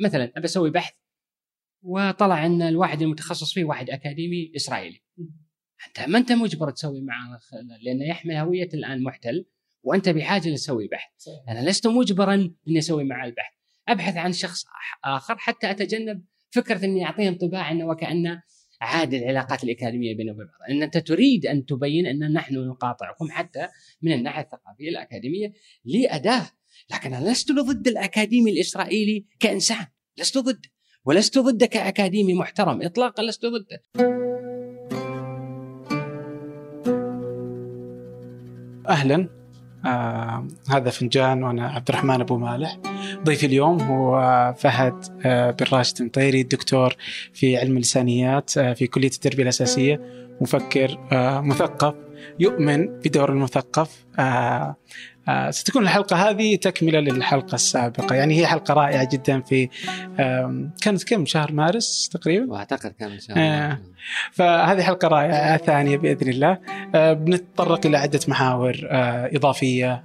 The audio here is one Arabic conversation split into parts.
مثلا ابى أسوي بحث وطلع إن الواحد المتخصص فيه واحد أكاديمي إسرائيلي. أنت ما أنت مجبر تسوي معه لأنه يحمل هوية الآن محتل وأنت بحاجة لتسوي بحث. صحيح. أنا لست مجبرا إني أسوي معه البحث. أبحث عن شخص آخر حتى أتجنب فكرة إني أعطيه انطباع إنه وكأنه عاد العلاقات الأكاديمية بينه وبين بعض، إن أنت تريد أن تبين إن نحن نقاطعكم حتى من الناحية الثقافية الأكاديمية لأداة، لكن أنا لست ضد الأكاديمي الإسرائيلي كإنسان، لست ضده، ولست ضده كأكاديمي محترم. اطلاقا لست ضده. أهلا. آه هذا فنجان وأنا عبد الرحمن أبو مالح. ضيفي اليوم هو فهد آه بن راشد مطيري دكتور في علم اللسانيات آه في كلية التربية الأساسية مفكر آه مثقف يؤمن بدور المثقف. آه ستكون الحلقة هذه تكملة للحلقة السابقة. يعني هي حلقة رائعة جدا في كانت كم؟ شهر مارس تقريبا؟ وأعتقد كان شهر آه. فهذه حلقة رائعة ثانية بإذن الله. آه بنتطرق إلى عدة محاور آه إضافية.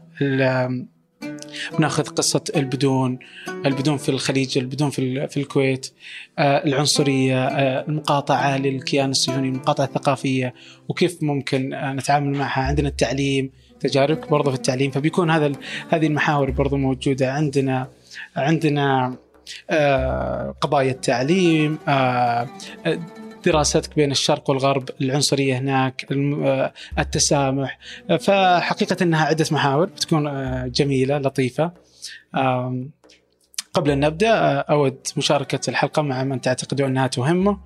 بناخذ قصة البدون البدون في الخليج البدون في, في الكويت آه العنصرية آه المقاطعة للكيان الصهيوني المقاطعة الثقافية وكيف ممكن آه نتعامل معها عندنا التعليم تجاربك برضه في التعليم فبيكون هذا هذه المحاور برضه موجودة عندنا عندنا آه قضايا التعليم آه دراستك بين الشرق والغرب العنصرية هناك التسامح فحقيقة أنها عدة محاور بتكون جميلة لطيفة. قبل أن نبدأ أود مشاركة الحلقة مع من تعتقدون أنها تهمه.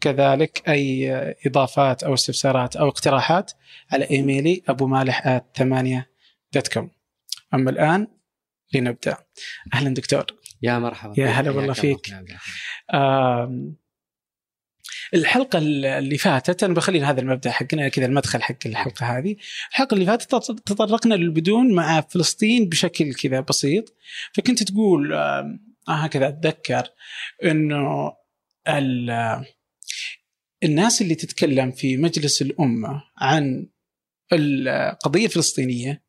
كذلك أي إضافات أو استفسارات أو اقتراحات على إيميلي أبو مالح ثمانية دوت كوم أما الآن لنبدأ. أهلا دكتور. يا مرحبا. يا هلا والله فيك. الحلقة اللي فاتت أنا بخلي هذا المبدأ حقنا كذا المدخل حق الحلقة هذه. الحلقة اللي فاتت تطرقنا للبدون مع فلسطين بشكل كذا بسيط. فكنت تقول آه هكذا أتذكر إنه الناس اللي تتكلم في مجلس الأمة عن القضية الفلسطينية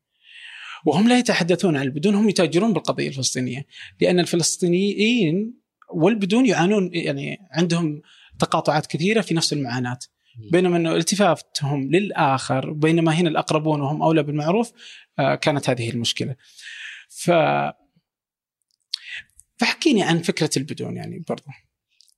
وهم لا يتحدثون عن البدون هم يتاجرون بالقضية الفلسطينية لأن الفلسطينيين والبدون يعانون يعني عندهم تقاطعات كثيرة في نفس المعاناة بينما إنه التفافتهم للآخر بينما هنا الأقربون وهم أولى بالمعروف آه، كانت هذه المشكلة. ف فحكيني عن فكرة البدون يعني برضو.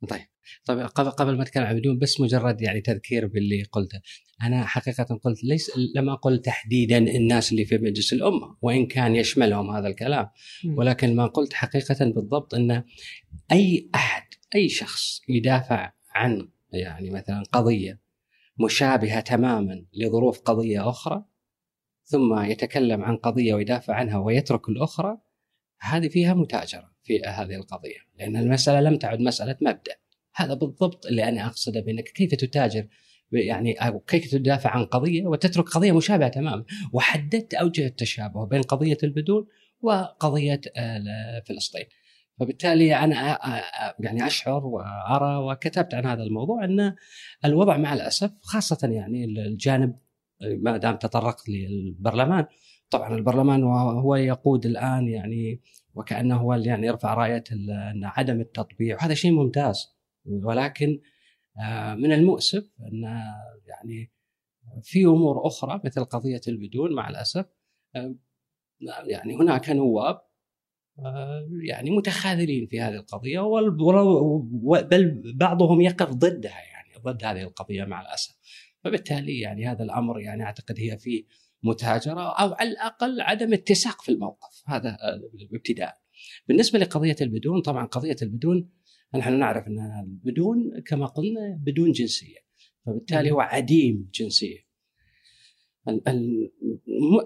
طيب طيب قبل قبل ما أتكلم عن بدون بس مجرد يعني تذكير باللي قلته. أنا حقيقه قلت ليس لم أقل تحديدا الناس اللي في مجلس الأمة وإن كان يشملهم هذا الكلام. ولكن ما قلت حقيقه بالضبط إن أي أحد أي شخص يدافع عن يعني مثلا قضية مشابهة تماما لظروف قضية أخرى ثم يتكلم عن قضية ويدافع عنها ويترك الأخرى هذه فيها متاجرة في هذه القضية. لأن المسألة لم تعد مسألة مبدأ. هذا بالضبط اللي أنا أقصده بأنك كيف تتاجر يعني كيف تدافع عن قضية وتترك قضية مشابهة تماما. وحددت أوجه التشابه بين قضية البدون وقضية فلسطين. فبالتالي أنا يعني أشعر وأرى وكتبت عن هذا الموضوع أن الوضع مع الأسف خاصة يعني الجانب ما دام تطرقت للبرلمان. طبعا البرلمان هو يقود الآن يعني وكأنه هو اللي يعني يرفع راية أن عدم التطبيع وهذا شيء ممتاز. ولكن من المؤسف أن يعني في أمور أخرى مثل قضية البدون مع الأسف يعني هناك نواب يعني متخاذلين في هذه القضية بل بعضهم يقف ضدها يعني ضد هذه القضية مع الأسف. فبالتالي يعني هذا الأمر يعني أعتقد هي فيه متاجرة أو على الأقل عدم اتساق في الموقف. هذا ابتداء بالنسبة لقضية البدون طبعا قضية البدون نحن نعرف ان البدون كما قلنا بدون جنسية فبالتالي هو عديم جنسية.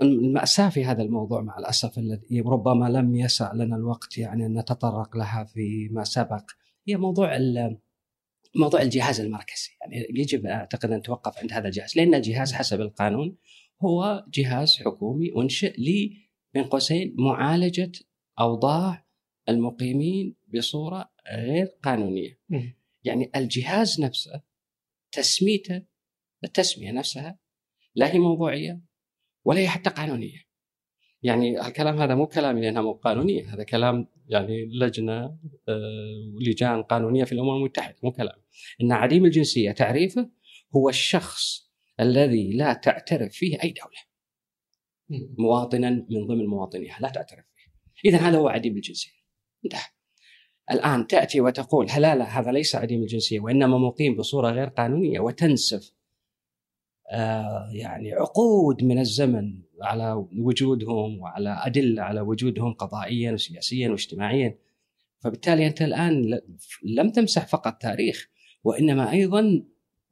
المأساة في هذا الموضوع مع الأسف الذي ربما لم يسع لنا الوقت يعني أن نتطرق لها فيما سبق هي موضوع موضوع الجهاز المركزي. يعني يجب أعتقد أن نتوقف عند هذا الجهاز لأن الجهاز حسب القانون هو جهاز حكومي أنشئ لي بين قوسين معالجة أوضاع المقيمين بصورة غير قانونية. يعني الجهاز نفسه تسميته التسمية نفسها لا هي موضوعية ولا هي حتى قانونية. يعني الكلام هذا مو كلامي لانها مو قانونيه هذا كلام يعني لجنة آه، لجان قانونية في الأمم المتحدة مو كلام. إن عديم الجنسية تعريفه هو الشخص الذي لا تعترف فيه أي دولة. مواطنا من ضمن مواطنيها لا تعترف فيه. اذا هذا هو عديم الجنسية. انتهى الآن تأتي وتقول لا لا هذا ليس عديم الجنسية وإنما مقيم بصورة غير قانونية وتنسف آه يعني عقود من الزمن على وجودهم وعلى أدلة على وجودهم قضائيا وسياسيا واجتماعيا. فبالتالي أنت الآن لم تمسح فقط تاريخ وإنما أيضا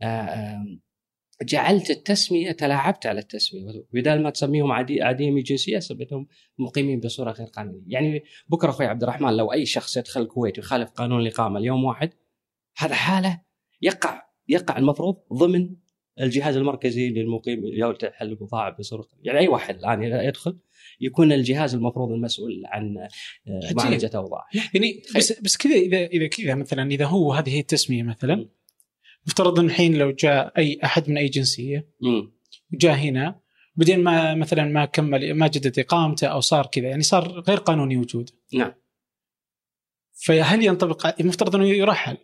آه، آه، جعلت التسمية تلاعبت على التسمية. بدال ما تسميهم عدي عديمي جنسية سميتهم مقيمين بصورة غير قانونية، يعني بكرة أخوي عبد الرحمن لو أي شخص يدخل الكويت ويخالف قانون الإقامة اليوم واحد هذا حالة يقع يقع المفروض ضمن الجهاز المركزي للمقيم جوله تحل البضاعه بصورة يعني أي واحد الآن يدخل يكون الجهاز المفروض المسؤول عن آه، معالجة اوضاع يعني بس بس كذا اذا إذا كذا مثلا إذا هو هذه هي التسمية مثلا مفترض إن الحين لو جاء أي أحد من اي جنسيه جاء هنا بعدين ما مثلا ما كمل ما جدد إقامته أو صار كذا يعني صار غير قانوني وجوده نعم. فهل ينطبق المفترض إنه يرحل.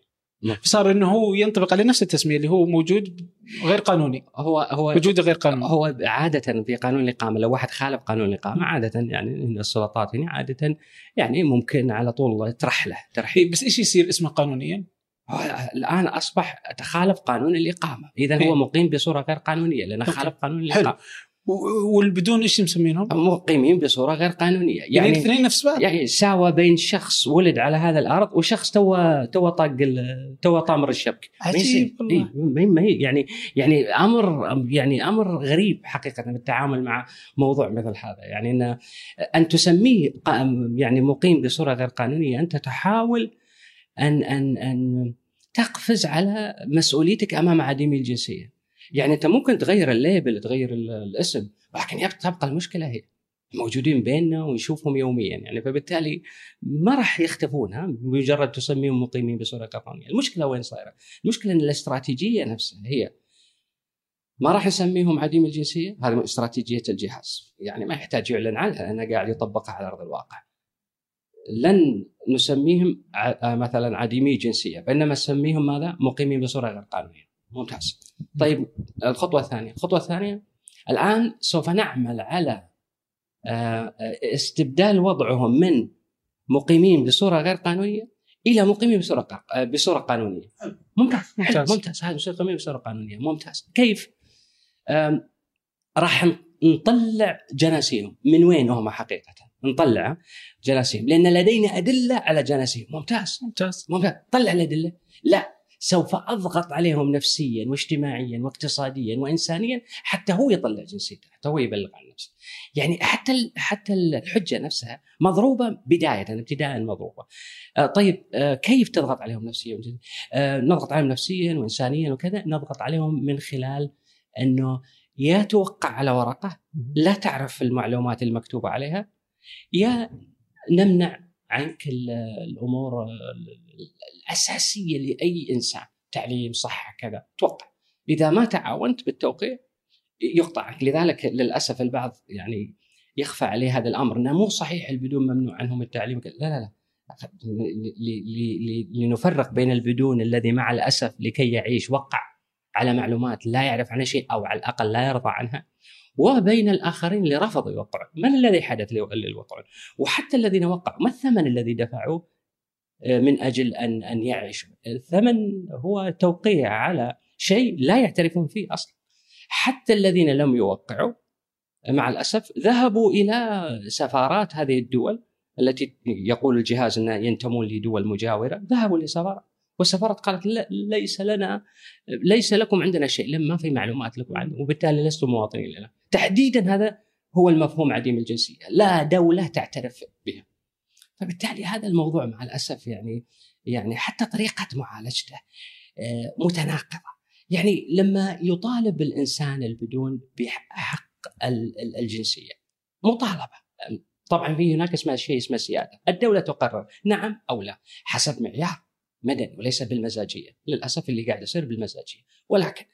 نعم. صار إنه هو ينطبق على نفس التسمية اللي هو موجود غير قانوني. هو هو وجوده غير قانوني. هو عادة في قانون الإقامة لو واحد خالف قانون الإقامة عادة يعني السلطات هنا عادة يعني ممكن على طول ترحله ترحيل. بس إيش يصير اسمه قانونيا؟ الآن أصبح تخالف قانون الإقامة. إذا هو إيه. مقيم بصورة غير قانونية لأنه خالف قانون الإقامة. والبدون إيش مسمينهم؟ مقيمين بصورة غير قانونية. يعني, يعني الاثنين نفس بعض؟ يعني ساوى بين شخص ولد على هذا الأرض وشخص تو تو طاق تو طامر الشبك عجيب والله. إيه يعني يعني أمر يعني أمر غريب حقيقة بالتعامل مع موضوع مثل هذا. يعني إن أن تسميه يعني مقيم بصورة غير قانونية أنت تحاول ان ان أن تقفز على مسؤوليتك أمام عديمي الجنسية. يعني أنت ممكن تغير الليبل تغير الاسم ولكن تبقى المشكلة هي موجودين بيننا ونشوفهم يوميا يعني فبالتالي ما راح يختفون ها بمجرد تسميهم مقيمين بصورة قانونية، المشكلة وين صايرة؟ المشكلة إن الاستراتيجية نفسها هي ما راح نسميهم عديم الجنسية، هذه استراتيجية الجهاز، يعني ما يحتاج يعلن عنها لأنه قاعد يطبقها على أرض الواقع. لن نسميهم آه، مثلا عديمي جنسية بينما نسميهم ماذا؟ مقيمين بصورة غير قانونية. ممتاز. طيب الخطوة الثانية، الخطوة الثانية الآن سوف نعمل على آه، استبدال وضعهم من مقيمين بصورة غير قانونية إلى مقيمين بصورة آه، بصورة قانونية. ممتاز ممتاز ممتاز هذا مقيمين بصورة قانونية ممتاز. كيف؟ راح نطلع جناسيهم من وين هم حقيقة؟ نطلع جناسيهم لأن لدينا أدلة على جناسيهم ممتاز. ممتاز. ممتاز. طلع الادله لا سوف أضغط عليهم نفسيا واجتماعيا واقتصاديا وانسانيا حتى هو يطلع جنسيته حتى هو يبلغ عن نفسه. يعني حتى حتى الحجة نفسها مضروبة بداية ابتداء مضروبة. آه طيب آه كيف تضغط عليهم نفسيا؟ آه نضغط عليهم نفسيا وانسانيا وكذا نضغط عليهم من خلال أنه يا توقع على ورقة. لا تعرف المعلومات المكتوبة عليها. يا نمنع عنك الأمور الأساسية لأي إنسان. تعليم صحة كذا. توقع. إذا ما تعاونت بالتوقيع يقطع عنك. لذلك للأسف البعض يعني يخفى عليه هذا الأمر. إنه مو صحيح البدون ممنوع عنهم التعليم. لا لا لا. لنفرق بين البدون الذي مع الأسف لكي يعيش وقع على معلومات لا يعرف عنها شيء أو على الأقل لا يرضى عنها وبين الآخرين اللي رفضوا يوقعون من الذي حدث للوقعون وحتى الذين وقعوا ما الثمن الذي دفعوه؟ آه، من أجل أن أن يعيشوا الثمن هو توقيع على شيء لا يعترفون فيه أصلا. حتى الذين لم يوقعوا مع الأسف ذهبوا إلى سفارات هذه الدول التي يقول الجهاز أنها ينتمون لدول مجاورة ذهبوا لسفارات والسفارات قالت لا ليس لنا ليس لكم عندنا شيء. لما ما في معلومات لكم عنه. وبالتالي لستم مواطنين لنا. تحديدا هذا هو المفهوم عديم الجنسية. لا دولة تعترف بها. فبالتالي هذا الموضوع مع الأسف يعني يعني حتى طريقة معالجته آه، متناقضة. يعني لما يطالب الإنسان البدون بحق الجنسية مطالبة. طبعا في هناك اسمها شيء اسمه سيادة. الدولة تقرر نعم أو لا حسب معيار مدني وليس بالمزاجية. للأسف اللي قاعد يصير بالمزاجية. ولكن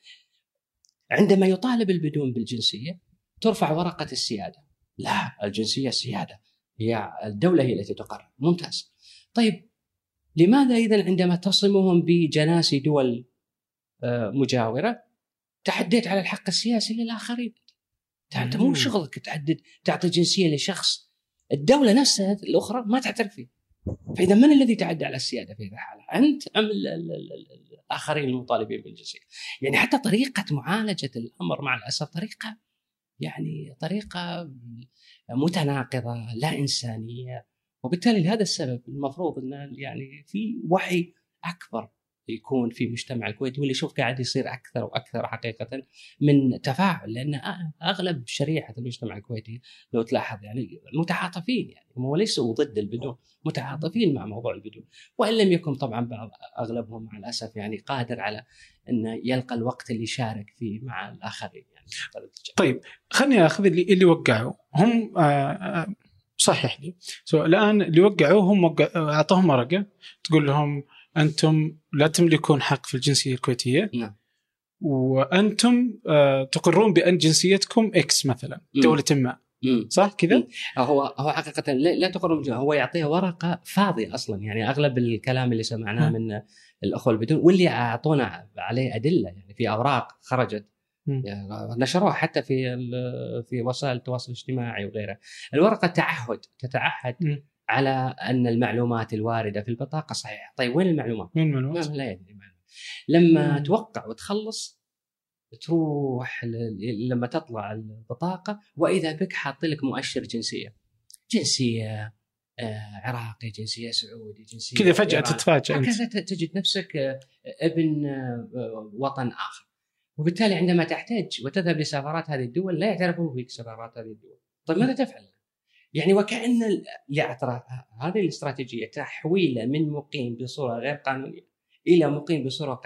عندما يطالب البدون بالجنسية ترفع ورقة السيادة. لا الجنسية السياده هي الدولة هي التي تقرر ممتاز. طيب لماذا اذا عندما تصمهم بجناسي دول آه، مجاورة تعديت على الحق السياسي للآخرين؟ أنت مو شغلك تعدد تعطي جنسية لشخص. الدولة نفسها الأخرى ما تعترف فيه. فإذا من الذي تعدى على السيادة في هذه الحالة؟ أنت أم الآخرين المطالبين بالجنسية؟ يعني حتى طريقة معالجة الأمر مع الأسف طريقة يعني طريقة متناقضة لا إنسانية. وبالتالي لهذا السبب المفروض إن يعني في وعي أكبر يكون في مجتمع الكويت واللي شوف قاعد يصير أكثر وأكثر حقيقة من تفاعل لأن أغلب شريحة المجتمع الكويتي لو تلاحظ يعني متعاطفين يعني هم ليسوا ضد البدون متعاطفين مع موضوع البدون وإن لم يكن طبعا بعض أغلبهم مع الأسف يعني قادر على انه يلقى الوقت اللي يشارك فيه مع الآخرين يعني. طيب خليني أخذ اللي اللي وقعوا. هم آه، آه، صحح لي. سو الآن اللي وقعوا هم وقع أعطوهم ورقة تقول لهم أنتم لا تملكون حق في الجنسية الكويتية. نعم. وأنتم آه، تقرون بأن جنسيتكم إكس مثلا دولة ما. صح كذا؟ هو هو حقيقة لا تقر هو يعطيها ورقة فاضية أصلا. يعني أغلب الكلام اللي سمعناه من الأخوة البدون واللي أعطونا عليه أدلة يعني في أوراق خرجت. يعني نشروها حتى في في وسائل التواصل الاجتماعي وغيرها. الورقة تعهد تتعهد م. على أن المعلومات الواردة في البطاقة صحيحة. طيب وين المعلومات؟ وين المعلومات؟ لا يدري المعلومات. لما م. توقع وتخلص تروح لما تطلع البطاقة وإذا بك حاط لك مؤشر جنسية. جنسية آه عراقي جنسية سعودي جنسية كذا فجأة تتفاجئ أنت. تجد نفسك آه ابن آه وطن آخر. وبالتالي عندما تحتاج وتذهب لسفارات هذه الدول لا يعترفون بك سفارات هذه الدول. طيب ماذا تفعل؟ يعني وكأن هذه الاستراتيجية تحويله من مقيم بصورة غير قانونية إلى مقيم بصورة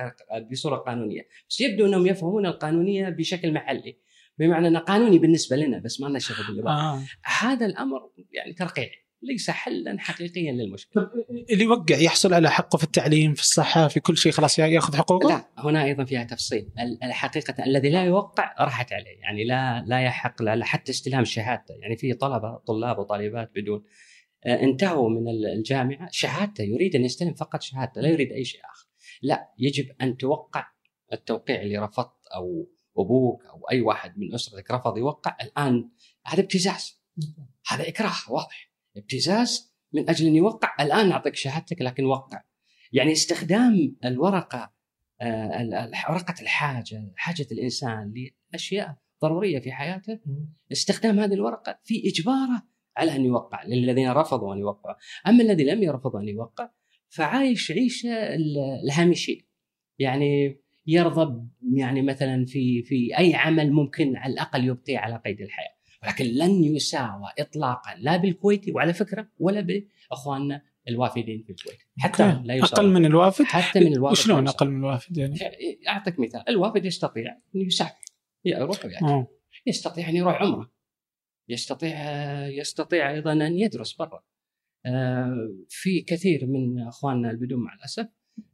بصورة قانونية، بس يبدو أنهم يفهمون القانونية بشكل محلي، بمعنى انه قانوني بالنسبة لنا بس ما لنا شغل. آه. هذا الأمر يعني ترقيع ليس حلا حقيقيا للمشكلة. اللي يوقع يحصل على حقه في التعليم في الصحة في كل شيء خلاص ياخذ حقوقه؟ لا هنا أيضا فيها تفصيل، الحقيقة الذي لا يوقع راحت عليه، يعني لا لا يحق له حتى استلام شهادته، يعني في طلبة طلاب وطالبات بدون آه، انتهوا من الجامعة. شهادته يريد أن يستلم فقط شهادته لا يريد أي شيء آخر. لا يجب أن توقع التوقيع اللي رفضت أو أبوك أو أي واحد من أسرتك رفض يوقع. الآن هذا ابتزاز. هذا إكراه واضح. ابتزاز من أجل أن يوقع. الآن نعطيك شهادتك لكن وقع. يعني استخدام الورقة آه، ورقة الحاجة حاجة الإنسان لأشياء ضرورية في حياته استخدام هذه الورقة في إجباره على أن يوقع للذين رفضوا أن يوقعوا. أما الذي لم يرفض أن يوقع فعايش عيشة الهامشية. يعني يرضى يعني مثلا في في أي عمل ممكن على الأقل يبقي على قيد الحياة. ولكن لن يساوى اطلاقا لا بالكويتي وعلى فكرة ولا بأخواننا الوافدين في الكويت. حتى لا يساوى. أقل من الوافد؟ حتى من الوافد وشلون أقل من الوافد يعني؟ أعطيك مثال. الوافد يستطيع أن يسافر يروح ويأتي يستطيع أن يروح عمرة. يستطيع يستطيع أيضا أن يدرس برا. آه، في كثير من أخواننا البدون مع الأسف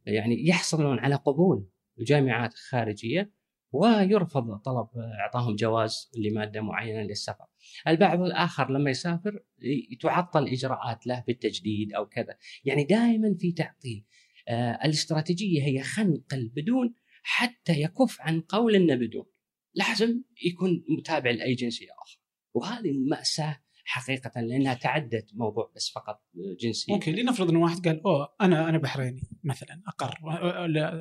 يعني يحصلون على قبول الجامعات الخارجية ويرفض طلب أعطاهم جواز لمادة معينة للسفر. البعض الآخر لما يسافر تعطل إجراءات له بالتجديد أو كذا، يعني دائما في تعطيل. آه الاستراتيجية هي خنق البدون حتى يكف عن قول إنه بدون. لازم يكون متابع لاي جنسيه أخرى. وهذه مأساة حقيقة لأنها تعدت موضوع بس فقط جنسي okay لنفرض إن واحد قال أوه أنا أنا بحريني مثلا أقر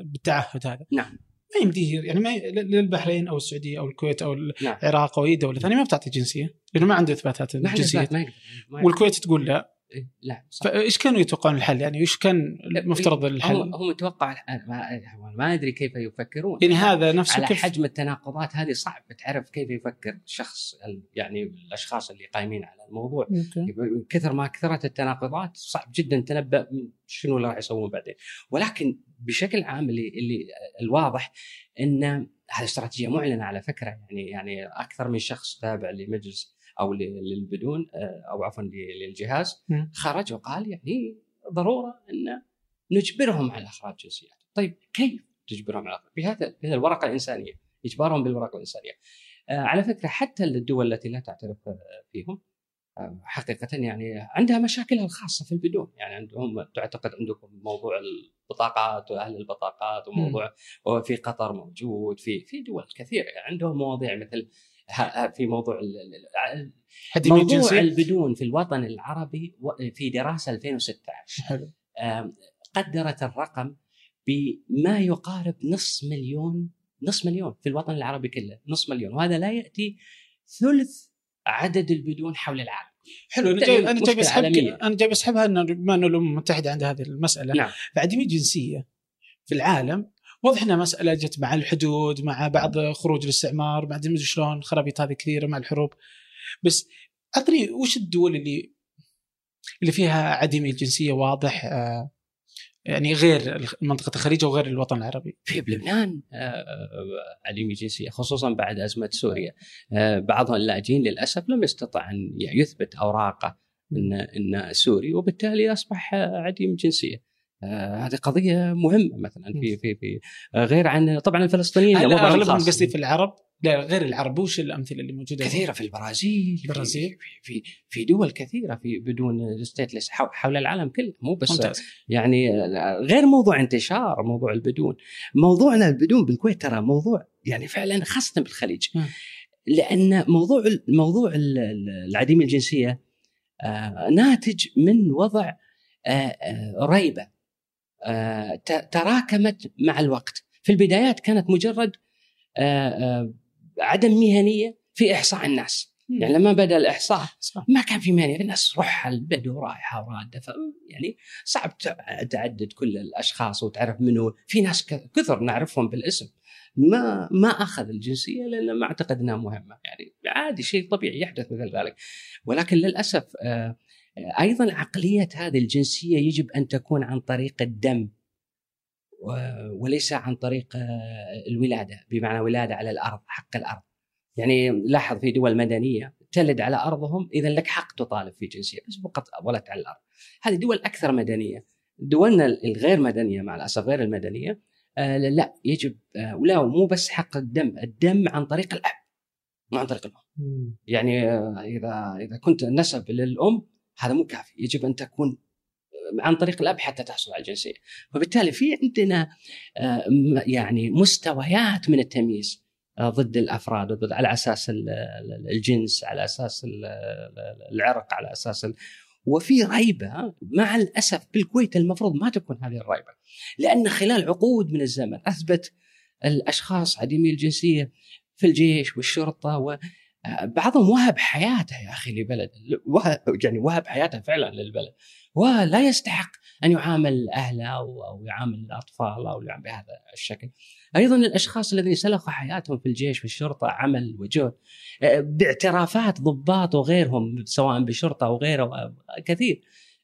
بالتعهد هذا نعم ما يمديه يعني ما للبحرين أو السعودية أو الكويت أو نعم. العراق أو أي دولة ثانية ما بتعطي جنسية لأنه ما عنده إثباتات الجنسيه ما يقدر. والكويت تقول لا. إيه، لا صح. فايش كانوا يتوقعون الحل؟ يعني إيش كان مفترض الحل؟ هم, هم متوقع ما, ما أدري كيف يفكرون. يعني هذا نفسه على كيف؟ حجم التناقضات هذه صعب تعرف كيف يفكر شخص يعني الأشخاص اللي قايمين على الموضوع. من كثر ما كثرت التناقضات صعب جدا تنبأ شنو اللي راح يسوون بعدين. ولكن بشكل عام اللي اللي الواضح إن هذه استراتيجية معلنة على فكرة. يعني يعني أكثر من شخص تابع لمجلس أو للبدون آه، أو عفوا للجهاز خرج وقال يعني ضرورة أن نجبرهم على إخراج جنسيات. طيب كيف تجبرهم على بهذا بهذا الورقة الإنسانية إجبارهم بالورقة الإنسانية. آه، على فكرة حتى الدول التي لا تعترف فيهم آه، حقيقة يعني عندها مشاكلها الخاصة في البدون. يعني عندهم تعتقد عندكم موضوع البطاقات وأهل البطاقات وموضوع وفي قطر موجود في في دول كثيرة. يعني عندهم مواضيع مثل في موضوع موضوع؟ البدون في الوطن العربي في دراسة 2016 حلو. قدرت الرقم بما يقارب نصف مليون نصف مليون في الوطن العربي كله نصف مليون وهذا لا يأتي ثلث عدد البدون حول العالم حلو أنا جاي أنا جاي بسحب أنا جاي بسحبها إنه بما انه الامم المتحده عندها هذه المسألة نعم. فعدم الجنسيه في العالم واضح إنها مسألة جت مع الحدود مع بعض خروج الاستعمار مع أدري شلون خرابيط هذه كثيرة مع الحروب. بس اعطني وش الدول اللي اللي فيها عديمه الجنسية واضح آه يعني غير منطقة الخليج وغير الوطن العربي؟ في بلبنان آه، آه، عديمي جنسيه خصوصا بعد أزمة سوريا. بعض اللاجئين للأسف لم يستطع أن يثبت أوراقه إن إن سوري وبالتالي أصبح عديم جنسية. هذه قضية مهمة مثلا في في في غير عن طبعا الفلسطينيين أغلبهم قصدي في العرب. لا غير العرب. وش الأمثلة اللي موجودة؟ كثيرة في البرازيل البرازيل في, في في دول كثيرة في بدون ستيتلس حول العالم كله. مو بس ممتاز. يعني غير موضوع انتشار موضوع البدون. موضوعنا البدون بالكويت ترى موضوع يعني فعلا خاصه بالخليج. لأن موضوع موضوع العديم الجنسية آه، ناتج من وضع آه، آه، ريبة. تراكمت مع الوقت. في البدايات كانت مجرد عدم مهنية في إحصاء الناس. يعني لما بدأ الإحصاء. ما كان في مهنية. الناس روح البدو رايحه ورادة يعني صعب تعدد كل الأشخاص وتعرف منو. في ناس كثر نعرفهم بالاسم. ما ما أخذ الجنسية لأن ما أعتقد إنها مهمة. يعني عادي شيء طبيعي يحدث مثل ذلك. ولكن للأسف آه، أيضا عقلية هذه الجنسية يجب أن تكون عن طريق الدم وليس عن طريق آه، الولادة بمعنى ولادة على الأرض حق الأرض. يعني لاحظ في دول مدنية تلد على أرضهم اذا لك حق تطالب في جنسية بس فقط ولدت على الأرض. هذه دول أكثر مدنية. دولنا الغير مدنية مع الأسف غير المدنية آه لا يجب آه ولا مو بس حق الدم الدم عن طريق الأب مو عن طريق الأم. يعني إذا إذا كنت نسب للأم هذا مو كافي. يجب أن تكون عن طريق الأب حتى تحصل على الجنسية. وبالتالي في عندنا آه، يعني مستويات من التمييز آه، ضد الأفراد ضد على أساس الجنس على أساس العرق على أساس وفي ريبة مع الأسف بالكويت المفروض ما تكون هذه الريبة. لأن خلال عقود من الزمن أثبت الأشخاص عديمي الجنسية في الجيش والشرطة بعضهم وهب حياته يا أخي لبلد يعني وهب حياته فعلا للبلد ولا يستحق أن يعامل أهله أو يعامل الاطفال أو يعامل بهذا الشكل. أيضا الأشخاص الذين سلخوا حياتهم في الجيش والشرطه عمل وجهد باعترافات ضباط وغيرهم سواء بالشرطه أو غيره كثير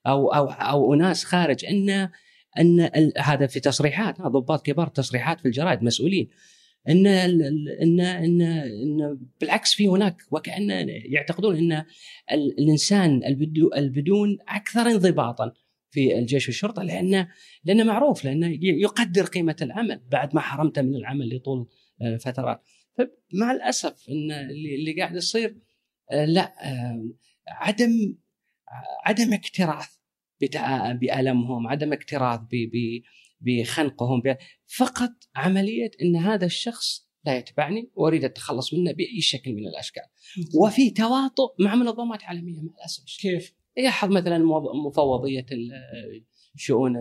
أو أو أو اناس خارج ان إن هذا في تصريحات ضباط كبار تصريحات في الجرائد مسؤولين إن ان ان إن بالعكس في هناك وكأن يعتقدون إن الإنسان البدون أكثر انضباطا في الجيش والشرطة لأنه لأنه معروف لأنه يقدر قيمة العمل بعد ما حرمته من العمل لطول آه، فترات. فمع الأسف إن اللي قاعد يصير آه، لا آه، عدم عدم اكتراث بألمهم عدم اكتراث بخنقهم فقط عملية إن هذا الشخص لا يتبعني وأريد التخلص منه بأي شكل من الأشكال. وفي تواطؤ مع منظمات عالمية مع الأسف كيف؟ يلاحظ مثلا مفوضية الشؤون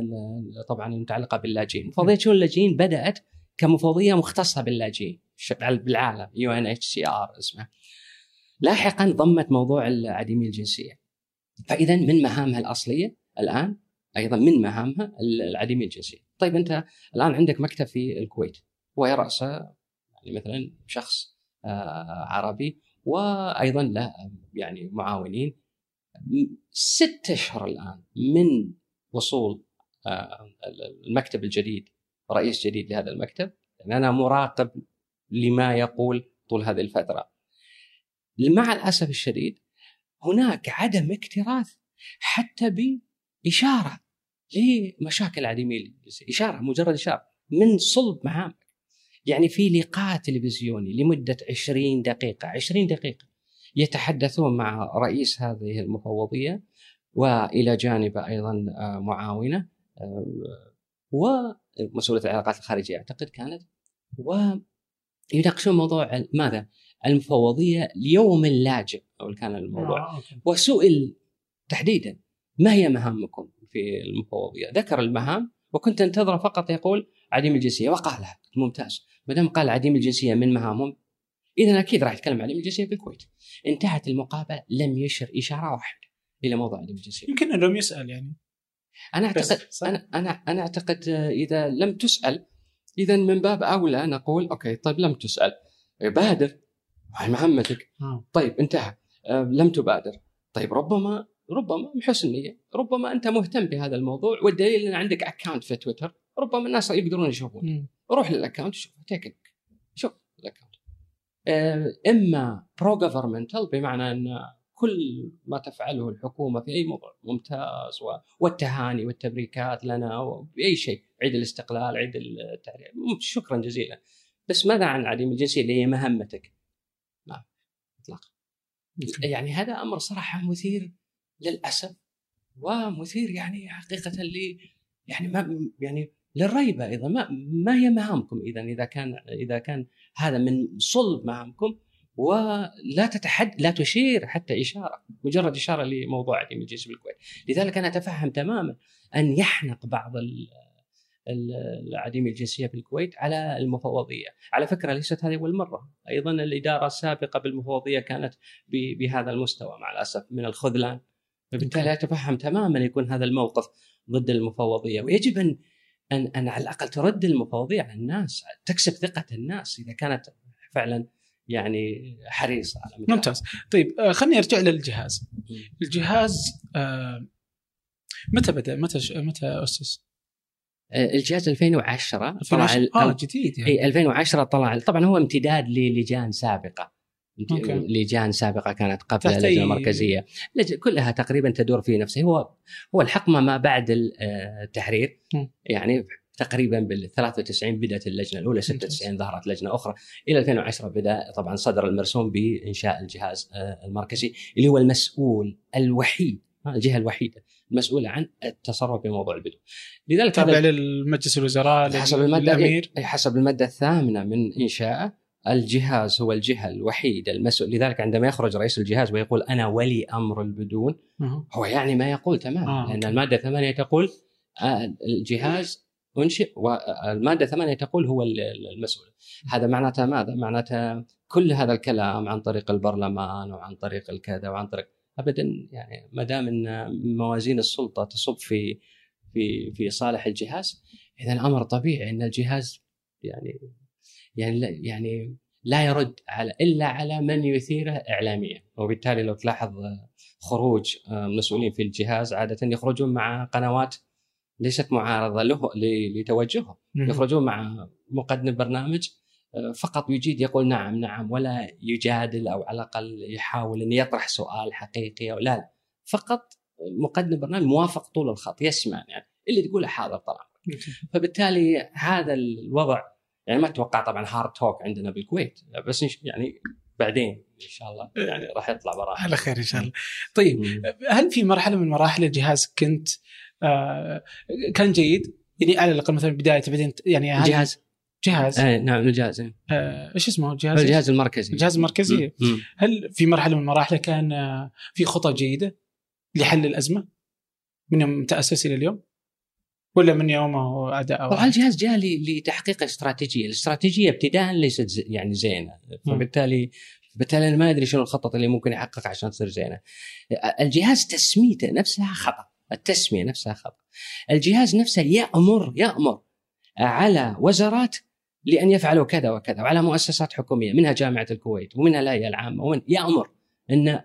طبعا المتعلقه باللاجئين، مفوضية شؤون اللاجئين بدأت كمفوضية مختصة باللاجئين بالعالم يو إن إتش سي آر اسمها. لاحقا ضمت موضوع عديمي الجنسية. فاذا من مهامها الأصلية الآن أيضا من مهامها العديمي الجنسية. طيب أنت الآن عندك مكتب في الكويت ويرأسه يعني مثلا شخص آه، عربي وأيضا له يعني معاونين ست أشهر الآن من وصول آه، المكتب الجديد رئيس جديد لهذا المكتب يعني أنا مراقب لما يقول طول هذه الفترة مع الأسف الشديد هناك عدم اكتراث حتى بإشارة لمشاكل عديمي إشارة مجرد إشارة. من صلب مهامك يعني في لقاء تلفزيوني لمدة 20 دقيقة 20 دقيقة يتحدثون مع رئيس هذه المفوضية وإلى جانبه أيضا آه، معاونة آه، ومسؤوليه العلاقات الخارجية أعتقد كانت. ويناقشون موضوع ماذا؟ المفوضية ليوم لاجئ أو كان الموضوع. آه، وسئل تحديدا ما هي مهامكم؟ في المفوضية؟ ذكر المهام وكنت انتظر فقط يقول عديم الجنسية وقالها ممتاز ما دام قال عديم الجنسية من مهامهم اذا أكيد راح يتكلم عن عديم الجنسية في الكويت. انتهت المقابلة لم يشر إشارة واحدة إلى موضوع عديم الجنسية. يمكن لم يسأل يعني. أنا أعتقد أنا أنا أنا أعتقد إذا لم تسأل اذا من باب أولى نقول okay طيب لم تسأل بادر هاي مهمتك آه. طيب انتهى لم تبادر طيب ربما ربما من حسن نيه ربما أنت مهتم بهذا الموضوع والدليل أن عندك account في تويتر ربما الناس يقدرون يشوفون روح لل account شوف تيك شوف ال account إما pro-governmental بمعنى أن كل ما تفعله الحكومة في أي موضوع ممتاز والتهاني والتبريكات لنا باي شيء عيد الاستقلال عيد التحرير شكرا جزيلا. بس ماذا عن عديم الجنسيه اللي هي مهمتك؟ ما اطلاقا. يعني هذا أمر صراحة مثير للأسف ومثير يعني حقيقة ل يعني ما يعني للريبة أيضا ما ما هي مهامكم إذا إذا كان إذا كان هذا من صلب مهامكم ولا تتحد لا تشير حتى إشارة مجرد إشارة لموضوع عدم الجنس بالكويت. لذلك أنا أتفهم تماما أن يحنق بعض العديم الجنسية في الكويت على المفوضية، على فكرة ليست هذه أول مرة، أيضا الإدارة السابقة بالمفوضية كانت بهذا المستوى مع الأسف من الخذلان، فبالتالي أتفهم تماما يكون هذا الموقف ضد المفوضية، ويجب ان ان أن على الأقل ترد المفوضية على الناس، تكسب ثقة الناس إذا كانت فعلا يعني حريصة على ممتاز. طيب آه، خليني أرجع للجهاز الجهاز. آه، متى بدأ؟ متى متى أسس؟ آه، الجهاز 2010 طلع آه جديد يعني. إي 2010 طلع طبعا هو امتداد للجان سابقة. أوكي. لجان سابقة كانت قبل اللجنة المركزية. كلها تقريبا تدور في نفسه هو هو الحقبه ما بعد التحرير. يعني تقريبا بال 93 بدأت اللجنة الأولى 96 ظهرت لجنة أخرى. إلى 2010 بدأ طبعا صدر المرسوم بإنشاء الجهاز آه، المركزي اللي هو المسؤول الوحيد الجهة الوحيدة المسؤولة عن التصرف بموضوع البدو. لذلك تابع للمجلس الوزراء حسب المادة الامير حسب المادة الثامنة من انشائه الجهاز هو الجهة الوحيدة المسؤول لذلك عندما يخرج رئيس الجهاز ويقول أنا ولي أمر البدون هو يعني ما يقول تماما آه. لأن المادة الثمانية تقول آه، الجهاز أنشئ والماده ثمانيه تقول هو المسؤول هذا معناته ماذا؟ معناته كل هذا الكلام عن طريق البرلمان وعن طريق الكذا وعن طريق ابدا يعني ما دام إن موازين السلطة تصب في في في صالح الجهاز اذا أمر طبيعي إن الجهاز يعني يعني لا يعني لا يرد على إلا على من يثيره اعلاميا. وبالتالي لو تلاحظ خروج مسؤولين في الجهاز عادة يخرجون مع قنوات ليست معارضة له لتوجهه يخرجون مع مقدم برنامج آه، فقط يجيد يقول نعم نعم ولا يجادل أو على الأقل يحاول أن يطرح سؤال حقيقي أو لا. فقط مقدم برنامج موافق طول الخط يسمع يعني اللي تقوله حاضر طبعا فبالتالي هذا الوضع يعني ما أتوقع طبعا هارد توك عندنا بالكويت. بس يعني بعدين إن شاء الله يعني راح يطلع براءه على خير إن شاء الله. طيب هل في مرحلة من مراحل الجهاز كنت آه، كان جيد؟ يعني على الأقل مثلا بداية بعدين يعني جهاز؟ جهاز؟ آه نعم الجهاز آه إيش اسمه؟ الجهاز الجهاز المركزي. الجهاز المركزي. م- م- هل في مرحلة من مراحله كان آه، في خطى جيدة لحل الأزمة من يوم تأسس إلى اليوم؟ ولا من يومه أداء طبعا الجهاز جاء لتحقيق استراتيجية، الاستراتيجية ابتداء ليست زي يعني زينة فبالتالي بالتالي أنا ما أدري شنو الخطط اللي ممكن يحققها عشان تصير زينة. الجهاز تسميته نفسها خطأ. التسمية نفسها خطأ. الجهاز نفسه يامر يامر على وزارات لأن يفعلوا كذا وكذا وعلى مؤسسات حكومية منها جامعة الكويت ومنها الهيئة العامة ومن يامر إن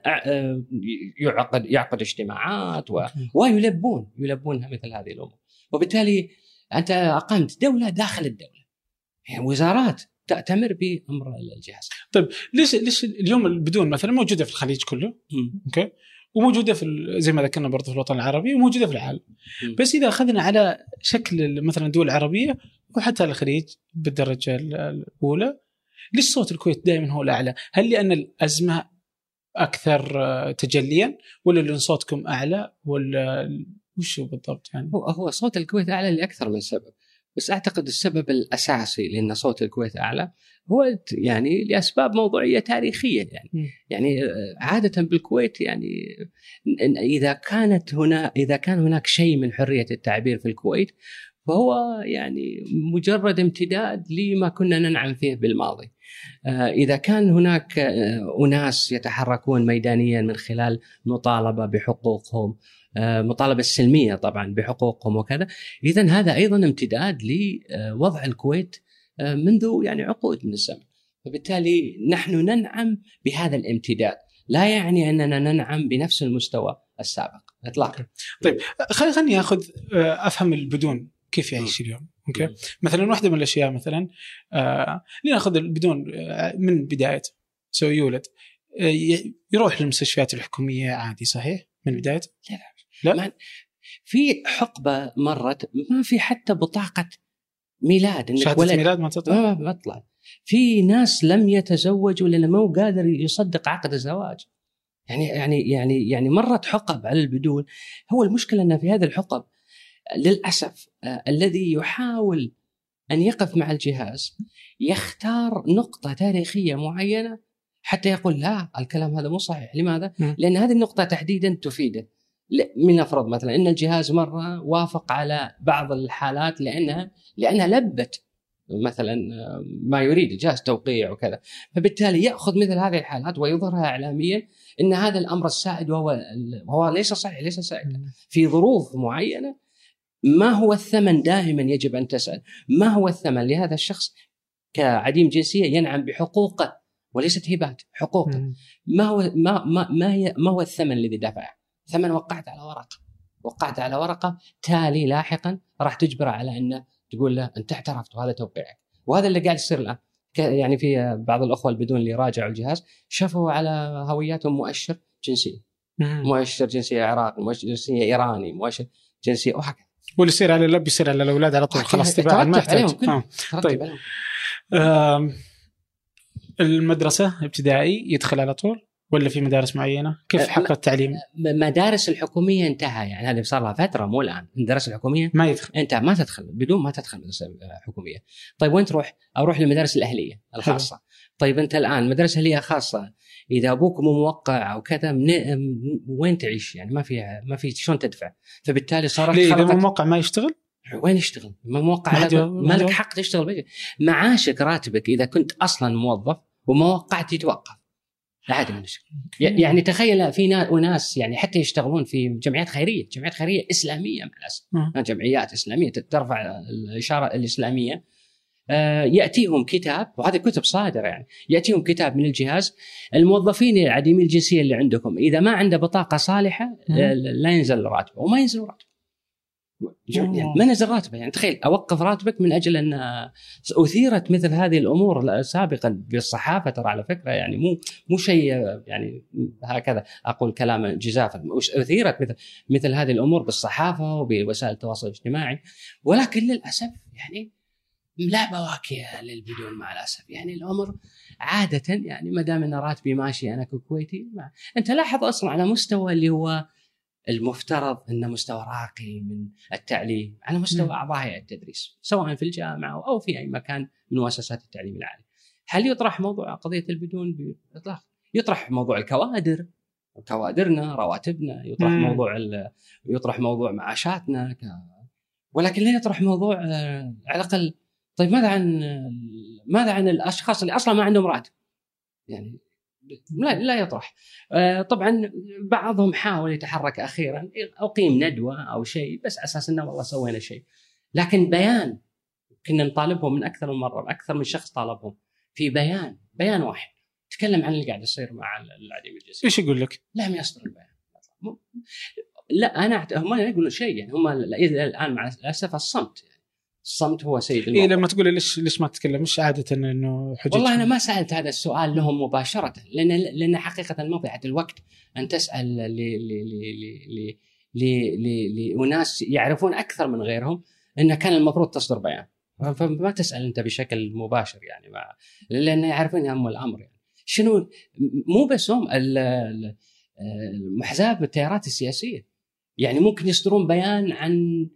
يعقد يعقد اجتماعات و... ويلبون يلبونها مثل هذه الأمور وبالتالي أنت اقمت دولة داخل الدولة. يعني وزارات تأتمر بأمر الجهاز. طيب ليش ليش اليوم بدون مثلا موجودة في الخليج كله أوكي؟ وموجودة في زي ما ذكرنا برضه في الوطن العربي وموجودة في العالم. بس إذا أخذنا على شكل مثلا الدول العربيه وحتى الخليج بالدرجة الأولى ليش صوت الكويت دائما هو الأعلى؟ هل لأن الأزمة أكثر آه، تجليا ولا لأن صوتكم أعلى ولا وش بالضبط يعني؟ هو هو صوت الكويت أعلى لأكثر من سبب بس أعتقد السبب الأساسي لأن صوت الكويت أعلى هو يعني لأسباب موضوعية تاريخية يعني م. يعني آه، عادة بالكويت يعني إذا كانت هنا إذا كان هناك شيء من حرية التعبير في الكويت فهو يعني مجرد امتداد لما كنا ننعم فيه بالماضي. آه، إذا كان هناك آه، أناس يتحركون ميدانيا من خلال مطالبة بحقوقهم آه، مطالبة سلمية طبعا بحقوقهم وكذا، اذا هذا أيضا امتداد لوضع الكويت آه، منذ يعني عقود من الزمن. فبالتالي نحن ننعم بهذا الامتداد، لا يعني أننا ننعم بنفس المستوى السابق اطلاقا. خلي خليني آخذ آه، أفهم البدون كيف يعيش اليوم. okay. مثلا واحدة من الأشياء مثلا آه لنأخذ البدون من بدايته so يولد يروح للمستشفيات الحكومية عادي صحيح؟ من بدايته لا لا. لا. في حقبة مرت ما في حتى بطاقة ميلاد إنك شهادة ولد. ميلاد ما تطلع. ما ما طلع في ناس لم يتزوجوا لأنه ما هو قادر يصدق عقد الزواج. يعني يعني يعني يعني مرت حقب على البدون. هو المشكلة إن في هذه الحقب للأسف آه الذي يحاول أن يقف مع الجهاز يختار نقطة تاريخية معينة حتى يقول لا الكلام هذا مو صحيح. لماذا؟ لأن هذه النقطة تحديدا تفيده. ل- من نفرض مثلا إن الجهاز مرة وافق على بعض الحالات لأنها لأنها لبت مثلا آه، ما يريد الجهاز توقيع وكذا. فبالتالي يأخذ مثل هذه الحالات ويظهرها اعلاميا إن هذا الأمر السائد وهو وهو ليس صحيح ليس سائدا في ظروف معينة ما هو الثمن دائما يجب أن تسأل. ما هو الثمن لهذا الشخص كعديم جنسية ينعم بحقوقه وليست هبات حقوقه. ما هو ما ما ما, هي ما هو الثمن الذي دفعه؟ ثمن وقعت على ورقة وقعت على ورقة تالي لاحقا راح تجبره على إنه تقول له أنت اعترفت وهذا توقيعك وهذا اللي قاعد يصير الآن يعني في بعض الأخوة البدون اللي راجعوا الجهاز شافوا على هوياتهم مؤشر جنسي. مؤشر جنسيه عراقي مؤشر جنسيه إيراني مؤشر جنسيه وهكذا واللي يصير على الاب يصير على الأولاد على طول خلاص تباعا ما يحتاج. آه. طيب. عليهم. المدرسة ابتدائي يدخل على طول ولا في مدارس معينة؟ كيف أه، حق التعليم؟ مدارس الحكومية انتهى يعني هذه صار لها فترة مو الآن. المدارس الحكومية ما يدخل. انت ما تدخل بدون ما تدخل مدرسة حكومية. طيب وين تروح؟ أروح للمدارس الأهلية الخاصة. طيب أنت الآن مدرسه أهلية خاصة إذا أبوك مو موقع أو كذا من وين تعيش؟ يعني ما في ما في شلون تدفع؟ فبالتالي صارت ليه؟ إذا مو موقع ما يشتغل؟ وين يشتغل؟ ما موقع ما على لك حق تشتغل. معاشك راتبك إذا كنت أصلا موظف وما وقعت يتوقف. عادي من. ي- يعني تخيل في نا- وناس يعني حتى يشتغلون في جمعيات خيرية، جمعيات خيرية إسلامية مع الأسف،. جمعيات إسلامية ترفع الإشارة الإسلامية. آه، يأتيهم كتاب وهذه كتب صادرة يعني يأتيهم كتاب من الجهاز. الموظفين العديمي الجنسية اللي عندكم إذا ما عنده بطاقة صالحة لا ينزل راتبه وما ينزل راتبه. يعني نزل راتبه. يعني تخيل أوقف راتبك من أجل أن أثيرت مثل هذه الأمور سابقا بالصحافة ترى على فكرة يعني مو مو شيء يعني هكذا. أقول كلاما جزافا. أثيرت مثل مثل هذه الأمور بالصحافة وبوسائل التواصل الاجتماعي. ولكن للأسف يعني لا بواكي للبدون مع الأسف. يعني الأمر عادة يعني ما دام أن راتبي ماشي أنا ككويتي أنت لاحظ أصلا على مستوى اللي هو المفترض انه مستوى راقي من التعليم على مستوى مم. اعضاء هيئه التدريس سواء في الجامعة أو في أي مكان من مؤسسات التعليم العالي. هل يطرح موضوع قضية البدون باطلاق؟ يطرح موضوع الكوادر كوادرنا رواتبنا يطرح مم. موضوع يطرح موضوع معاشاتنا ك... ولكن لا يطرح موضوع آه، على الأقل طيب ماذا عن ماذا عن الأشخاص اللي أصلا ما عندهم راتب؟ يعني لا لا يطرح. آه، طبعا بعضهم حاول يتحرك أخيرا أقيم ندوة أو شيء بس على أساس إنه والله سوينا شيء. لكن بيان كنا نطالبهم من أكثر من مرة أكثر من شخص طالبهم في بيان بيان واحد. تكلم عن اللي قاعد يصير مع العديم الجنسي إيش يقول لك؟ لم يصدر البيان. لا أنا هم يقولون شيء يعني هم إلى الآن مع الأسف الصمت يعني الصمت هو سيد اي الموضوع لما تقول لي ليش ليش ما تتكلم؟ مش عادة إنه حجج. والله أنا ما سألت هذا السؤال لهم مباشرة لأن لأن حقيقة مضيعه الوقت أن تسأل ل ل ل ل ل لأناس يعرفون أكثر من غيرهم انه كان المفروض تصدر بيان. فما تسأل أنت بشكل مباشر يعني ما لأن يعرفون هم الأمر يعني. شنو مو بس هم احزاب التيارات السياسية. يعني ممكن يصدرون بيان عن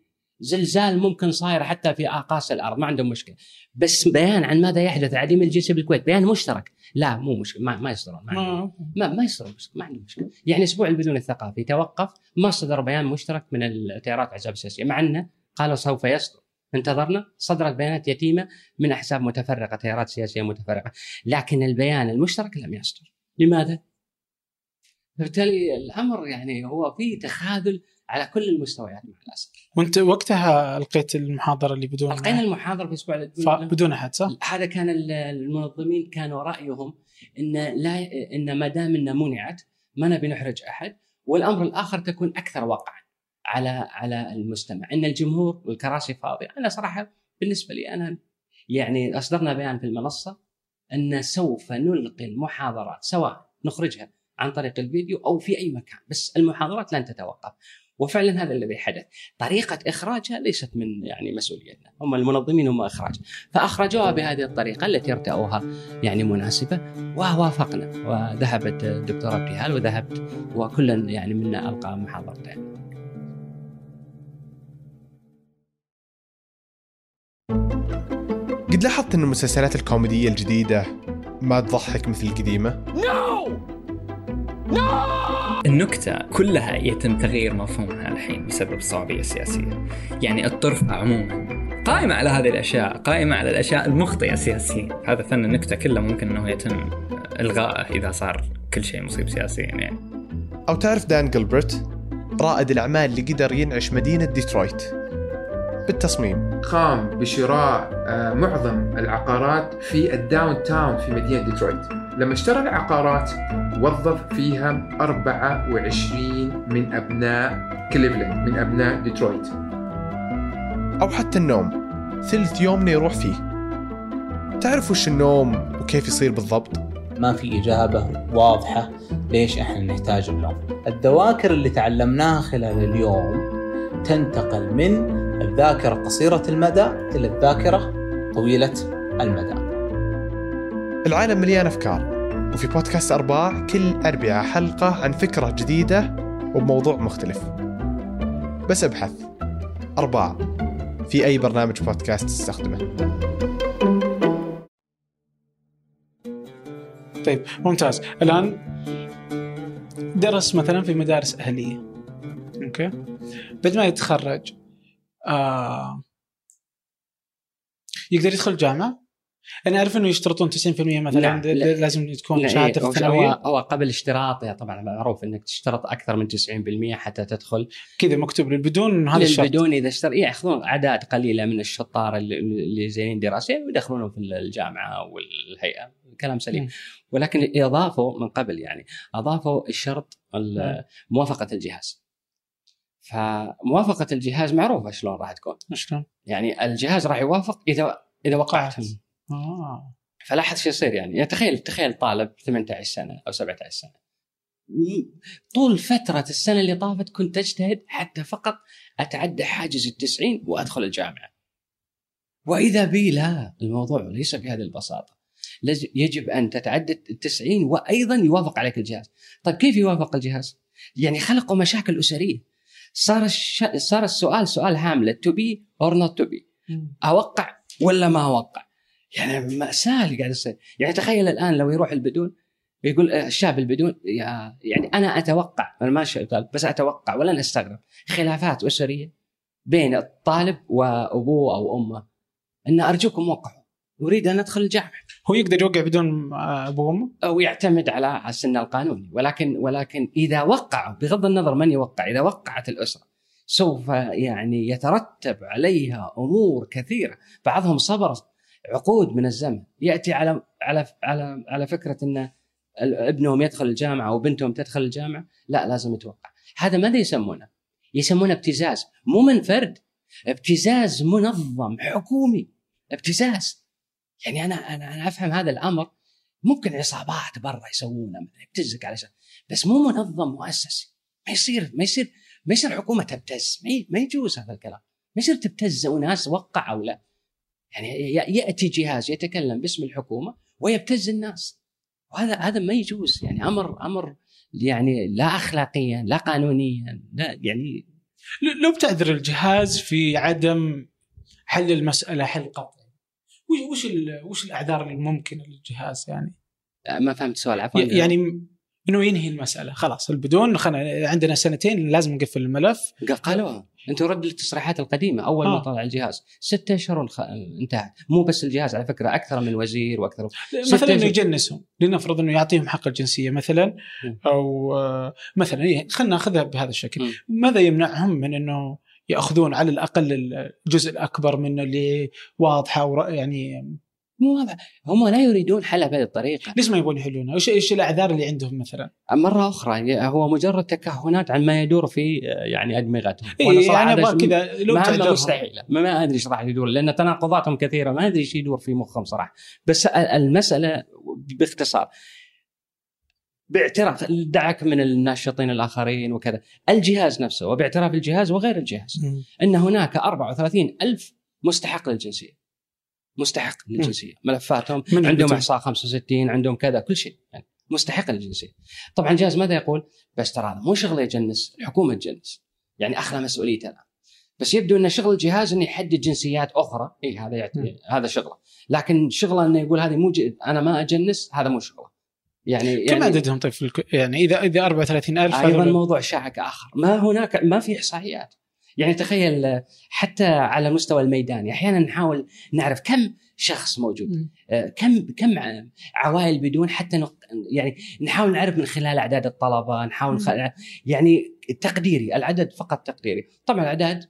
زلزال ممكن صاير حتى في اقاصي الأرض ما عندهم مشكلة. بس بيان عن ماذا يحدث عديم الجنسية بالكويت بيان مشترك. لا مو مشكلة ما, ما يصدرون ما, عندهم. ما ما ما يصدرون ما عندهم مشكلة. يعني أسبوع البدون الثقافي توقف ما صدر بيان مشترك من التيارات الاحزاب السياسية مع أنه قالوا سوف يصدر. انتظرنا صدرت بيانات يتيمة من أحزاب متفرقة تيارات سياسية متفرقة. لكن البيان المشترك لم يصدر. لماذا؟ فبالتالي الأمر يعني هو في تخاذل على كل المستويات مع الأسف. وانت وقتها ألقيت المحاضرة اللي بدون ألقينا المحاضرة في الأسبوع ف- بدون أحد صح؟ هذا كان ال- المنظمين كانوا رأيهم إن لا إن ما دام انها منعت ما نبي نحرج أحد والأمر الآخر تكون أكثر وقعا على على المستمع. إن الجمهور والكراسي فاضية. أنا صراحة بالنسبة لي أنا يعني أصدرنا بيان في المنصة إن سوف نلقي المحاضرات سواء نخرجها عن طريق الفيديو أو في أي مكان بس المحاضرات لن تتوقف. وفعلا هذا الذي حدث. طريقة إخراجها ليست من يعني مسؤوليتنا. هم المنظمين هم إخراج. فأخرجوها بهذه الطريقة التي ارتأوها يعني مناسبة ووافقنا. وذهبت الدكتورة ابتهال وذهبت وكل يعني منا ألقى محاضرتين. قد لاحظت أن المسلسلات الكوميدية الجديدة ما تضحك مثل القديمة؟ النكتة كلها يتم تغيير مفهومها الحين بسبب الصعوبية السياسية يعني الطرف عموما قائمة على هذه الأشياء قائمة على الأشياء المخطئة سياسيا. هذا فن النكتة كله ممكن أنه يتم إلغائه إذا صار كل شيء مصيب سياسيا يعني. أو تعرف دان جلبرت رائد الأعمال اللي قدر ينعش مدينة ديترويت. بالتصميم. قام بشراء آه، معظم العقارات في ال downtown في مدينة ديترويت. لما اشترى العقارات وظف فيها 24 من أبناء كليفلاند من أبناء ديترويت. أو حتى النوم ثلث يومنا يروح فيه. تعرف وش النوم وكيف يصير بالضبط؟ ما في إجابة واضحة ليش إحنا نحتاج النوم. الذواكر اللي تعلمناها خلال اليوم تنتقل من الذاكرة قصيرة المدى إلى الذاكرة طويلة المدى. العالم مليان أفكار وفي بودكاست أرباع كل أربعة حلقة عن فكرة جديدة وبموضوع مختلف. بس أبحث. أرباع. في أي برنامج بودكاست تستخدمه. طيب ممتاز. الآن درس مثلا في مدارس أهلية. أوكي؟ بعد ما يتخرج آه يقدر يدخل جامعة؟ أنا أعرف إنه يشترطون 90% مثلا. د- لازم تكون لا، شهادة إيه، هو- الثانوية. هو, قبل اشتراطها طبعا معروف إنك تشترط أكثر من 90% حتى تدخل. كذا مكتوب للبدون هذا الشرط. بدون إذا اشتر يأخذون أعداد قليلة من الشطار اللي- زينين دراسيا ويدخلونهم في الجامعة والهيئة. كلام سليم. ولكن إضافوا من قبل يعني أضافوا الشرط. موافقة الجهاز. فموافقة الجهاز معروفة شلون راح تكون. شلون؟ يعني الجهاز راح يوافق اذا إذا وقعت. آه. فلاحظ شو يصير يعني. يعني تخيل تخيل طالب 18 سنة أو 17 سنة. طول فترة السنة اللي طافت كنت أجتهد حتى فقط أتعدى حاجز التسعين وأدخل الجامعة. وإذا بي لا الموضوع ليس بهذه البساطة. يجب أن تتعدى التسعين وأيضا يوافق عليك الجهاز. طيب كيف يوافق الجهاز؟ يعني خلقوا مشاكل أسرية. صار الش... صار السؤال سؤال هاملت to be or not to be أوقع ولا ما أوقع؟ يعني مأساة اللي قاعد يصير، يعني تخيل الآن لو يروح البدون يقول آه، الشاب البدون يا يعني أنا أتوقع أنا ما شغال بس أتوقع ولن استغرب خلافات أسرية بين الطالب وأبوه أو أمه. أن أرجوكم وقعوا أريد أن أدخل الجامعة. هو يقدر يوقع بدون آه، أبوه وأمه؟ أو يعتمد على السن القانوني. ولكن ولكن إذا وقعوا بغض النظر من يوقع إذا وقعت الأسرة سوف يعني يترتب عليها أمور كثيرة. بعضهم صبر عقود من الزمن. يأتي على على على على فكرة إن ابنهم يدخل الجامعة أو بنتهم تدخل الجامعة لا لازم يتوقع. هذا ماذا يسمونه؟ يسمونه ابتزاز. مو من فرد ابتزاز منظم حكومي. ابتزاز. يعني أنا أنا أنا أفهم هذا الأمر. ممكن عصابات برا يسوونه يبتزك على بس مو منظم مؤسسي. ما يصير ما يصير ما يصير حكومة تبتز. ما يجوز هذا الكلام. ما يصير تبتز وناس وقع أو لا. يعني يأتي جهاز يتكلم باسم الحكومة ويبتز الناس. وهذا هذا ما يجوز. يعني أمر أمر يعني لا اخلاقيا لا قانونيا لا يعني لو بتعذر الجهاز في عدم حل المسألة حل قطعي وش وش ال- وش الأعذار الممكنه للجهاز يعني؟ ما فهمت السؤال عفوا. يعني إنه ينهي المسألة خلاص البدون خلنا عندنا سنتين لازم نقفل الملف قالوها أنت رد للتصريحات القديمة أول ما آه. طلع الجهاز ستة أشهر والخ- انتهت مو بس الجهاز على فكرة أكثر من وزير وأكثر مثلا إنه. يجنسهم لنفرض إنه يعطيهم حق الجنسية مثلا. أو آه، مثلا إيه، خلينا ناخذها بهذا الشكل مم. ماذا يمنعهم من إنه يأخذون على الأقل الجزء الأكبر منه اللي واضحة يعني مو واضح هم لا يريدون حلها بهذه الطريقة ليش ما يبون يحلونها؟ إيش إيش الأعذار اللي عندهم مثلا؟ مرة أخرى هو مجرد تكهنات عن ما يدور في يعني أدمغتهم إيه صراحة يعني هذا أبغى كذا لو تعذرهم. مستحيلة ما, ما أدري إيش راح يدور لأن تناقضاتهم كثيرة ما أدري إيش يدور في مخهم صراحة بس ال- المسألة باختصار باعتراف دعك من الناشطين الآخرين وكذا الجهاز نفسه وباعتراف الجهاز وغير الجهاز مم. إن هناك 34 ألف مستحق للجنسية مستحق للجنسية. ملفاتهم من عندهم. احصاء 65 عندهم كذا كل شيء. يعني مستحق للجنسية. طبعا الجهاز ماذا يقول؟ بس ترى هذا مو شغله يجنس الحكومة تجنس. يعني اخلى مسؤوليته الآن. بس يبدو إن شغل الجهاز إنه يحدد جنسيات أخرى. إي هذا يعتبر هذا شغله. لكن شغله إنه يقول هذه مو ج... أنا ما أجنس هذا مو شغله. يعني كم يعني عددهم طيب في الك... يعني اذا إذا 34000 أيضا موضوع شائك آخر. ما هناك ما في إحصائيات. يعني تخيل حتى على مستوى الميداني أحيانا نحاول نعرف كم شخص موجود. آه، كم كم عوائل بدون حتى نق... يعني نحاول نعرف من خلال أعداد الطلبة نحاول. يعني تقديري العدد فقط تقديري طبعا الأعداد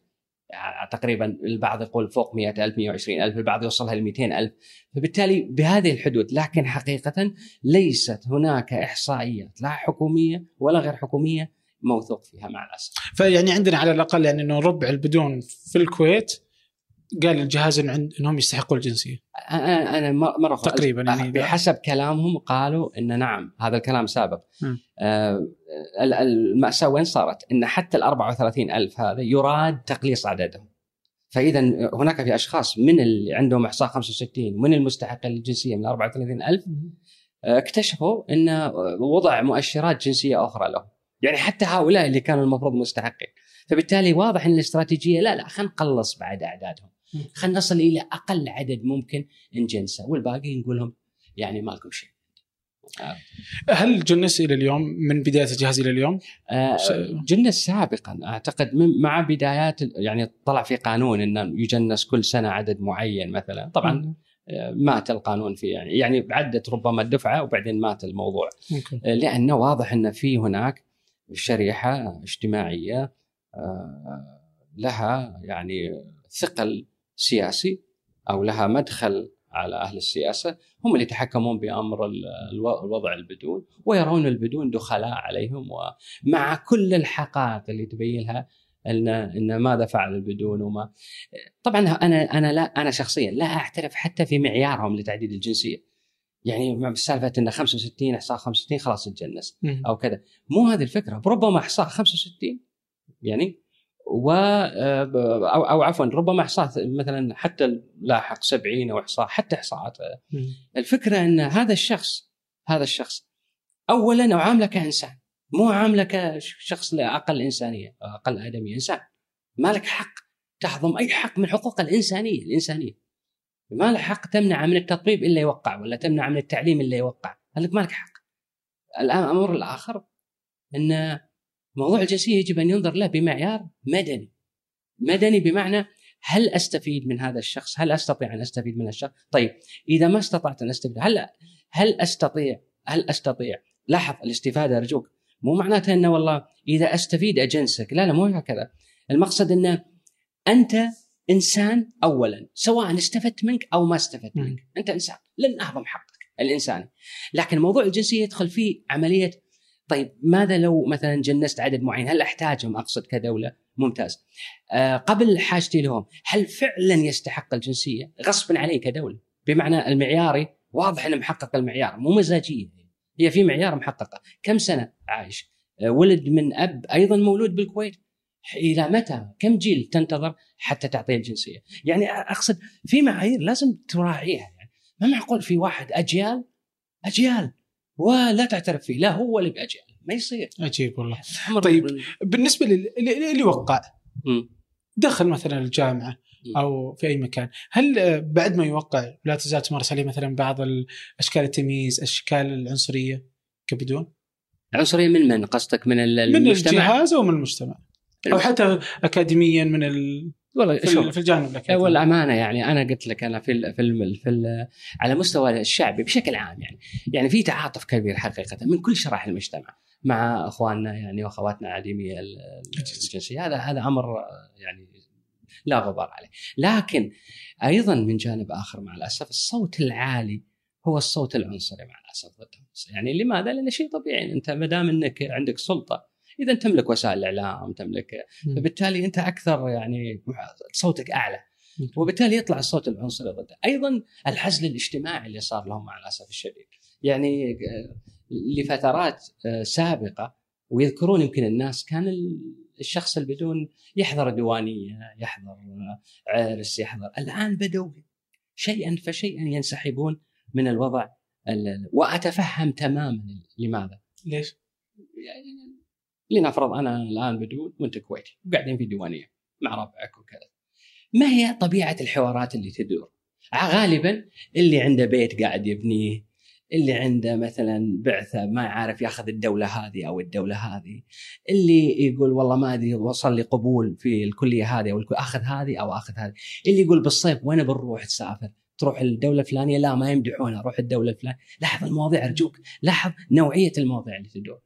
آه، تقريبا البعض يقول فوق 100000 120000 البعض يوصلها ل 200000 فبالتالي بهذه الحدود لكن حقيقه ليست هناك إحصائيات لا حكومية ولا غير حكومية موثوق فيها مع الأسف فيعني عندنا على الأقل يعني إنه ربع البدون في الكويت قال الجهاز إن إنهم يستحقوا الجنسية أنا أنا مره تقريباً يعني بحسب كلامهم قالوا إن نعم هذا الكلام سابق. آه ال- المأساة وين صارت؟ إن حتى ال 34 ألف هذا يراد تقليص عددهم. فاذا هناك في أشخاص من اللي عندهم إحصاء 65 من المستحقين للجنسية من 34 ألف آه، اكتشفوا إن وضع مؤشرات جنسية أخرى لهم. يعني حتى هؤلاء اللي كانوا المفروض مستحقين. فبالتالي واضح إن الاستراتيجية لا لا خلينا نقلص بعد أعدادهم. خلينا نصل إلى أقل عدد ممكن نجنسه والباقي نقول لهم يعني ما لكم شيء. هل جنس إلى اليوم من بداية الجهاز إلى اليوم؟ آه، جنس سابقا أعتقد من مع بدايات يعني طلع في قانون إنه يجنس كل سنة عدد معين مثلا طبعا آه، مات القانون في يعني يعني عدت ربما الدفعة وبعدين مات الموضوع. آه، لأنه واضح إن في هناك شريحة اجتماعية آه، لها يعني ثقل سياسي أو لها مدخل على أهل السياسة. هم اللي يتحكمون بأمر ال- الو- الوضع البدون ويرون البدون دخلاء عليهم ومع كل الحقائق اللي تبينها ان إن ماذا فعل البدون وما. طبعا أنا أنا لا أنا شخصيا لا أعترف حتى في معيارهم لتعديد الجنسية. يعني مع سالفة إن 65 إحصاء 65 خلاص تجنس مم. أو كذا. مو هذه الفكرة. ربما إحصاء 65 يعني و أو أو عفوا ربما إحصاء مثلا حتى لاحق 70 أو إحصاء حتى إحصاءات. الفكرة إن هذا الشخص هذا الشخص اولا اعامله كإنسان. مو عامله كشخص أقل إنسانية أقل آدمية إنسان. ما لك حق. تهضم أي حق من حقوق الإنسانية الإنسانية. ما لك حق تمنع من التطبيب إلا يوقع ولا تمنع من التعليم إلا يوقع. قال ما لك حق. الآن الامر الآخر إن موضوع الجنسية يجب أن ينظر له بمعيار مدني. مدني بمعنى هل أستفيد من هذا الشخص؟ هل أستطيع أن أستفيد من الشخص؟ طيب إذا ما استطعت أن أستفيد هل هل أستطيع؟ هل أستطيع؟ لاحظ الاستفادة ارجوك مو معناتها إنه والله إذا أستفيد أجنسك. لا لا مو هكذا. المقصد إنه أنت إنسان اولا سواء استفدت منك أو ما استفدت. منك. أنت إنسان لن أهضم حقك الإنساني. لكن موضوع الجنسية يدخل فيه عملية طيب ماذا لو مثلا جنست عدد معين؟ هل أحتاجهم؟ أقصد كدولة ممتاز. آه قبل حاجتي لهم هل فعلا يستحق الجنسية؟ غصبا عليه كدولة. بمعنى المعياري واضح إنه محقق المعيار مو مزاجية. هي في معيار محققة. كم سنة عايش؟ آه ولد من أب أيضا مولود بالكويت. إلى متى؟ كم جيل تنتظر حتى تعطيه الجنسية؟ يعني أقصد في معايير لازم تراعيها. يعني ما معقول في واحد أجيال؟ أجيال. ولا تعترف فيه. لا هو اللي باجل ما يصير. عجيب والله. طيب. بالنسبة لل- اللي اللي وقع. دخل مثلا الجامعة. أو في أي مكان، هل بعد ما يوقع لا تزال تمارس عليه مثلا بعض ال- أشكال التمييز، أشكال العنصرية كبدون؟ العنصرية من من؟ قصدك من ال- من المجتمع؟ الجهاز أو من المجتمع؟ أو حتى اكاديميا من ال... والله في, في الجانب الأكاديمي. والامانه يعني أنا قلت لك أنا في ال في ال في ال على مستوى الشعبي بشكل عام يعني. يعني في تعاطف كبير حقيقة من كل شرائح المجتمع مع أخواننا يعني وأخواتنا عديمي ال- الجنسية. هذا هذا أمر يعني لا غبار عليه. لكن أيضا من جانب آخر مع الأسف الصوت العالي هو الصوت العنصري مع الأسف يعني لماذا؟ لأن شيء طبيعي. أنت ما دام إنك عندك سلطة إذا تملك وسائل الإعلام تملك. فبالتالي أنت أكثر يعني صوتك أعلى. وبالتالي يطلع الصوت العنصري ضده أيضا العزل الاجتماعي اللي صار لهم مع الأسف الشديد. يعني آه، لفترات آه، سابقة ويذكرون يمكن الناس كان ال- الشخص اللي بدون يحضر ديوانيه يحضر آه، عرس يحضر. الآن بدوا شيئا فشيئا ينسحبون من الوضع ال- وأتفهم تماما لماذا. ليش؟ يعني لنفرض أنا الآن بدون وأنت كويتي وقاعدين في ديوانية مع ربعك وكذا. ما هي طبيعة الحوارات اللي تدور؟ غالبا اللي عنده بيت قاعد يبنيه اللي عنده مثلا بعثة ما عارف ياخذ الدولة هذه أو الدولة هذه اللي يقول والله ما أدري وصل لي قبول في الكلية هذه أو أخذ هذه أو أخذ هذه. اللي يقول بالصيف وين بنروح تسافر؟ تروح الدولة الفلانية؟ لا ما يمدحونها روح الدولة الفلانية. لاحظ المواضيع أرجوك لاحظ نوعية المواضيع اللي تدور.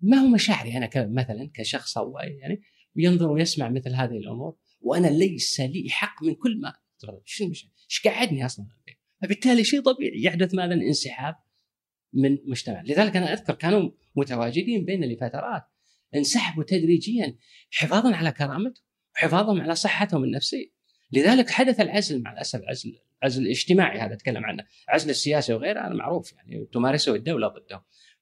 ما هو مشاعري أنا مثلا كشخص أو يعني ينظر ويسمع مثل هذه الأمور وأنا ليس لي حق من كل ما مش إيش قعدني أصلا؟ فبالتالي شيء طبيعي يحدث ماذا؟ انسحاب من مجتمع. لذلك أنا أذكر كانوا متواجدين بين لفترات انسحبوا تدريجيا حفاظا على كرامتهم وحفاظا على صحتهم النفسية. لذلك حدث العزل مع الأسف العزل العزل الاجتماعي هذا أتكلم عنه العزل السياسي وغيره هذا معروف يعني تمارسه الدولة ضدهم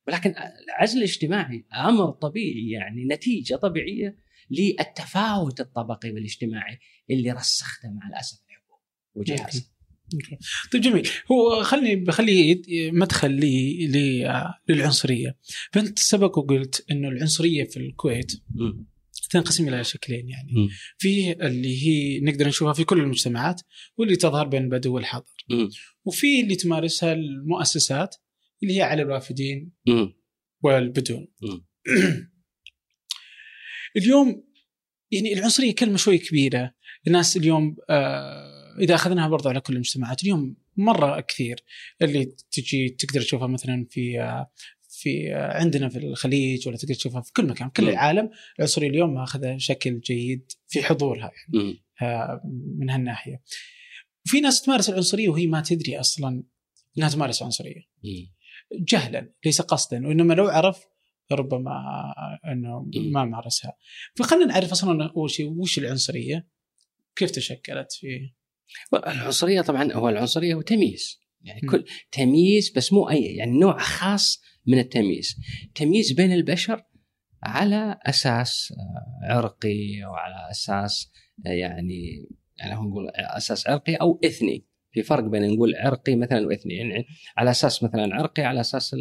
ولكن العزل الاجتماعي أمر طبيعي يعني نتيجة طبيعية للتفاوت الطبقي والاجتماعي اللي رسخته مع الأسف الحكومة وجهازها طيب جميل هو خلني بخلي مدخل لي لي- للعنصرية فأنت سبق وقلت إنه العنصرية في الكويت. تنقسم إلى شكلين يعني. في اللي هي نقدر نشوفها في كل المجتمعات واللي تظهر بين البدو والحضر مم. وفي اللي تمارسها المؤسسات اللي هي على الوافدين. والبدون. اليوم يعني العنصرية كلمة شوي كبيرة الناس اليوم آه إذا أخذناها برضو على كل المجتمعات اليوم مرة كثير اللي تجي تقدر تشوفها مثلا في آه في آه عندنا في الخليج ولا تقدر تشوفها في كل مكان كل مم. العالم العنصرية اليوم ماخذة شكل جيد في حضورها مم. آه، من هالناحية. وفي ناس تمارس العنصرية وهي ما تدري أصلا إنها تمارس عنصرية مم. جهلا ليس قصدا وإنما لو عرف ربما إنه مم. ما مارسها. فخلينا نعرف أصلا اول شيء وش العنصرية؟ كيف تشكلت في العنصرية طبعا هو العنصرية هو تمييز يعني م. كل تمييز بس مو اي يعني نوع خاص من التمييز تمييز بين البشر على أساس آه، عرقي أو على أساس آه، يعني يعني نقول أساس عرقي أو إثني في فرق بين نقول عرقي مثلا وإثني يعني على أساس مثلا عرقي على أساس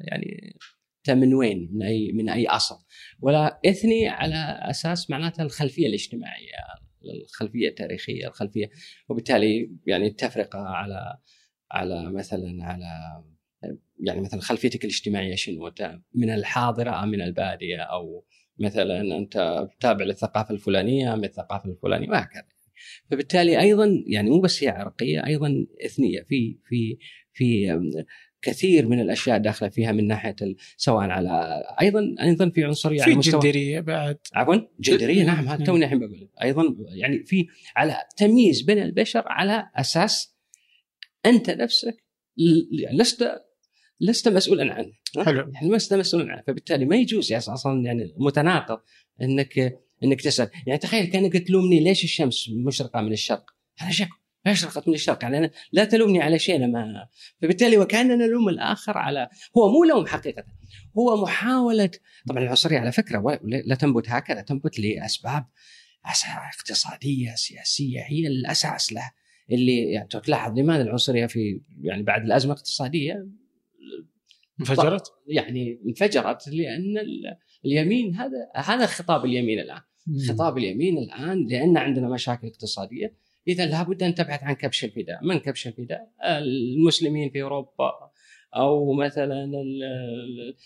يعني انت من وين؟ من أي من أي أصل. ولا إثني على أساس معناته الخلفية الاجتماعية الخلفية التاريخية الخلفية. وبالتالي يعني التفرقة على على مثلا على يعني مثلا خلفيتك الاجتماعية شنو؟ من الحاضرة أم من البادية؟ أو مثلا أنت تابع للثقافة الفلانية من الثقافة الفلانية؟ وهكذا. فبالتالي أيضا يعني مو بس هي عرقية أيضا إثنية. في في في كثير من الأشياء داخلة فيها من ناحية سواء على أيضا أيضا في عنصرية في جندريه بعد. عفوا جندريه نعم هذا نعم. توني الحين بقول. أيضا يعني في على تمييز بين البشر على أساس أنت نفسك لست لست مسؤولا عنه؟ حلو. يعني لست مسؤولا عنه. فبالتالي ما يجوز يعني أصلا يعني متناقض إنك إنك تسأل. يعني تخيل كأنك تلومني ليش الشمس مشرقة من الشرق؟ أنا شك اشرقت من الشرق. يعني أنا لا تلومني على شيء أنا ما فبالتالي وكأننا نلوم الآخر على هو مو لوم حقيقة هو محاولة. طبعا العنصرية على فكرة لا تنبت هكذا تنبت لأسباب اقتصادية سياسية هي الأساس لها اللي يعني تلاحظ لماذا العنصرية في يعني بعد الأزمة الاقتصادية؟ انفجرت؟ يعني انفجرت لأن ال- اليمين هذا هذا خطاب اليمين الآن. خطاب اليمين الآن لأن عندنا مشاكل اقتصادية. إذا لابد أن تبحث عن كبش الفداء، من كبش الفداء؟ المسلمين في أوروبا أو مثلا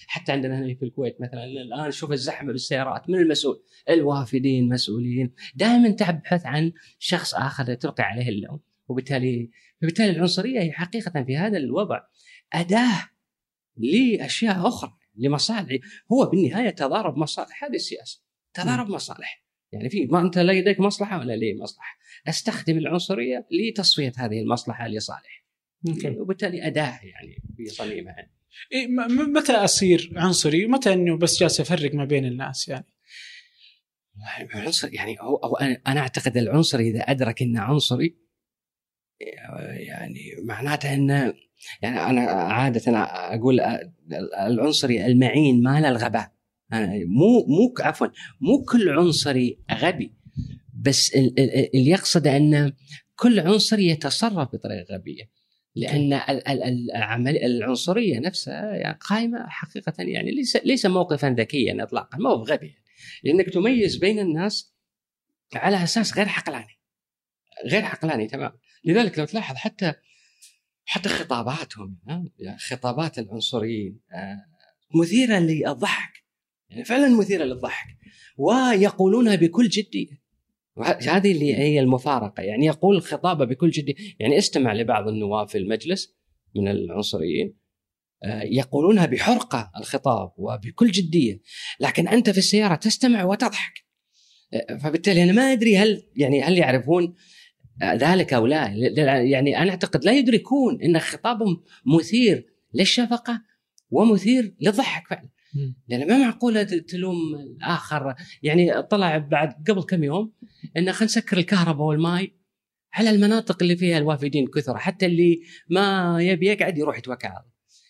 حتى عندنا هنا في الكويت مثلا. الآن شوف الزحمة بالسيارات. من المسؤول؟ الوافدين مسؤولين، دائما تبحث عن شخص آخر تلقي عليه اللوم. وبالتالي فبالتالي العنصرية هي حقيقة في هذا الوضع. أداة لأشياء أخرى لمصالح. هو بالنهاية تضارب مصالح. هذه السياسة. تضارب مصالح. يعني في ما أنت لديك مصلحة ولا لي مصلحة. أستخدم العنصرية لتصفية هذه المصلحة لصالح. وبالتالي أداة يعني في صميمها. إيه متى أصير عنصري؟ ومتى إنه بس جالس أفرق ما بين الناس يعني؟ العنصر يعني هو, أنا- أنا أعتقد العنصري إذا أدرك إنه عنصري يعني معناته إنه يعني أنا عادة أقول العنصري المعين ما له الغباء. مو مو عفوا مو كل عنصري غبي بس ال- ال- اللي يقصد أن كل عنصري يتصرف بطريقة غبية لأن العنصرية نفسها يعني قائمة حقيقة يعني ليس ليس موقفا ذكيا اطلاقا ما هو غبي لأنك تميز بين الناس على أساس غير عقلاني غير عقلاني تمام لذلك لو تلاحظ حتى حتى خطاباتهم ها؟ يعني خطابات العنصريين آه، مثيرة للضحك. يعني فعلا مثيرة للضحك. ويقولونها بكل جدية. هذه اللي هي المفارقة. يعني يقول خطابة بكل جدية. يعني استمع لبعض النواب في المجلس من العنصريين. آه، يقولونها بحرقة الخطاب وبكل جدية. لكن أنت في السيارة تستمع وتضحك. آه، فبالتالي أنا ما أدري هل يعني هل يعرفون ذلك أو لا. يعني أنا أعتقد لا يدركون إن خطابهم مثير للشفقة ومثير للضحك فعلا. لأن ما معقولة تلوم الآخر يعني طلع بعد قبل كم يوم انه خلينا نسكر الكهرباء والماء على المناطق اللي فيها الوافدين كثر حتى اللي ما يبي يقعد يروح يتوكل على.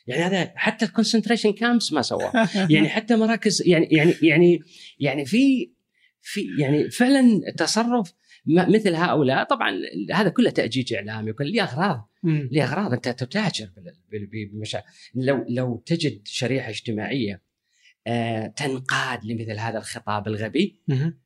يعني هذا حتى ال concentration camps ما سواه يعني حتى مراكز يعني يعني يعني يعني في في يعني فعلا تصرف مثل هؤلاء طبعا هذا كله تأجيج إعلامي وكل له أغراض. له أغراض أنت تتاجر. لو لو تجد شريحة اجتماعية تنقاد لمثل هذا الخطاب الغبي.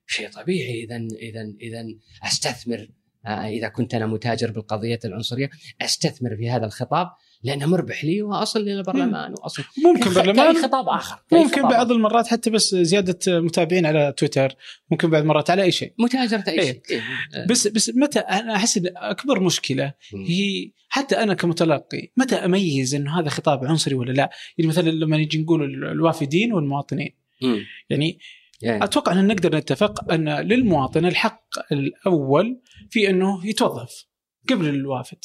شيء طبيعي اذا اذا اذا أستثمر آه، إذا كنت أنا متاجر بالقضية العنصرية أستثمر في هذا الخطاب لأنه مربح لي وأصل للبرلمان وأصل ممكن برلمان خطاب آخر ممكن خطاب بعض آخر. المرات حتى بس زيادة متابعين على تويتر ممكن بعض المرات على أي شيء متاجره اي إيه. شيء إيه. آه. بس بس متى أنا أحس أكبر مشكلة مم. هي حتى أنا كمتلقي متى أميز إنه هذا خطاب عنصري ولا لا؟ يعني مثلا لما نجي نقول ال- الوافدين والمواطنين مم. يعني يعني أتوقع إن نقدر نتفق أن للمواطن الحق الأول في أنه يتوظف قبل الوافد.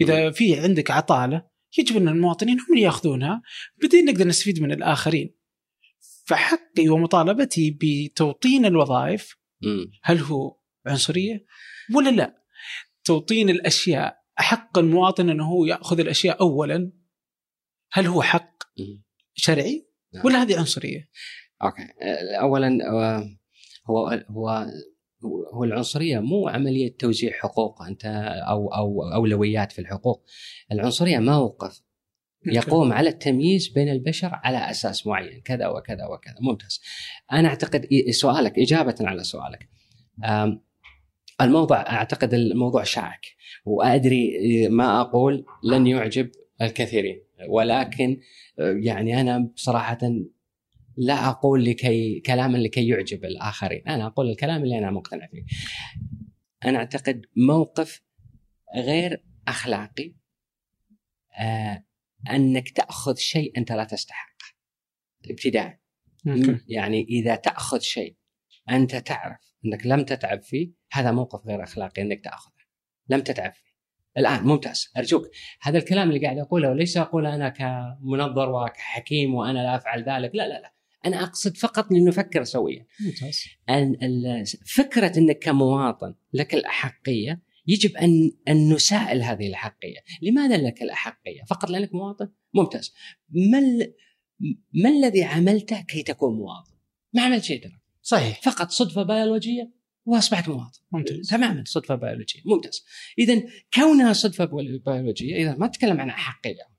إذا في عندك عطالة يجب أن المواطنين هم اللي يأخذونها بعدين نقدر نستفيد من الآخرين. فحقي ومطالبتي بتوطين الوظائف. هل هو عنصرية ولا لا؟ توطين الأشياء حق المواطن أنه هو يأخذ الأشياء اولا هل هو حق. شرعي نعم. ولا هذه عنصرية؟ أوكي آه، اولا آه، هو هو هو العنصرية مو عملية توزيع حقوق أنت أو أو أولويات في الحقوق. العنصرية موقف يقوم على التمييز بين البشر على أساس معين كذا وكذا وكذا. ممتاز. أنا أعتقد سؤالك إجابة على سؤالك. الموضوع أعتقد الموضوع شائك وأدري ما أقول لن يعجب الكثيرين. ولكن آه، يعني أنا بصراحة لا أقول لكي كلاما لكي يعجب الآخرين. أنا أقول الكلام اللي أنا مقتنع فيه. أنا أعتقد موقف غير أخلاقي آه أنك تأخذ شيء أنت لا تستحقه. ابتداء. يعني إذا تأخذ شيء أنت تعرف أنك لم تتعب فيه هذا موقف غير أخلاقي أنك تأخذه. لم تتعب فيه. الآن ممتاز. أرجوك. هذا الكلام اللي قاعد أقوله وليس اقوله أنا كمنظر وكحكيم وأنا لا أفعل ذلك؟ لا لا لا. أنا أقصد فقط لنفكر سويا ممتاز أن فكرة إنك كمواطن لك الأحقية يجب أن أن نسائل هذه الأحقية، لماذا لك الأحقية؟ فقط لأنك مواطن؟ ممتاز. ما ال- ما الذي عملته كي تكون مواطن؟ ما عملت شيء ترى، صحيح فقط صدفة بيولوجية وأصبحت مواطن. ممتاز تماما صدفة بيولوجية، ممتاز. اذا كونها صدفة بيولوجية إذا ما تتكلم عن أحقية.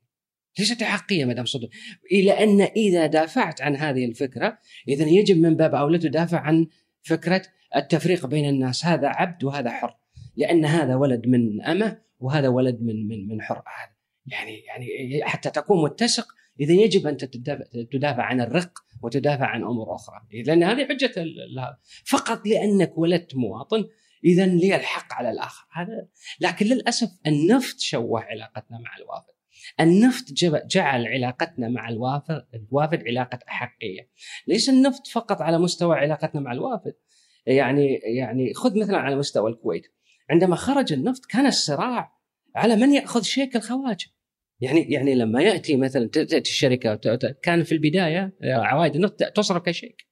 ليست احقيه ما دام صدق إلى أن إذا دافعت عن هذه الفكرة إذا يجب من باب أولى تدافع عن فكرة التفريق بين الناس. هذا عبد وهذا حر لأن هذا ولد من أمة وهذا ولد من من من حر. يعني يعني حتى تكون متسق إذا يجب أن تدافع, عن الرق وتدافع عن أمور أخرى. لأن هذه حجة فقط لأنك ولدت مواطن إذا لي الحق على الآخر. هذا لكن للأسف النفط شوه علاقتنا مع الوافد. النفط جعل علاقتنا مع الوافد الوافد علاقة أحقية. ليس النفط فقط على مستوى علاقتنا مع الوافد؟ يعني يعني خذ مثلا على مستوى الكويت. عندما خرج النفط كان الصراع على من يأخذ شيك الخواجة. يعني يعني لما يأتي مثلا تأتي الشركة كان في البداية عوائد النفط تصرف كشيك.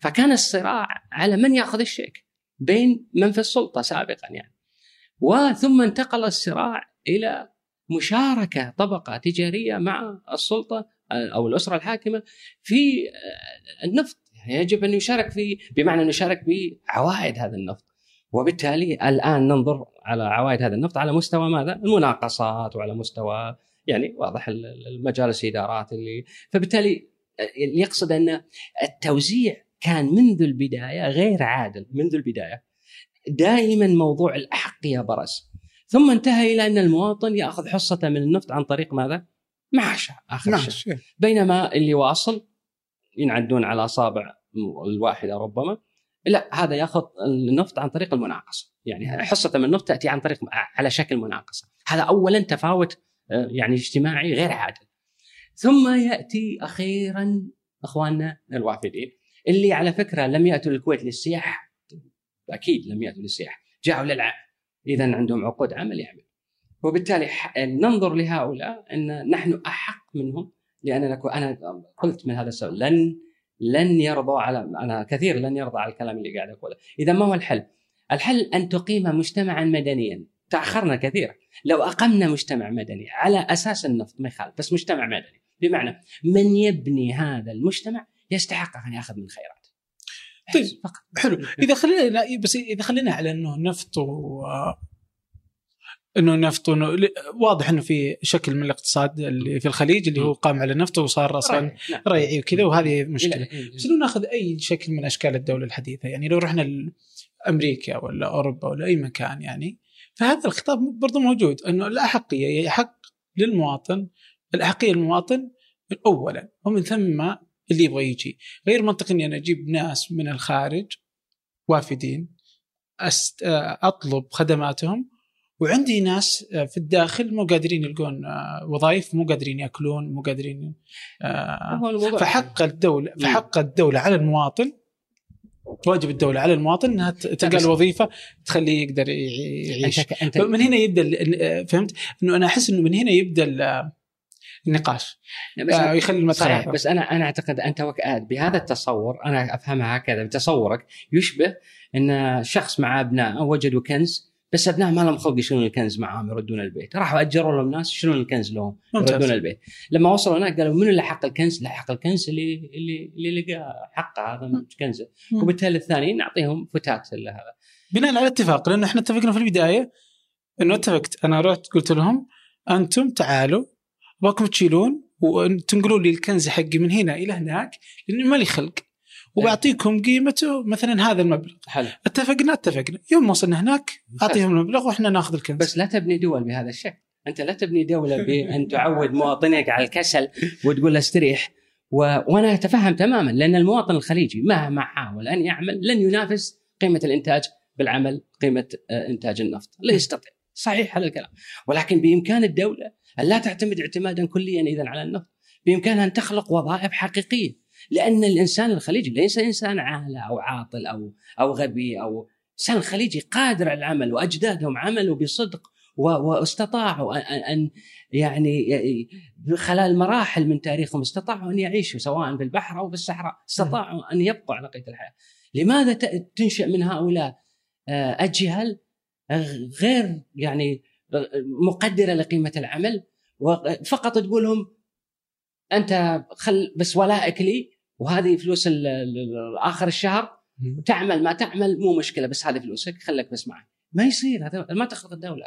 فكان الصراع على من يأخذ الشيك. بين من في السلطة سابقا يعني. وثم انتقل الصراع إلى مشاركة طبقة تجارية مع السلطة أو الأسرة الحاكمة في النفط. يعني يجب أن يشارك في بمعنى انه يشارك بعوائد هذا النفط. وبالتالي الآن ننظر على عوائد هذا النفط على مستوى ماذا؟ المناقصات وعلى مستوى يعني واضح ال- المجالس الإدارات اللي فبالتالي يقصد أن التوزيع كان منذ البداية غير عادل منذ البداية. دائما موضوع الاحقيه برز ثم انتهى إلى أن المواطن يأخذ حصته من النفط عن طريق ماذا؟ معاشه آخر الشهر معلش بينما اللي واصل ينعدون على أصابع الواحدة ربما لا هذا يأخذ النفط عن طريق المناقصة. يعني حصته من النفط تأتي عن طريق على شكل مناقصة. هذا اولا تفاوت آه، يعني اجتماعي غير عادل. ثم يأتي أخيرا إخواننا الوافدين اللي على فكرة لم يأتوا للكويت للسياحه أكيد لم يأتوا للسياحه جاءوا للعمل اذا عندهم عقود عمل يعمل. وبالتالي ننظر لهؤلاء أن نحن أحق منهم لأن نكون أنا قلت من هذا السبب لن لن يرضوا على أنا كثير لن يرضى على الكلام اللي قاعد أقوله، إذا ما هو الحل؟ الحل أن تقيم مجتمعا مدنيا، تأخرنا كثيرا، لو أقمنا مجتمع مدني على أساس النفط ما يخالف، بس مجتمع مدني، بمعنى من يبني هذا المجتمع يستحق أن يأخذ من خيراته. طيب. حلو. إذا خلينا بس إذا خلينا على إنه نفط و إنه نفط وإنه واضح إنه في شكل من الاقتصاد اللي في الخليج اللي هو قام على النفط وصار أصلا. ريعي وكذا وهذه مشكلة. بس لو ناخذ أي شكل من أشكال الدولة الحديثة يعني لو رحنا لامريكا ولا أوروبا ولا أي مكان يعني فهذا الخطاب برضو موجود إنه الأحقية يحق للمواطن الأحقية للمواطن اولا ومن ثم اللي يبغى يجي. غير منطقي إني أنا أجيب ناس من الخارج وافدين أست... أطلب خدماتهم وعندي ناس في الداخل مو قادرين يلقون آه، وظائف مو قادرين يأكلون مو قادرين آه، فحق الدولة فحق الدولة على المواطن واجب الدولة على المواطن إنها تلقى بس- له وظيفة تخليه يقدر يعيش. فمن هنا يبدأ فهمت؟ إنه أنا أحس إنه من هنا يبدأ النقاش بس آه، يخلي المدخل صحيح. بس أنا أنا أعتقد أنت وك- بهذا التصور أنا أفهمها هكذا بتصورك يشبه إن شخص مع ابنائه وجدوا كنز بس ابنائه ما لهم خلق يشيلون الكنز معاهم يردون البيت راحوا أجروا لهم ناس يشيلون الكنز لهم. يردون البيت لما وصلوا هناك قالوا منو اللي حق الكنز؟ لا حق الكنز اللي اللي اللي لقى حقه هذا كنزه. وبالتالي الثانيين نعطيهم فتات هذا بناء على اتفاق لأنه إحنا اتفقنا في البداية إنه اتفقت أنا رحت قلت لهم أنتم تعالوا ابغاكم تشيلون وتنقلون لي الكنز حقي من هنا إلى هناك لأنه ما لي خلق. وبعطيكم قيمته مثلا هذا المبلغ. حلو. اتفقنا اتفقنا. يوم وصلنا هناك أعطيهم المبلغ وإحنا ناخذ الكنز. بس لا تبني دول بهذا الشكل. أنت لا تبني دولة بأن تعود مواطنيك على الكسل وتقول له استريح. و... وأنا أتفهم تماما لأن المواطن الخليجي مهما حاول أن يعمل لن ينافس قيمة الإنتاج بالعمل قيمة آه، إنتاج النفط. لا يستطيع. صحيح هذا الكلام. ولكن بإمكان الدولة أن لا تعتمد اعتمادا كليا اذا على النفط. بإمكانها أن تخلق وظائف حقيقية. لأن الإنسان الخليجي ليس إنسان عاهل أو عاطل أو أو غبي أو الانسان الخليجي قادر على العمل وأجدادهم عملوا بصدق واستطاعوا أن يعني خلال مراحل من تاريخهم استطاعوا أن يعيشوا سواء في البحر أو في الصحراء، استطاعوا أن يبقوا على قيد الحياة. لماذا تنشأ من هؤلاء اجيال آه، غير يعني مقدرة لقيمة العمل وفقط تقول لهم أنت خل بس ولائك لي وهذه فلوس آخر الشهر تعمل ما تعمل مو مشكلة بس هذه فلوسك خليك بس معي. ما يصير هذا ما تخلق الدولة.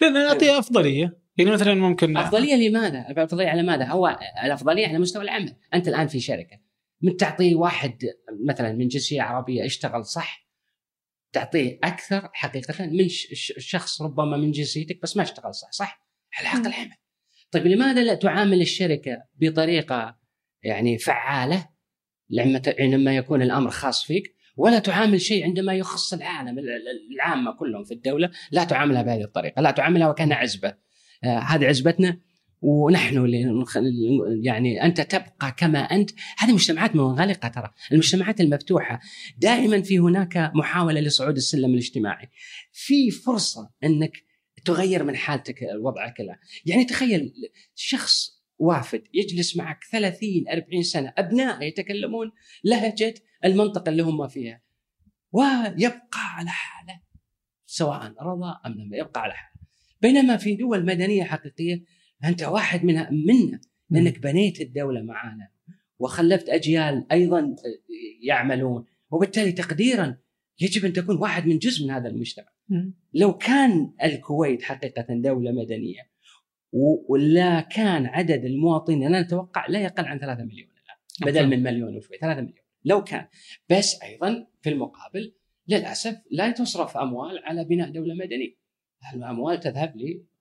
لأن نعطيها أفضلية. يعني مثلا ممكن أفضلية لماذا؟ الافضليه على ماذا؟ هو الأفضلية على مستوى العمل، أنت الآن في شركة. من تعطي واحد مثلا من جنسية عربية اشتغل صح تعطيه أكثر حقيقة من شخص ربما من جنسيتك بس ما اشتغل صح، صح؟ على حق العمل. طيب لماذا لا تعامل الشركة بطريقة يعني فعالة لما عندما يكون الأمر خاص فيك ولا تعامل شيء عندما يخص العالم ال- ال- العامة كلهم في الدولة لا تعاملها بهذه الطريقة، لا تعاملها وكأنها عزبة. آه هذه عزبتنا ونحن اللي يعني أنت تبقى كما أنت، هذه مجتمعات منغلقة ترى، المجتمعات المفتوحة. دائما في هناك محاولة لصعود السلم الاجتماعي. في فرصة أنك تغير من حالتك وضعك الآن، يعني تخيل شخص وافد يجلس معك 30 40 سنة أبناء يتكلمون لهجة المنطقة اللي هم فيها. ويبقى على حالة سواء رضى أم لم يبقى على حالة. بينما في دول مدنية حقيقية أنت واحد منها منا لأنك بنيت الدولة معانا وخلفت أجيال أيضا يعملون. وبالتالي تقديرا يجب أن تكون واحد من جزء من هذا المجتمع. لو كان الكويت حقيقة دولة مدنية ولا كان عدد المواطنين أنا أتوقع لا يقل عن 3 مليون الآن بدل من مليون وشوي 3 مليون. لو كان. بس أيضا في المقابل للأسف لا تصرف أموال على بناء دولة مدنية. الأموال تذهب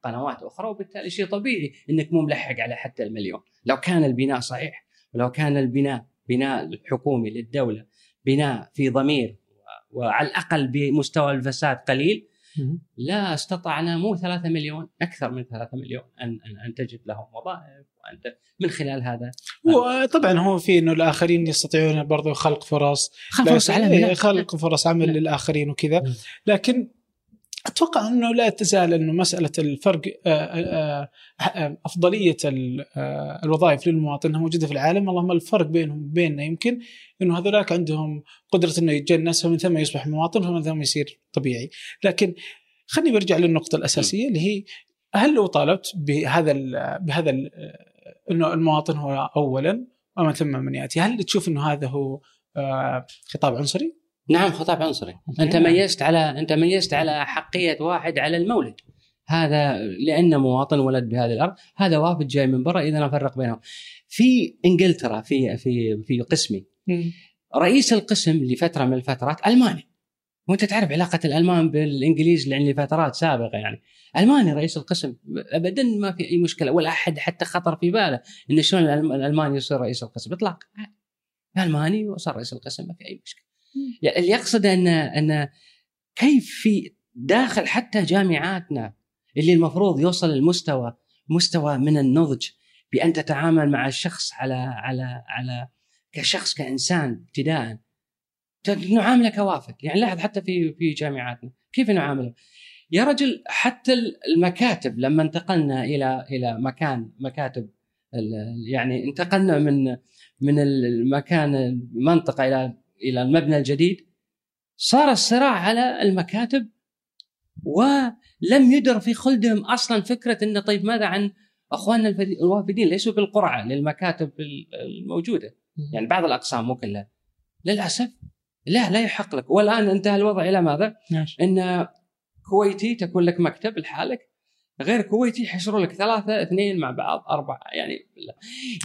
لقنوات أخرى وبالتالي شيء طبيعي إنك مو ملحق على حتى المليون لو كان البناء صحيح ولو كان البناء بناء الحكومي للدولة بناء في ضمير وعلى الأقل بمستوى الفساد قليل. لا استطعنا مو ثلاثة مليون أكثر من ثلاثة مليون أن, أن, أن تجد لهم وظائف وأن ت- من خلال هذا وطبعا هو في إنه الآخرين يستطيعون برضو خلق فرص خلق فرص عمل. إيه، خلق فرص عمل نعم. للآخرين وكذا نعم. لكن أتوقع أنه لا تزال أنه مسألة الفرق آه، آه، آه، أفضلية ال- الوظائف للمواطن إنها موجودة في العالم. اللهم الفرق بينهم وبيننا يمكن إنه هذولاك عندهم قدرة إنه يتجنس فمن ثم يصبح مواطن فمن ثم يصير طبيعي. لكن خليني برجع للنقطة الأساسية اللي هي هل لو طالبت بهذا ال بهذا ال إنه المواطن هو اولا ومن ثم من يأتي؟ هل تشوف إنه هذا هو خطاب عنصري؟ نعم خطاب عنصري. أنت نعم. ميزت على أنت ميزت على حقية واحد على المولد. هذا لأنه مواطن ولد بهذه الأرض هذا وافد جاي من برا إذا نفرق بينهم. في إنجلترا في في في قسمي. رئيس القسم لفترة من الفترات ألماني. وأنت تعرف علاقة الألمان بالإنجليز لأن لفترات سابقة يعني. ألماني رئيس القسم ابدا ما في أي مشكلة ولا أحد حتى خطر في باله إن شلون الألماني يصير رئيس القسم اطلاقا. ألماني وصار رئيس القسم ما في أي مشكلة. يعني اللي يقصد ان أن كيف في داخل حتى جامعاتنا اللي المفروض يوصل المستوى مستوى من النضج بأن تتعامل مع الشخص على على على كشخص كإنسان ابتداء. نعامله كوافد. يعني لاحظ حتى في في جامعاتنا. كيف نعامله؟ يا رجل حتى المكاتب لما انتقلنا إلى إلى مكان مكاتب يعني انتقلنا من من المكان المنطقة إلى إلى المبنى الجديد صار الصراع على المكاتب ولم يدر في خلدهم أصلا فكرة انه طيب ماذا عن أخواننا الوافدين ليسوا بالقرعة للمكاتب الموجودة يعني بعض الأقسام مو كلها للأسف لا لا يحق لك والآن انتهى الوضع إلى ماذا؟ ماشي. إن كويتي تكون لك مكتب لحالك غير كويتي يحشروا لك ثلاثة اثنين مع بعض أربعة يعني لا.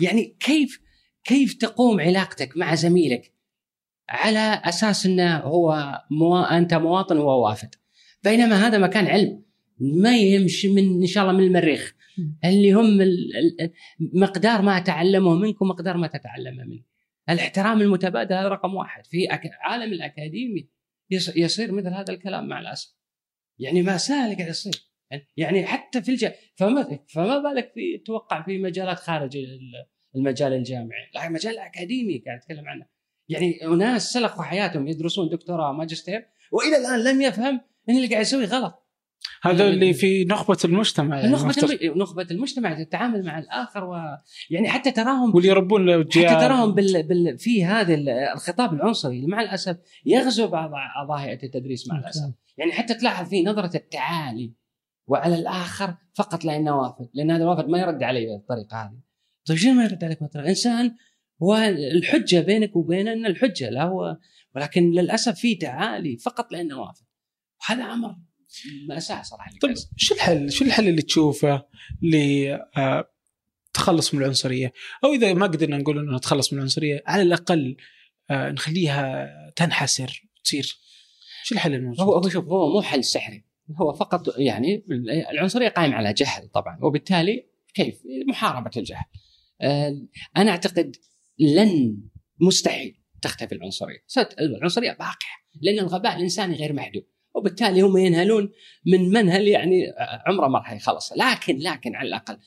يعني كيف كيف تقوم علاقتك مع زميلك على أساس إنه هو مو... أنت مواطن وهو وافد. بينما هذا مكان علم. ما يمشي من إن شاء الله من المريخ. اللي هم مقدار ما تعلمه منك ومقدار ما تتعلمه منه. الاحترام المتبادل هذا رقم واحد. في. عالم الأكاديمي يص... يصير مثل هذا الكلام مع الأسف. يعني مأساة اللي قاعد يصير. يعني حتى في الج... فما فما بالك في توقع في مجالات خارج ال- المجال الجامعي. لا المجال الاكاديمي قاعد أتكلم عنه. يعني ناس سلخوا حياتهم يدرسون دكتوراه ماجستير وإلى الآن لم يفهم إن اللي قاعد يسوي غلط. هذا اللي في نخبة المجتمع يعني نخبة مفترض- الم... نخبة المجتمع تتعامل مع الآخر و... يعني حتى تراهم واللي يربون حتى تراهم بال... بال... في هذا ال- الخطاب العنصري اللي مع الأسف يغزو بعض هيئة التدريس مع الأسف. يعني حتى تلاحظ في نظرة التعالي وعلى الآخر فقط لأنه وافد لأن هذا الوافد ما يرد علي بالطريقة هذه. طيب شنو ما يرد عليك بالطريقة إنسان والحجة بينك وبينه أن الحجة لا هو ولكن للأسف في تعالي فقط لأنه وافد وهذا أمر ماساه صراحة طيب شو الحل؟ شو الحل اللي تشوفه لتخلص من العنصرية؟ أو إذا ما قدرنا نقول إنه نتخلص من العنصرية على الأقل آه، نخليها تنحسر تصير شو الحل الموجود؟ هو هو شوف هو مو حل سحري هو فقط يعني العنصرية قائمة على جهل طبعا وبالتالي كيف؟ محاربة الجهل. آه، أنا أعتقد لن مستحيل تختفي العنصرية، العنصرية باقية لأن الغباء الإنساني غير محدود. وبالتالي هم ينهلون من منهل يعني عمره ما راح يخلص. لكن لكن على الأقل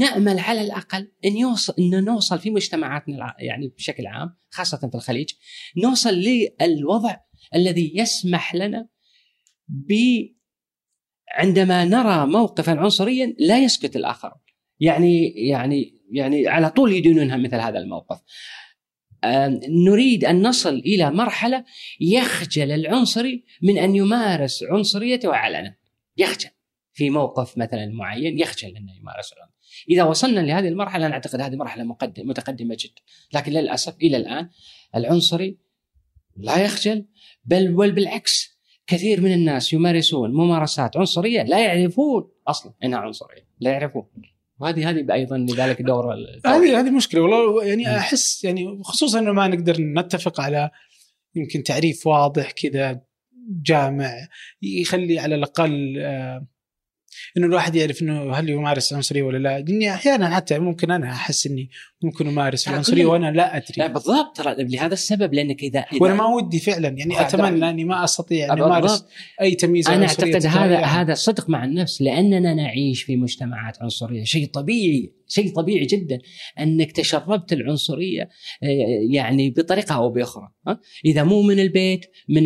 نأمل على الأقل إن يوصل إن نوصل في مجتمعاتنا يعني بشكل عام خاصة في الخليج نوصل للوضع الذي يسمح لنا ب عندما نرى موقفا عنصريا لا يسكت الآخر يعني يعني يعني على طول يدينونها مثل هذا الموقف. نريد أن نصل إلى مرحلة يخجل العنصري من أن يمارس عنصريته علنا. يخجل. في موقف مثلا معين يخجل انه يمارس إذا وصلنا لهذه المرحلة أنا أعتقد هذه مرحلة مقدم متقدمة جدا. لكن للأسف إلى الآن العنصري لا يخجل بل بل بالعكس كثير من الناس يمارسون ممارسات عنصرية لا يعرفون أصلا إنها عنصرية لا يعرفون. وهذه هذه أيضا لذلك دور هذه هذه مشكلة. والله يعني أحس يعني خصوصا إنه ما نقدر نتفق على يمكن تعريف واضح كذا جامع يخلي على الأقل آه إنه الواحد يعرف إنه هل يمارس عنصريه ولا لا. لأني أحيانا حتى ممكن أنا أحس إني ممكن أمارس العنصرية وأنا لا أدري. لا بالضبط. ترى لهذا السبب لأنك اذا, إذا وأنا ما ودي فعلا يعني أتمنى أني ما أستطيع ان أمارس أي تمييز أنا أعتقد هذا هذا صدق مع النفس لأننا نعيش في مجتمعات عنصرية شيء طبيعي. شيء طبيعي جدا أنك تشربت العنصرية آه، يعني بطريقة أو بأخرى إذا مو من البيت من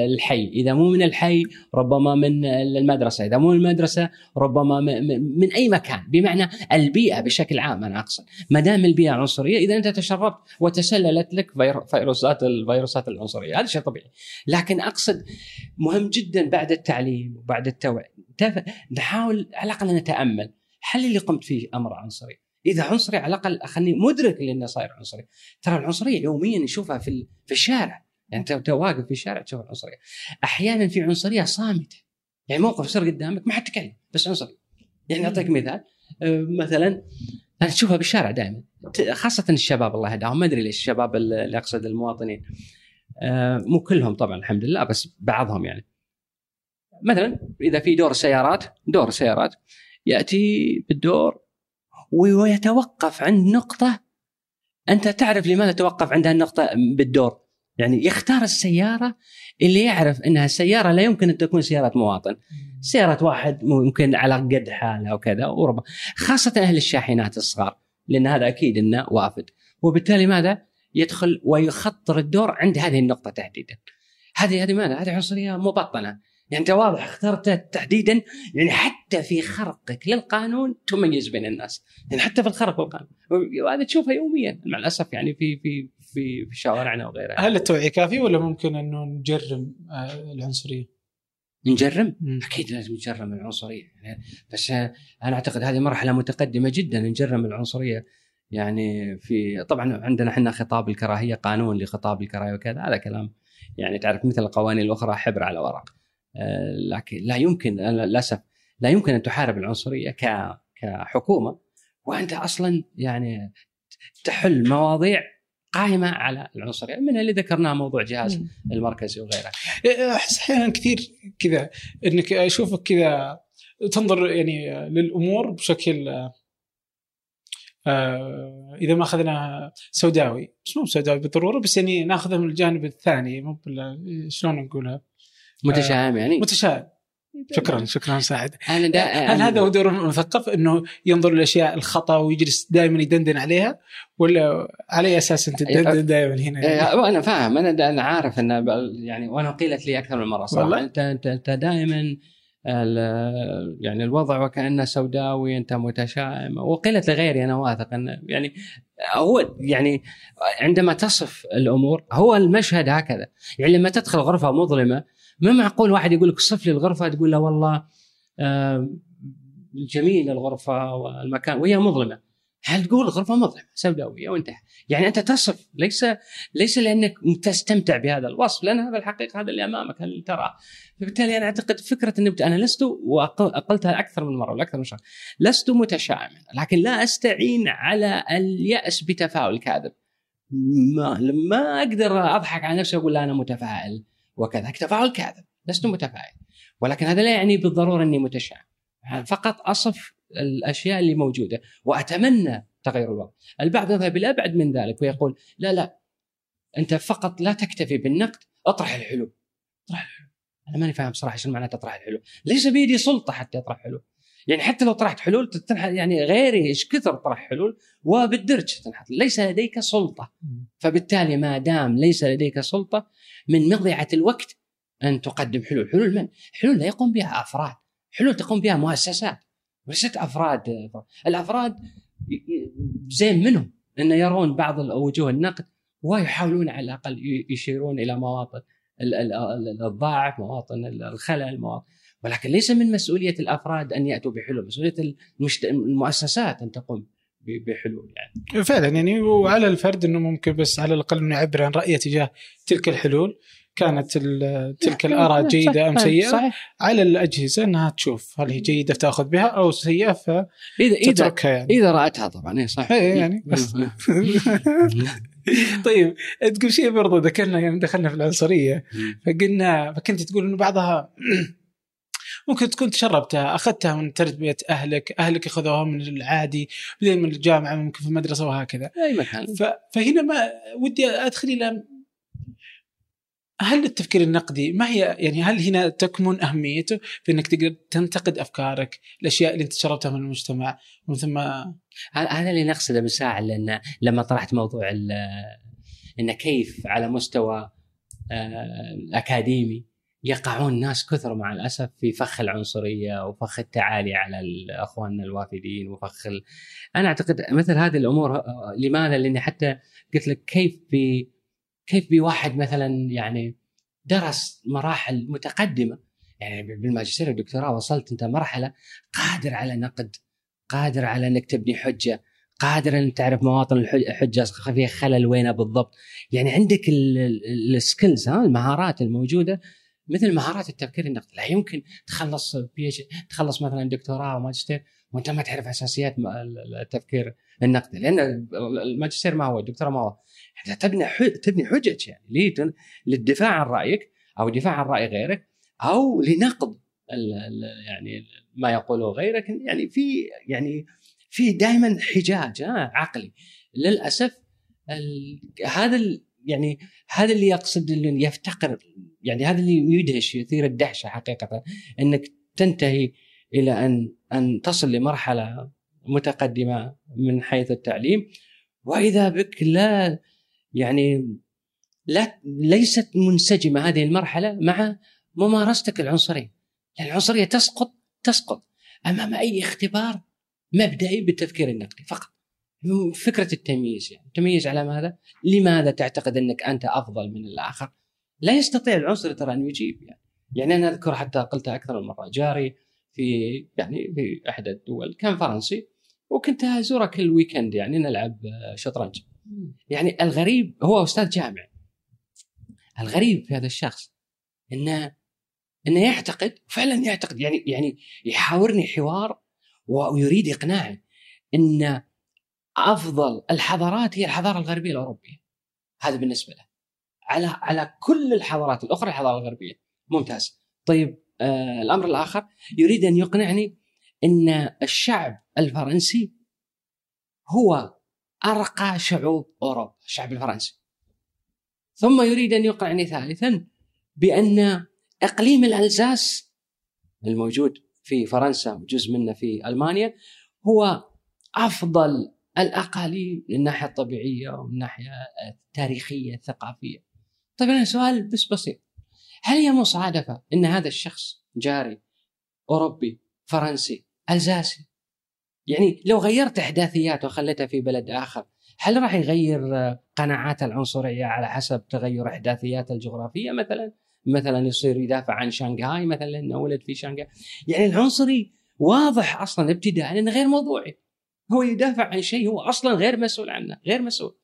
الحي. إذا مو من الحي ربما من المدرسة. إذا مو من المدرسة ربما من أي مكان. بمعنى البيئة بشكل عام أنا أقصد. ما دام البيئة عنصرية إذا أنت تشربت وتسللت لك فيروسات الفيروسات العنصرية. هذا شيء طبيعي. لكن أقصد مهم جدا بعد التعليم وبعد التوعية. نحاول على الأقل نتأمل. هل اللي قمت فيه أمر عنصري؟ إذا عنصري على الأقل خليني مدرك لأنه صاير عنصري. ترى العنصرية يوميا نشوفها في في الشارع. يعني انت واقف في الشارع تشوف العنصرية. أحيانا في عنصرية صامتة. يعني موقف يصير قدامك ما حد تكلم بس عنصري. يعني أعطيك مثال. أه، مثلا أنا تشوفها بالشارع دائما. خاصة الشباب الله يهداهم. ما أدري ليش الشباب اللي أقصد المواطنين. أه، مو كلهم طبعا الحمد لله بس بعضهم يعني. مثلا إذا في دور سيارات دور سيارات. يأتي بالدور ويتوقف عند نقطة. أنت تعرف لماذا توقف عند هالنقطة بالدور؟ يعني يختار السيارة اللي يعرف إنها سيارة لا يمكن أن تكون سيارة مواطن. سيارة واحد ممكن على قد حالها وكذا وربما. خاصة أهل الشاحنات الصغار لأن هذا أكيد إنه وافد. وبالتالي ماذا؟ يدخل ويخطر الدور عند هذه النقطة تحديدا. هذه هذه ماذا؟ هذه عنصرية مبطنة. يعني أنت واضح اخترته تحديدا يعني حتى في خرقك للقانون تميز بين الناس. يعني حتى في الخرق والقانون. وهذا تشوفها يوميا مع الأسف يعني في في في في شوارعنا وغيرها. هل التوعية كافية ولا ممكن انه نجرم آه، العنصرية؟ نجرم؟ مم. أكيد لازم نجرم العنصرية. يعني بس أنا أعتقد هذه مرحلة متقدمة جدا نجرم العنصرية. يعني في طبعا عندنا إحنا خطاب الكراهية قانون لخطاب الكراهية وكذا هذا كلام. يعني تعرف مثل القوانين الأخرى حبر على ورق. آه، لكن لا يمكن للأسف لا يمكن أن تحارب العنصرية كحكومة. وأنت أصلا يعني تحل مواضيع قائمة على العنصرية منها اللي ذكرناه موضوع جهاز المركزي وغيره. أحس أحيانا كثير كذا إنك أشوفك كذا تنظر يعني للأمور بشكل آه إذا ما أخذنا سوداوي. بس مو سوداوي بالضرورة بس يعني ناخذها من الجانب الثاني مو شلون نقولها؟ متشائم يعني؟ متشائم. شكرا شكرا سعد أنا دا هل هذا هو دور المثقف إنه ينظر للأشياء الخطأ ويجلس دائما يدندن عليها ولا على أي أساس أنت تدندن دائما هنا؟ يعني؟ أنا فاهم. أنا أنا عارف إن يعني وأنا قيلت لي أكثر من مرة صراحة. انت انت أنت دائما يعني الوضع وكأنه سوداوي أنت متشائم. وقيلت لغيري أنا واثق انه يعني هو يعني عندما تصف الأمور هو المشهد هكذا. يعني لما تدخل غرفة مظلمة ما معقول واحد يقول لك صف لي الغرفه تقول له والله جميل الغرفة والمكان وهي مظلمة. هل تقول غرفه مظلمة؟ سوداوية وانتهى. يعني أنت تصف ليس ليس لأنك تستمتع بهذا الوصف لأن هذا الحقيقة هذا اللي أمامك هل تراه فبالتالي أنا أعتقد فكرة ان أنا لست وقلتها أكثر من مرة والاكثر من شهر. لست متشائما لكن لا أستعين على اليأس بتفاؤل كاذب. ما ما أقدر أضحك على نفسي وأقول أنا متفائل. وكذا تفاؤل كاذب لست متفائل ولكن هذا لا يعني بالضرورة أني متشائم فقط أصف الأشياء اللي موجودة وأتمنى تغير الوضع. البعض يذهب إلى أبعد من ذلك ويقول لا لا أنت فقط لا تكتفي بالنقد اطرح الحلول. اطرح الحلول. أنا ماني فاهم صراحة شو معنى تطرح الحلول. ليس بيدي سلطة حتى اطرح حلول. يعني حتى لو طرحت حلول تنحت يعني غيري إيش كثر طرح حلول وبالدرج تنحت. ليس لديك سلطة. فبالتالي ما دام ليس لديك سلطة من مضيعة الوقت أن تقدم حلول، حلول من؟ حلول لا يقوم بها أفراد، حلول تقوم بها مؤسسات. وليست أفراد. الأفراد زين منهم أن يرون بعض وجوه النقد ويحاولون على الأقل يشيرون إلى مواطن الضعف مواطن الخلل مواطن ولكن ليس من مسؤولية الأفراد أن يأتوا بحلول مسؤولية المؤسسات أن تقوم بحلول يعني. فعلا يعني وعلى الفرد إنه ممكن بس على الأقل إنه يعبر عن رأيه تجاه تلك الحلول. كانت تلك الآراء جيدة أم سيئة. صحيح. على الأجهزة إنها تشوف هل هي جيدة تأخذ بها أو سيئة فتتركها يعني. إذا رأتها طبعا اي صح اي يعني بس. طيب تقول شيء برضو ذكرنا يعني دخلنا في العنصرية. فقلنا فكنت تقول إنه بعضها ممكن تكون تشربتها أخذتها من تربية أهلك أهلك أخذوها من العادي بعدين من الجامعة ممكن في المدرسة وهكذا. أي مكان. فهنا ما ودي أدخل إلى هل التفكير النقدي ما هي يعني هل هنا تكمن أهميته في إنك تقدر تنتقد أفكارك، الأشياء اللي أنت شربتها من المجتمع ومن ثم هذا اللي نقصده بالساعة لأن لما طرحت موضوع إن كيف على مستوى الاكاديمي يقعون ناس كثر مع الأسف في فخ العنصرية وفخ التعالي على أخواننا الوافدين وفخ ال... أنا أعتقد مثل هذه الأمور لماذا؟ لأني حتى قلت لك كيف في كيف بواحد مثلا يعني درس مراحل متقدمة يعني بالماجستير والدكتوراه وصلت أنت مرحلة قادر على نقد قادر على إنك تبني حجة قادر ان تعرف مواطن الحجه فيها خلل وينها بالضبط يعني عندك ال skills ها المهارات الموجودة مثل مهارات التفكير النقدي. لا يمكن تخلص بي تخلص مثلا دكتوراه وماجستير وأنت ما تعرف أساسيات التفكير النقدي. لأن الماجستير ما هو الدكتوراه ما هو. تبني تبني حجج يعني للدفاع عن رأيك أو الدفاع عن رأي غيرك أو لنقد يعني ما يقوله غيرك. يعني في يعني في دائما حجاج عقلي. للأسف هذا يعني هذا اللي يقصد اللي يفتقر يعني هذا اللي يدهش يثير الدهشة حقيقة إنك تنتهي إلى أن أن تصل لمرحلة متقدمة من حيث التعليم. وإذا بك لا يعني لا ليست منسجمة هذه المرحلة مع ممارستك العنصرية. العنصرية تسقط تسقط أمام أي اختبار مبدئي بالتفكير النقدي فقط. فكرة التمييز يعني. تمييز على ماذا؟ لماذا تعتقد أنك أنت أفضل من الآخر؟ لا يستطيع العنصري ترى أن يجيب يعني. يعني أنا أذكر حتى قلتها أكثر من مرة. جاري في يعني في احدى الدول كان فرنسي وكنت أزوره كل ويكند يعني نلعب شطرنج. يعني الغريب هو أستاذ جامعي. الغريب في هذا الشخص إنه إنه يعتقد فعلا يعتقد يعني يعني يحاورني حوار ويريد اقناعي إن أفضل الحضارات هي الحضارة الغربية الأوروبية. هذا بالنسبة له. على على كل الحضارات الأخرى الحضارة الغربية. ممتاز. طيب آه الأمر الآخر. يريد أن يقنعني إن الشعب الفرنسي هو أرقى شعوب أوروبا الشعب الفرنسي. ثم يريد أن يقنعني ثالثا بأن إقليم الألزاس الموجود في فرنسا وجزء منه في ألمانيا هو أفضل الأقاليم من الناحيه الطبيعيه ومن الناحيه التاريخيه الثقافيه. طيب أنا سؤال بس بسيط. هل هي مصادفه إن هذا الشخص جاري أوروبي فرنسي ألزاسي يعني لو غيرت احداثيات وخليتها في بلد آخر هل راح يغير قناعات العنصرية على حسب تغير احداثيات الجغرافية مثلا؟ مثلا يصير يدافع عن شنغهاي مثلا لأنه ولد في شنغهاي يعني العنصري واضح أصلا ابتداء إنه غير موضوعي هو يدافع عن شيء هو أصلا غير مسؤول عنه غير مسؤول.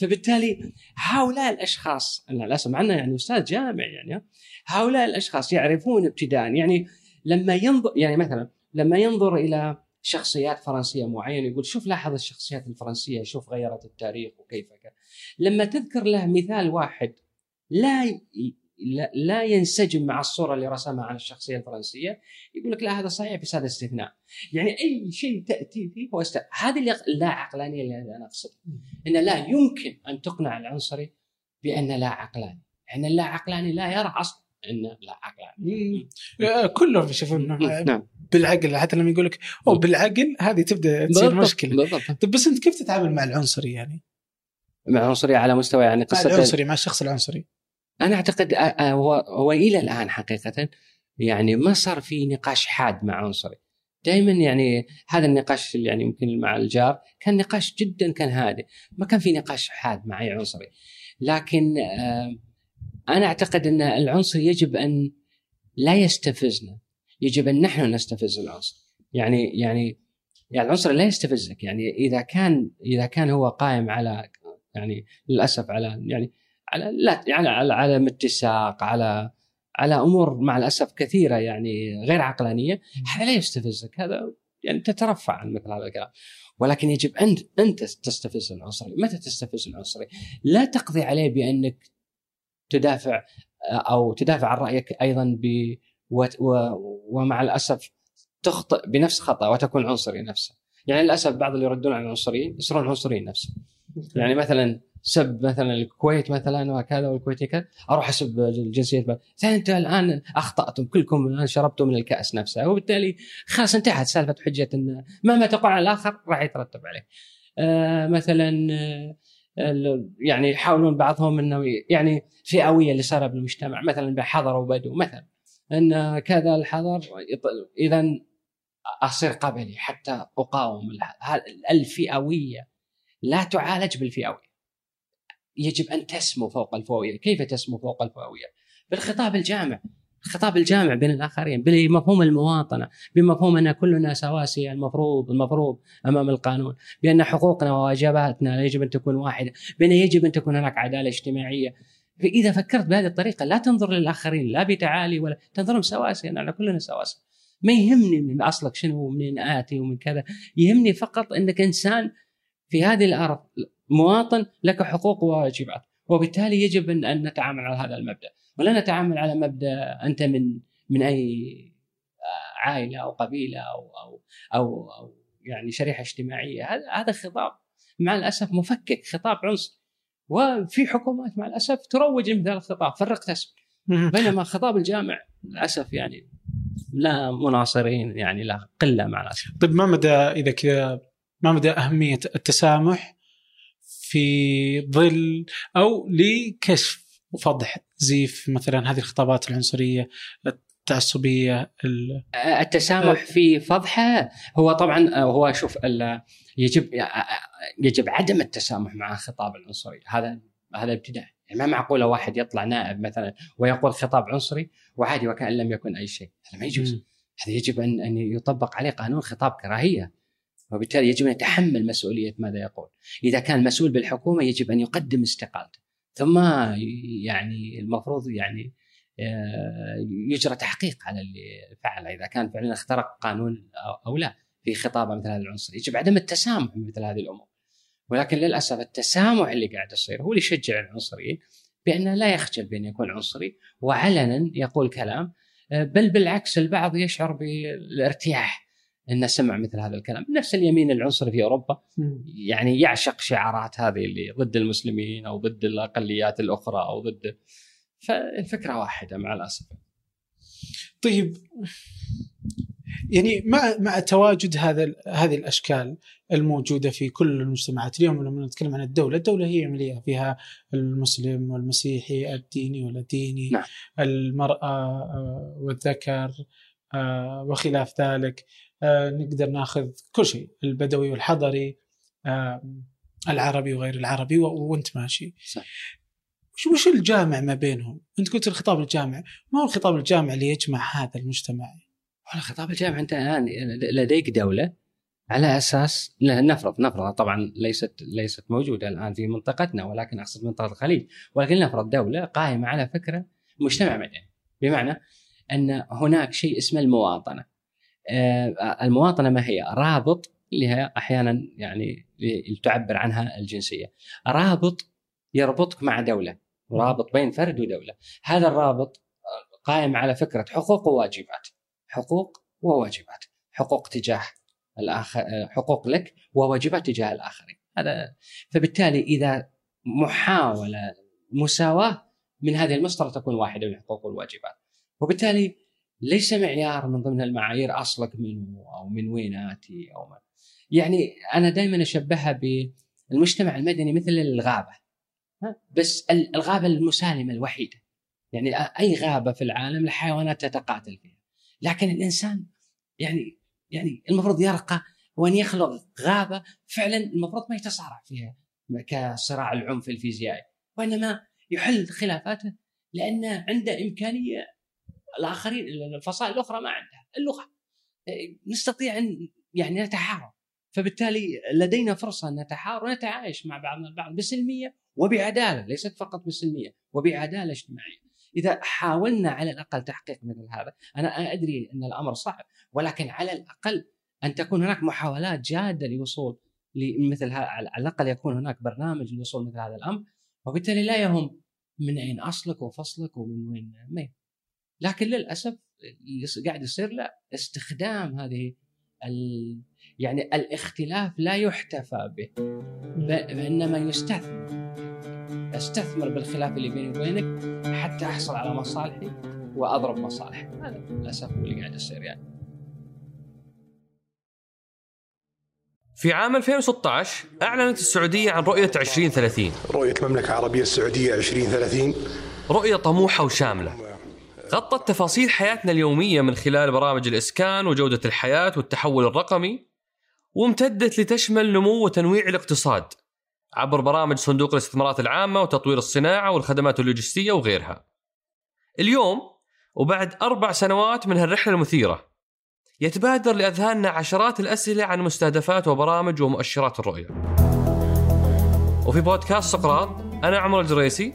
فبالتالي هؤلاء الأشخاص للاسف معنا يعني أستاذ جامع يعني هؤلاء الأشخاص يعرفون ابتداء يعني لما ينظر يعني مثلا لما ينظر إلى شخصيات فرنسية معينة يقول شوف لاحظ الشخصيات الفرنسية شوف غيرت التاريخ وكيف كان لما تذكر له مثال واحد لا لا, ينسجم مع الصورة اللي رسمها عن الشخصية الفرنسية. يقول لك لا هذا صحيح بس هذا استثناء. يعني أي شيء تأتي فيه هو است... هذه اللي اللا عقلانية اللي أنا اقصدها إن لا يمكن أن تقنع العنصري بأن لا عقلاني. ان اللا عقلاني لا يرى أصلا إن لا عقلاني. آه، كلهم يشوفون نعم. بالعقل حتى لما يقول لك أو بالعقل هذه تبدأ تصير مشكلة. بالضبط. طيب بس أنت كيف تتعامل مع العنصري يعني؟ مع عنصريه على مستوى يعني مع قصه العنصري مع الشخص العنصري. أنا أعتقد آه، آه، هو هو إلى الآن حقيقة يعني ما صار في نقاش حاد مع عنصري. دائما يعني هذا النقاش اللي يعني يمكن مع الجار كان نقاش جدا كان هادئ. ما كان في نقاش حاد مع اي عنصري. لكن آه، أنا أعتقد أن العنصر يجب أن لا يستفزنا. يجب أن نحن نستفز العنصر. يعني يعني يعني العنصر لا يستفزك. يعني إذا كان إذا كان هو قائم على يعني للأسف على يعني على لا يعني على عدم اتساق على على أمور مع الأسف كثيرة يعني غير عقلانية هذا لا يستفزك هذا يعني تترفع عن مثل هذا الكلام. ولكن يجب انت انت تستفز العنصري متى تستفز العنصري لا تقضي عليه بأنك تدافع أو تدافع عن رأيك أيضا ب. ومع الأسف تخطئ بنفس خطأ وتكون عنصري نفسه يعني للأسف بعض اللي يردون على العنصريين يصيرون عنصريين نفسه يعني مثلا سب مثلا الكويت مثلا وكذا والكويتي كذا أروح أسب الجنسيه انت الآن أخطأتم كلكم الان شربتم من الكاس نفسه وبالتالي خلاص انتهت سالفة حجة إن مهما تقول على الآخر راح يترتب عليه. آه مثلا آه يعني يحاولون بعضهم إنه يعني فئوية اللي صار بالمجتمع مثلا بحضر وبدو مثلا إن كذا الحضر اذا أصير قبلي حتى أقاوم الفئوية لا تعالج بالفئوية يجب أن تسمو فوق الفئويه، كيف تسمو فوق الفئويه؟ بالخطاب الجامع، الخطاب الجامع بين الآخرين، بمفهوم المواطنة، بمفهوم أن كلنا سواسيه المفروض المفروض أمام القانون، بأن حقوقنا وواجباتنا يجب أن تكون واحدة، بأن يجب أن تكون هناك عدالة اجتماعية. فإذا فكرت بهذه الطريقة لا تنظر للآخرين لا بتعالي ولا تنظرهم سواسيه، نحن كلنا سواسيه. ما يهمني من أصلك شنو ومنين آتي ومن كذا، يهمني فقط أنك إنسان في هذه الأرض مواطن لك حقوق وواجبات وبالتالي يجب ان نتعامل على هذا المبدأ. ولا نتعامل على مبدأ أنت من من أي عائلة أو قبيلة أو أو أو, أو يعني شريحة اجتماعية. هذا هذا خطاب مع الأسف مفكك خطاب عنصري. وفي حكومات مع الأسف تروج مثل الخطاب فرق تسب بينما خطاب الجامع للأسف يعني لا مناصرين يعني لا قلة مع الأسف. طيب ما مدى إذا كذا ما مدى أهمية التسامح في ظل أو لكشف وفضح زيف مثلا هذه الخطابات العنصرية التعصبية ال- التسامح في فضحه هو طبعا هو شوف يجب يجب عدم التسامح مع خطاب العنصري هذا هذا ابتداء. يعني ما معقولة واحد يطلع نائب مثلا ويقول خطاب عنصري وعادي وكأن لم يكن أي شيء. هذا ما يجوز. هذا يجب أن أن يطبق عليه قانون خطاب كراهية. وبالتالي يجب أن يتحمل مسؤولية ماذا يقول. إذا كان مسؤول بالحكومة يجب أن يقدم استقالته. ثم يعني المفروض يعني آه، يجرى تحقيق على اللي فعل إذا كان فعلا اخترق قانون أو لا في خطابة مثل هذا العنصر. يجب عدم التسامح بمثل هذه الأمور. ولكن للأسف التسامح اللي قاعد يصير هو اللي يشجع العنصريين بانه لا يخجل بأن يكون عنصري. وعلنا يقول كلام آه، بل بالعكس البعض يشعر بالارتياح. إنه سمع مثل هذا الكلام. نفس اليمين العنصري في أوروبا. يعني يعشق شعارات هذه اللي ضد المسلمين أو ضد الأقليات الأخرى أو ضد. فالفكرة واحدة مع الأسف. طيب يعني مع مع تواجد هذا هذه الأشكال الموجودة في كل المجتمعات اليوم لما نتكلم عن الدولة، الدولة هي عمليه فيها المسلم والمسيحي، الديني والديني، نعم. المرأة آه، والذكر آه، وخلاف ذلك، نقدر ناخذ كل شيء، البدوي والحضري، آه، العربي وغير العربي وانت ماشي. صح. وش الجامع ما بينهم؟ انت قلت الخطاب الجامع، ما هو الخطاب الجامع اللي يجمع هذا المجتمع؟ والله خطاب الجامعة انت الآن لديك دولة على أساس نفرض نفرض طبعا ليست ليست موجودة الآن في منطقتنا ولكن أقصد منطقة الخليج ولكن نفرض دولة قائمة على فكرة مجتمع مدني بمعنى أن هناك شيء اسمه المواطنة آه، المواطنة ما هي؟ رابط هي أحيانا يعني تعبر عنها الجنسية. رابط يربطك مع دولة رابط بين فرد ودولة. هذا الرابط قائم على فكرة حقوق وواجبات حقوق وواجبات. حقوق تجاه الآخر حقوق لك وواجبات تجاه الآخرين. هذا فبالتالي إذا محاولة مساواة من هذه المسطرة تكون واحدة من الحقوق والواجبات وبالتالي ليس معيار من ضمن المعايير أصلك منه أو من وين آتي أو ما؟ يعني أنا دائما أشبهها بالمجتمع المدني مثل الغابة بس الغابة المسالمة الوحيدة. يعني أي غابة في العالم الحيوانات تتقاتل فيها. لكن الإنسان يعني يعني المفروض يرقى وأن يخلق غابة فعلا المفروض ما يتصارع فيها كصراع العنف الفيزيائي وإنما يحل خلافاته لأن عنده إمكانية الآخرين الفصائل الأخرى ما عندها. اللغة نستطيع أن يعني نتحاور فبالتالي لدينا فرصة أن نتحاور ونتعايش مع بعضنا البعض بسلمية وبعدالة ليست فقط بسلمية وبعدالة اجتماعية. إذا حاولنا على الأقل تحقيق مثل هذا أنا أدري أن الأمر صعب ولكن على الأقل أن تكون هناك محاولات جادة لوصول لمثل على الأقل يكون هناك برنامج للوصول مثل هذا الأمر. وبالتالي لا يهم من أين أصلك وفصلك ومن وين ما. لكن للأسف اللي قاعد يصير لا استخدام هذه ال... يعني الاختلاف لا يحتفى به وانما يستثمر. أستثمر بالخلاف اللي بيني وبينك حتى أحصل على مصالحي وأضرب مصالحي. هذا للأسف هو اللي قاعد يصير يعني. في عام 2016 أعلنت السعودية عن رؤية 2030 رؤية المملكة العربية السعودية 2030 رؤية طموحة وشاملة. غطت تفاصيل حياتنا اليومية من خلال برامج الإسكان وجودة الحياة والتحول الرقمي وامتدت لتشمل نمو وتنويع الاقتصاد عبر برامج صندوق الاستثمارات العامة وتطوير الصناعة والخدمات اللوجستية وغيرها. اليوم وبعد أربع سنوات من هالرحلة المثيرة يتبادر لأذهاننا عشرات الأسئلة عن مستهدفات وبرامج ومؤشرات الرؤية. وفي بودكاست سقراط أنا عمر الجريسي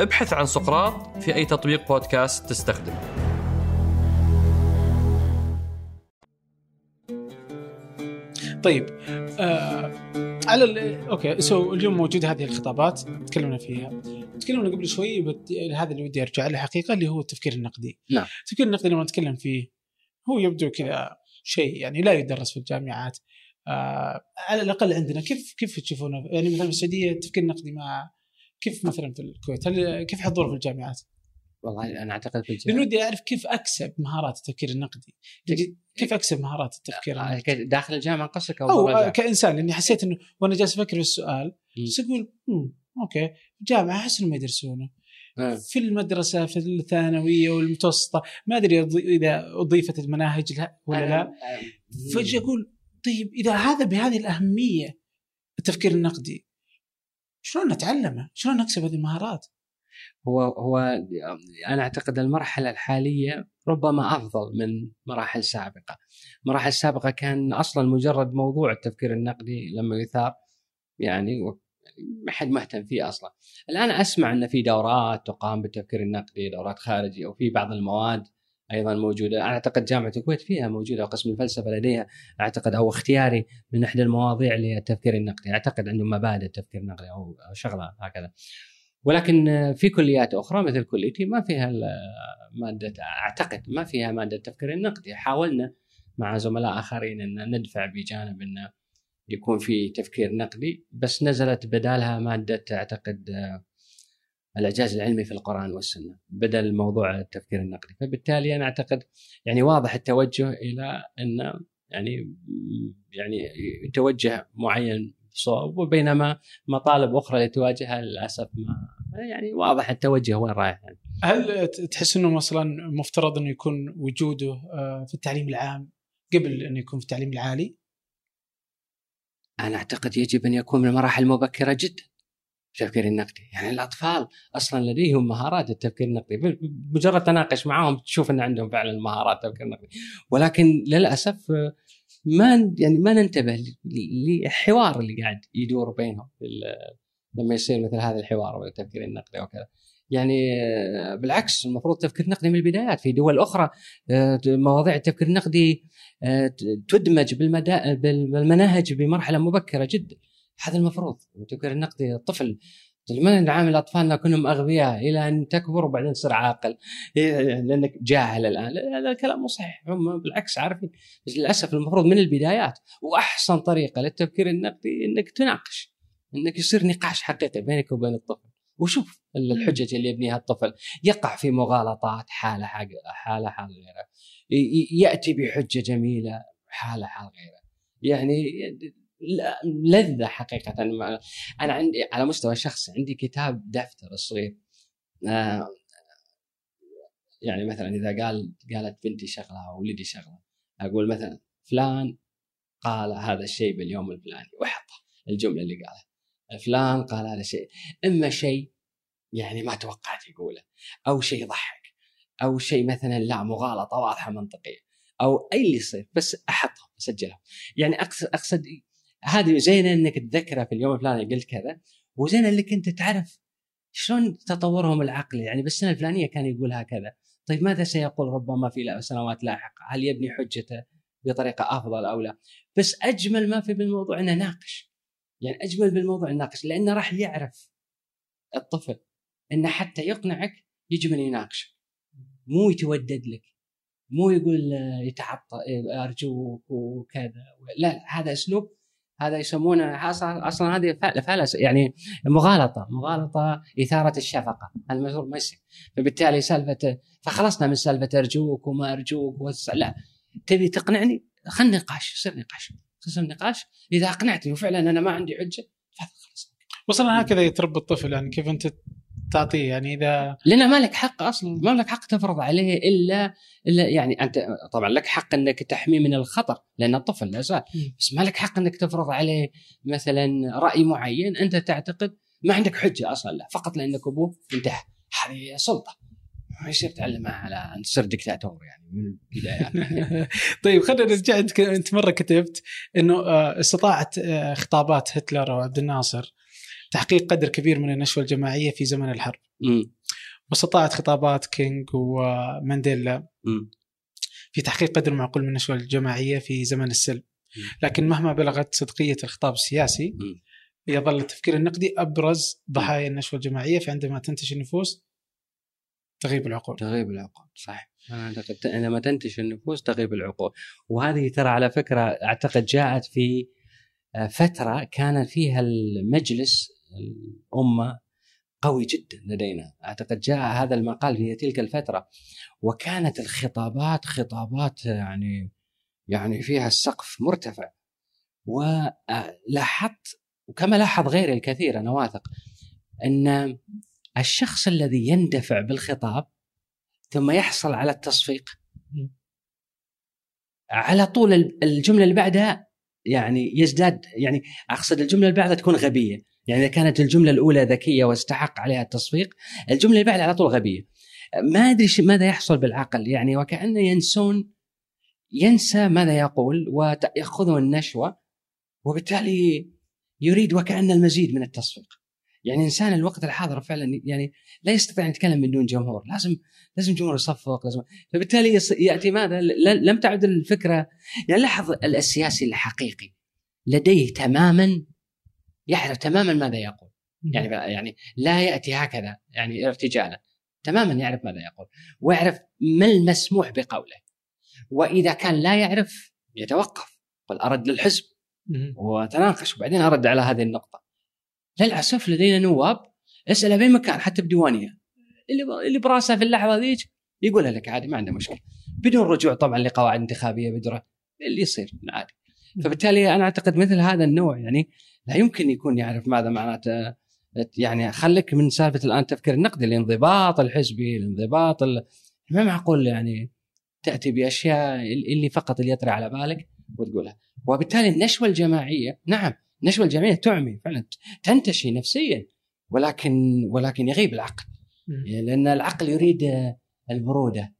ابحث عن سقراط في أي تطبيق بودكاست تستخدم. طيب آه على ال... okay so اليوم موجودة هذه الخطابات تكلمنا فيها. تكلمنا قبل شوي بت... هذا اللي ودي أرجع له حقيقة اللي هو التفكير النقدي. نعم. التفكير النقدي لما نتكلم فيه هو يبدو كذا شيء يعني لا يدرس في الجامعات. آه على الأقل عندنا كيف كيف تشوفونه؟ يعني مثلا في السعودية التفكير النقدي مع كيف مثلا في الكويت؟ هل كيف حضوره في الجامعات؟ والله أنا أعتقد في الجامعات ودي أعرف كيف أكسب مهارات التفكير النقدي. كيف أكسب مهارات التفكير آه، النقدي؟ داخل الجامعة قصدك أو, أو كإنسان لأني حسيت إنه وأنا جالس أفكر في السؤال بس أقول أوكي جامعه أحس إنهم يدرسونه. آه. في المدرسة في الثانوية والمتوسطة ما أدري إذا أضيفت المناهج لها ولا لا. فجأة أقول طيب إذا هذا بهذه الأهمية التفكير النقدي شلون نتعلمه؟ شلون نكسب هذه المهارات؟ هو هو أنا أعتقد المرحلة الحالية ربما أفضل من مراحل سابقة. مراحل سابقة كان أصلا مجرد موضوع التفكير النقدي لما يثار يعني ما حد مهتم فيه أصلا. الآن أسمع ان في دورات تقام بالتفكير النقدي، دورات خارجي أو في بعض المواد أيضا موجودة. أعتقد جامعة الكويت فيها موجودة قسم الفلسفة لديها. أعتقد أو اختياري من إحدى المواضيع للتفكير النقدي. أعتقد عندهم مبادئ التفكير النقدي أو شغلة هكذا. ولكن في كليات أخرى مثل كليتي ما فيها مادة أعتقد ما فيها مادة التفكير النقدي. حاولنا مع زملاء آخرين أن ندفع بجانب انه يكون في تفكير نقدي بس نزلت بدالها مادة أعتقد الإعجاز العلمي في القرآن والسنة بدل موضوع التفكير النقدي فبالتالي أنا أعتقد يعني واضح التوجه إلى أن يعني يعني توجه معين بصوب وبينما مطالب أخرى اللي تواجهها للأسف ما يعني واضح التوجه وين رايح يعني. هل تحس إنه مثلا مفترض انه يكون وجوده آه، في التعليم العام قبل انه يكون في التعليم العالي؟ أنا أعتقد يجب أن يكون من المراحل المبكرة جدا التفكير النقدي. يعني الأطفال أصلا لديهم مهارات التفكير النقدي. مجرد تناقش معهم تشوف إن عندهم فعلا مهارات تفكير نقدي ولكن للأسف آه، ما يعني ما ننتبه للحوار اللي قاعد يدور بينهم. لما يصير مثل هذا الحوار والتفكير النقدي وكذا. يعني آه، بالعكس المفروض التفكير النقدي من البدايات. في دول أخرى آه، مواضيع التفكير النقدي تدمج بالمناهج بمرحلة مبكرة جدا. هذا المفروض. التفكير النقدي الطفل ما نعامل اطفالنا كلهم أغبياء إلى أن تكبر وبعدين تصير عاقل؟ إيه، لأنك جاهل الآن. لا، هذا الكلام مو صحيح. هم بالعكس عارفين. بس للأسف المفروض من البدايات وأحسن طريقة للتفكير النقدي إنك تناقش إنك يصير نقاش حقيقي بينك وبين الطفل. وشوف الحجج اللي يبنيها الطفل. يقع في مغالطات حالة حق حالة حال غيره. يأتي بحجة جميلة حالة حال غيره. يعني لذة حقيقة. أنا عندي على مستوى شخصي عندي كتاب دفتر صغير آه، يعني مثلا إذا قال قالت بنتي شغلة أو ولدي شغلة أقول مثلا فلان قال هذا الشيء باليوم الفلاني واحط الجملة اللي قالها. فلان قال هذا الشيء. إما شيء يعني ما توقعت يقوله أو شيء يضحك أو شيء مثلا لا مغالطة واضحة منطقية أو أي اللي يصير بس احطهم اسجلهم يعني أقصد أقصد هذه زين إنك تذكره في اليوم الفلاني قلت كذا. وزين إنك أنت تعرف شلون تطورهم العقلي يعني بالسنه الفلانية كان يقول هكذا طيب ماذا سيقول ربما في سنوات لاحقة؟ هل يبني حجته بطريقة أفضل أو لا؟ بس أجمل ما في بالموضوع إنه ناقش. يعني أجمل بالموضوع الناقش لأنه راح يعرف الطفل إنه حتى يقنعك يجب ان يناقشك. مو يتودد لك مو يقول آه، يتعطى آه، أرجوك وكذا. لا هذا أسلوب هذا يسمونه أصلا أصلا هذه فعل فعل- يعني مغالطة مغالطة إثارة الشفقة المفروض ما يصير. فبالتالي سالفه فخلصنا من سالفة أرجوك وما أرجوك. لا. تبي تقنعني؟ خل نقاش يصير نقاش. يصير نقاش. إذا أقنعتني وفعلا أنا ما عندي حجة وصلا هكذا يتربى الطفل يعني كيف أنت تعطيه يعني إذا لأن ما لك حق أصلا ما لك حق تفرض عليه إلا إلا يعني أنت طبعا لك حق إنك تحميه من الخطر لأنه طفل لا زال بس ما لك حق إنك تفرض عليه مثلا رأي معين أنت تعتقد ما عندك حجة أصلا لا فقط لأنك أبوه انتهى هذه سلطة. ما يصير تعلمها على أن تصير دكتاتور يعني من البدايه طيب خلينا نرجع أنت أنت مرة كتبت إنه آه، استطاعت آه، خطابات هتلر وعبد الناصر تحقيق قدر كبير من النشوة الجماعية في زمن الحرب. واستطاعت خطابات كينج ومانديلا في تحقيق قدر معقول من النشوة الجماعية في زمن السلم. لكن مهما بلغت صدقية الخطاب السياسي يظل التفكير النقدي أبرز ضحايا النشوة الجماعية فعندما تنتشر النفوس تغيب العقول. تغيب العقول صح. أنا أعتقد عندما تنتشر النفوس تغيب العقول وهذه ترى على فكرة أعتقد جاءت في فترة كان فيها المجلس الأمة قوي جدا لدينا. أعتقد جاء هذا المقال في تلك الفترة. وكانت الخطابات خطابات يعني يعني فيها السقف مرتفع. ولاحظت وكما لاحظ غيري الكثير أنا واثق أن الشخص الذي يندفع بالخطاب ثم يحصل على التصفيق على طول الجملة اللي بعدها يعني يزداد يعني أقصد الجملة اللي بعدها تكون غبية. يعني إذا كانت الجملة الأولى ذكية واستحق عليها التصفيق الجملة اللي بعدها على طول غبية. ما أدري ماذا يحصل بالعقل يعني وكانه ينسون ينسى ماذا يقول ويأخذه النشوة وبالتالي يريد وكأن المزيد من التصفيق. يعني انسان الوقت الحاضر فعلا يعني لا يستطيع أن يتكلم من دون جمهور لازم لازم جمهور يصفق لازم فبالتالي يأتي ماذا؟ لم تعد الفكرة يعني لاحظ السياسي الحقيقي. لديه تماما يعرف تماما ماذا يقول. يعني يعني لا يأتي هكذا يعني ارتجالا. تماما يعرف ماذا يقول. ويعرف ما المسموح بقوله. وإذا كان لا يعرف يتوقف. قل أرد للحزب. وتناقش وبعدين أرد على هذه النقطة. للأسف لدينا نواب اساله في مكان حتى بديوانية. اللي اللي براسه في اللحظة ذيك يقولها لك عادي ما عنده مشكلة. بدون رجوع طبعا لقواعد انتخابية بدون اللي يصير عادي. فبالتالي أنا أعتقد مثل هذا النوع يعني لا يمكن يكون يعرف ماذا معناته. يعني خليك من سالفة الآن التفكير النقدي الانضباط الحزبي الانضباط ال... ما معقول يعني تأتي بأشياء اللي فقط اللي يطري على بالك وتقولها. وبالتالي النشوة الجماعية نعم النشوة الجماعية تعمي فعلا تنتشي نفسيا ولكن ولكن يغيب العقل. لأن العقل يريد البروده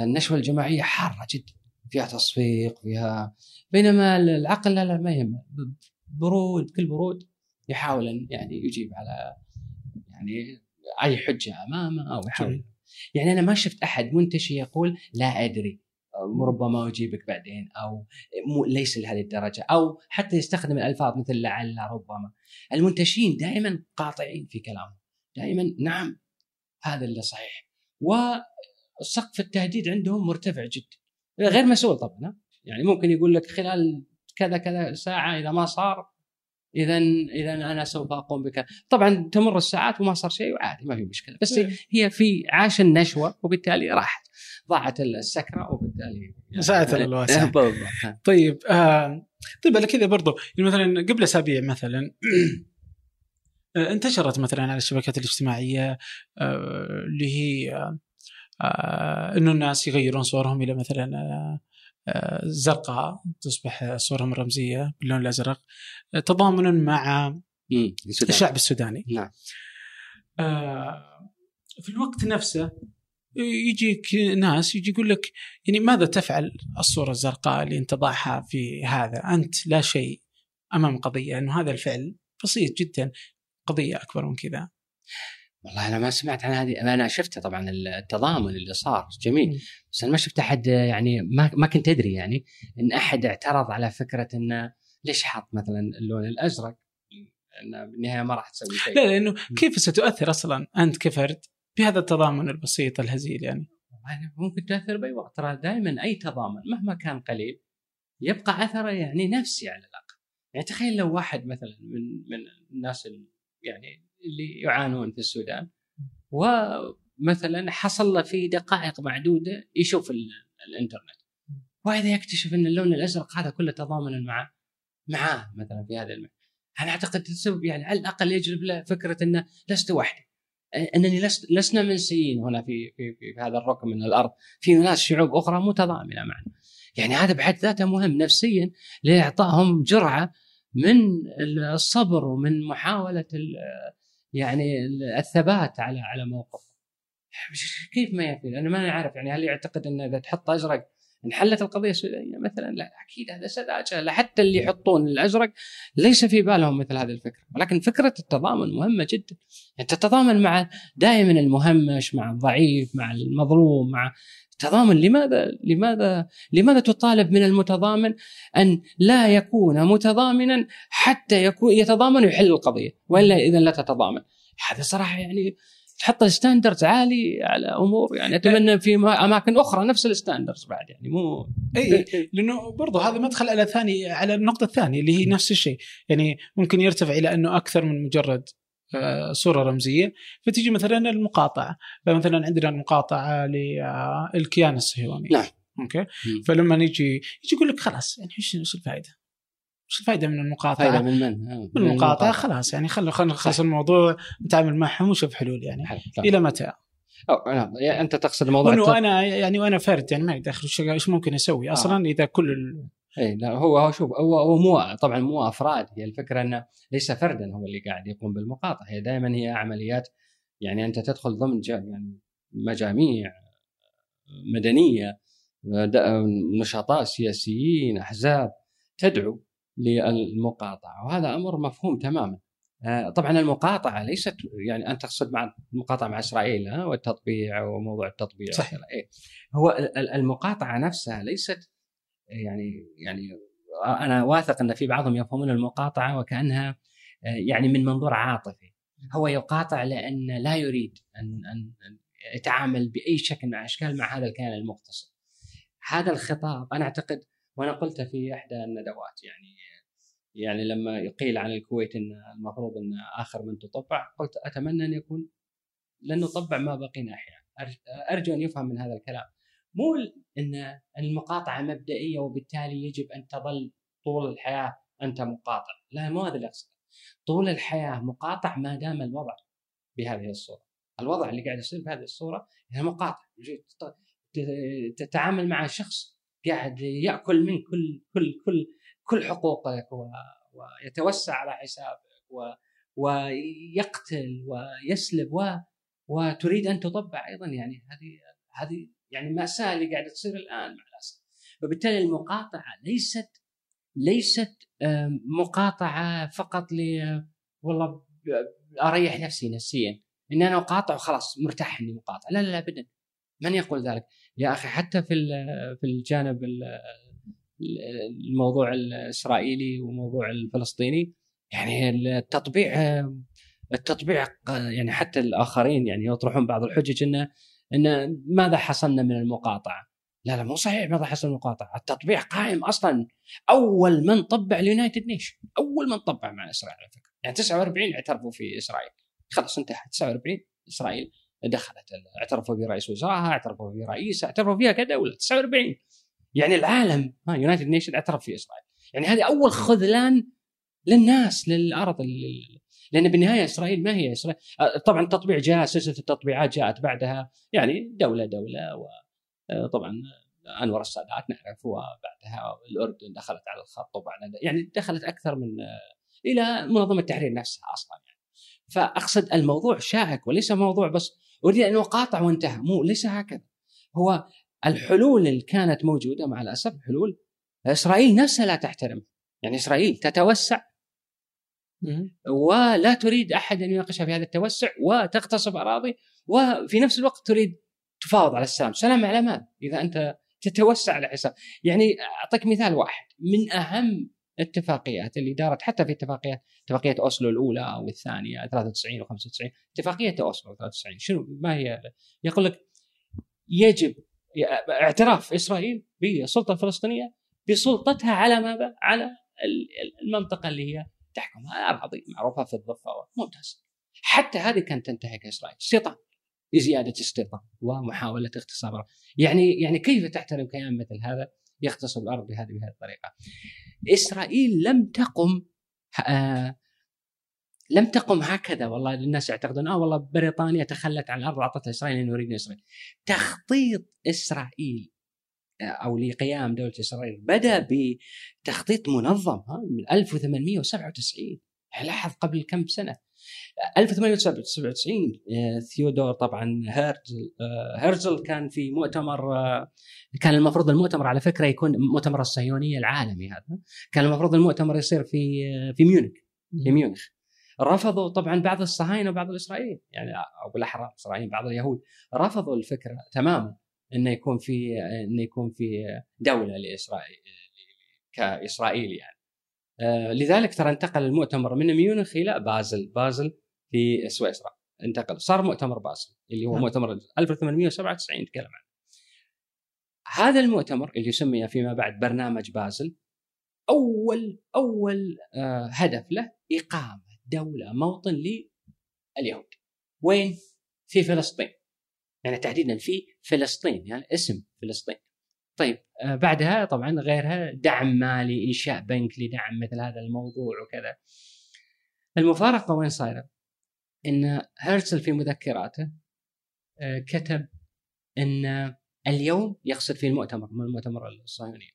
النشوة الجماعية حارة جدا فيها تصفيق فيها بينما العقل لا لا ما يهمه برود كل برود يحاول أن يعني يجيب على يعني أي حجة أمامه أو يحاول. يعني أنا ما شفت أحد منتشي يقول لا أدري ربما أجيبك بعدين أو مو ليس لهذه الدرجة أو حتى يستخدم الألفاظ مثل لعل ربما. المنتشين دائما قاطعين في كلامهم دائما نعم هذا اللي صحيح. وسقف التهديد عندهم مرتفع جدا. غير مسؤول طبعا يعني ممكن يقول لك خلال كذا كذا ساعة إذا ما صار اذا اذا أنا سوف أقوم بك. طبعا تمر الساعات وما صار شيء وعادي ما في مشكلة. بس هي في عاش النشوة وبالتالي راحت. ضاعت السكرة وبالتالي ساعة الواسع. طيب آه طيب على كذا برضو يعني مثلا قبل أسابيع مثلا انتشرت مثلا على الشبكات الاجتماعية آه اللي هي آه إنه الناس يغيرون صورهم إلى مثلا آه زرقاء تصبح صورهم رمزيه باللون الأزرق تضامنا مع الشعب السوداني. نعم. في الوقت نفسه يجيك ناس يجي يقول لك يعني ماذا تفعل الصورة الزرقاء اللي أنت ضعها في هذا؟ أنت لا شيء أمام قضية. أنه هذا الفعل بسيط جدا قضية أكبر من كذا. والله أنا ما سمعت عن هذه أنا شفته طبعا التضامن اللي صار جميل. بس أنا ما شفت أحد يعني ما ما كنت أدري يعني إن أحد اعترض على فكرة انه ليش حاط مثلا اللون الأزرق؟ انه بالنهاية ما راح تسوي شيء. لا لأنه كيف ستؤثر أصلا أنت كفرد بهذا التضامن البسيط الهزيل يعني؟ ممكن تاثر بأي وقت ترى دائما أي تضامن مهما كان قليل يبقى أثره يعني نفسي على الأقل. يعني تخيل لو واحد مثلا من من الناس يعني اللي يعانون في السودان. ومثلا حصل له في دقائق معدودة يشوف الإنترنت. واذا يكتشف إن اللون الأزرق هذا كله تضامنا معه معاه مثلا في هذا المحور أنا أعتقد السبب يعني على الأقل يجلب له فكرة إنه لست وحدي. إنني لست لسنا منسيين هنا في في في هذا الركن من الأرض. في ناس شعوب أخرى متضامنة معنا. يعني هذا بحد ذاته مهم نفسيا لإعطائهم جرعة من الصبر ومن محاولة يعني الثبات على على موقف. كيف ما يفعل أنا ما أعرف يعني هل يعتقد إن إذا تحط أزرق انحلت القضية السودانيه مثلا لا أكيد هذا سذاجه حتى اللي يحطون الأزرق ليس في بالهم مثل هذه الفكرة. ولكن فكرة التضامن مهمة جدا. يعني تتضامن مع دائما المهمش مع الضعيف مع المظلوم مع تضامن لماذا لماذا لماذا تطالب من المتضامن أن لا يكون متضامنا حتى يكون يتضامن ويحل القضية وإلا اذا لا تتضامن. هذا صراحة يعني تحط ال standards عالي على أمور يعني أتمنى في أماكن أخرى نفس ال standards بعد يعني مو إي لأنه برضه هذا مدخل على ثاني على النقطة الثانية اللي هي نفس الشيء. يعني ممكن يرتفع إلى أنه أكثر من مجرد صورة رمزية فتجي مثلا المقاطعة فمثلا عندنا المقاطعة للكيان الصهيوني نعم أوكي فلما نجي يجي يقول لك خلاص يعني إيش الفائده؟ إيش الفائده من المقاطعة؟ فائده من من؟ من, من المقاطعة خلاص يعني خلينا خلينا نخلص الموضوع نتعامل معهم ونشوف حلول يعني حل. إلى متى؟ أو نعم يعني أنت تقصد الموضوع انه أنا يعني وأنا فرد يعني ما داخل إيش ممكن أسوي آه. أصلا إذا كل ال... اي لا هو هو شوف هو هو مو طبعا مو أفراد هي الفكرة إنه ليس فردا هو اللي قاعد يقوم بالمقاطعة هي دائما هي عمليات يعني أنت تدخل ضمن يعني مجاميع مدنية نشطاء سياسيين أحزاب تدعو للمقاطعة وهذا أمر مفهوم تماما طبعا المقاطعة ليست يعني أنت تقصد مع المقاطعة مع إسرائيل والتطبيع وموضوع التطبيع صحيح إيه. هو المقاطعة نفسها ليست يعني يعني أنا واثق إن في بعضهم يفهمون المقاطعة وكأنها يعني من منظور عاطفي. هو يقاطع لأن لا يريد أن أن يتعامل بأي شكل من الأشكال مع هذا الكيان المغتصب. هذا الخطاب أنا أعتقد وأنا قلته في إحدى الندوات يعني يعني لما قيل عن الكويت إن المفروض إن آخر من تطبع قلت أتمنى أن يكون لن نطبع ما بقينا أحيانا أرجو أن يفهم من هذا الكلام. مو إن المقاطعة مبدئية وبالتالي يجب أن تظل طول الحياة أنت مقاطع، لا مو هذا اللي أقصده. طول الحياة مقاطع ما دام الوضع بهذه الصورة. الوضع اللي قاعد يصير بهذه الصورة هي مقاطع. تتعامل مع شخص قاعد يأكل من كل كل كل كل حقوقك ويتوسع على حسابك و ويقتل ويسلب و وتريد أن تطبع أيضا. يعني هذه هذه يعني ماساه اللي قاعدة تصير الآن مع الأسف. فبالتالي المقاطعة ليست ليست آم، مقاطعة فقط ل والله أريح نفسي نفسيا. اني أنا أقاطع وخلاص مرتاح إني مقاطع. لا لا لا ابدا. من يقول ذلك؟ يا أخي حتى في في الجانب ال- الموضوع الإسرائيلي وموضوع الفلسطيني يعني التطبيع التطبيع يعني حتى الآخرين يعني يطرحون بعض الحجج إنه إن ماذا حصلنا من المقاطعة؟ لا لا مو صحيح ماذا حصل من المقاطعة، التطبيع قائم أصلا أول من طبع ال United Nation، أول من طبع مع إسرائيل على فكرة، يعني 49 اعترفوا في إسرائيل، خلاص انتهى 49 إسرائيل دخلت. اعترفوا برئيس وزرائها، اعترفوا برئيسها، اعترفوا فيها كدولة. 49 يعني العالم ها يونايتد نيشن اعترف في إسرائيل، يعني هذه أول خذلان للناس للأرض لل- لأن بالنهاية إسرائيل ما هي إسرائيل. آه، طبعا التطبيع جاء سلسلة التطبيعات جاءت بعدها. يعني دولة دولة وطبعا أنور السادات نعرف وبعدها الأردن دخلت على الخط وبعدها يعني دخلت أكثر من آه، إلى منظمة التحرير نفسها أصلا يعني. فأقصد الموضوع شائك وليس موضوع بس أريد أن أقاطع وانتهى. مو ليس هكذا. هو الحلول اللي كانت موجودة مع الأسف حلول إسرائيل نفسها لا تحترم يعني إسرائيل تتوسع ولا تريد أحد أن يناقشها في هذا التوسع وتغتصب أراضي وفي نفس الوقت تريد تفاوض على السلام، سلام على ماذا؟ إذا أنت تتوسع على حساب يعني أعطيك مثال واحد من أهم الاتفاقيات اللي دارت حتى في اتفاقيات اتفاقية أوسلو الأولى أو الثانية 93 و95 اتفاقية أوسلو 93 شنو ما هي؟ يقول لك يجب اعتراف إسرائيل بالسلطه الفلسطينيه بسلطتها على ماذا؟ على المنطقة اللي هي تحكمها اراضي معروفة في الضفة. ممتاز. حتى هذه كانت تنتهك اسرائيل استيطان. لزياده استيطان. ومحاولة اغتصاب يعني يعني كيف تحترم كيان مثل هذا؟ يغتصب الأرض بهذه بهذه الطريقة. إسرائيل لم تقم آه لم تقم هكذا. والله الناس يعتقدون آه والله بريطانيا تخلت عن الأرض واعطتها إسرائيل لأنه يريدون اسرائيل تخطيط إسرائيل أو لقيام دولة إسرائيل بدأ بتخطيط منظم ها من 1897 لاحظ قبل كم سنة؟ 1897 ثيودور طبعا هرزل هرزل كان في مؤتمر كان المفروض المؤتمر على فكرة يكون مؤتمر الصهيونية العالمي هذا كان المفروض المؤتمر يصير في في ميونخ في ميونخ. رفضوا طبعا بعض الصهاينة وبعض الإسرائيليين يعني أو بالاحرى الاسرائيليين بعض اليهود رفضوا الفكرة تماما. إنه يكون في إنه يكون في دولة لإسرائيل كاسرائيل يعني. آه لذلك ترى انتقل المؤتمر من ميونخ إلى بازل بازل في سويسرا. انتقل صار مؤتمر بازل اللي هو مؤتمر 1897 نتكلم عنه هذا المؤتمر اللي سمي فيما بعد برنامج بازل أول أول آه هدف له إقامة دولة موطن لليهود. وين؟ في فلسطين. يعني تحديدا في فلسطين يعني اسم فلسطين. طيب آه بعدها طبعا غيرها دعم مالي إنشاء بنك لدعم مثل هذا الموضوع وكذا. المفارقة وين صايرة؟ إن هرتزل في مذكراته آه كتب إن اليوم يقصد في المؤتمر من المؤتمر الصهيوني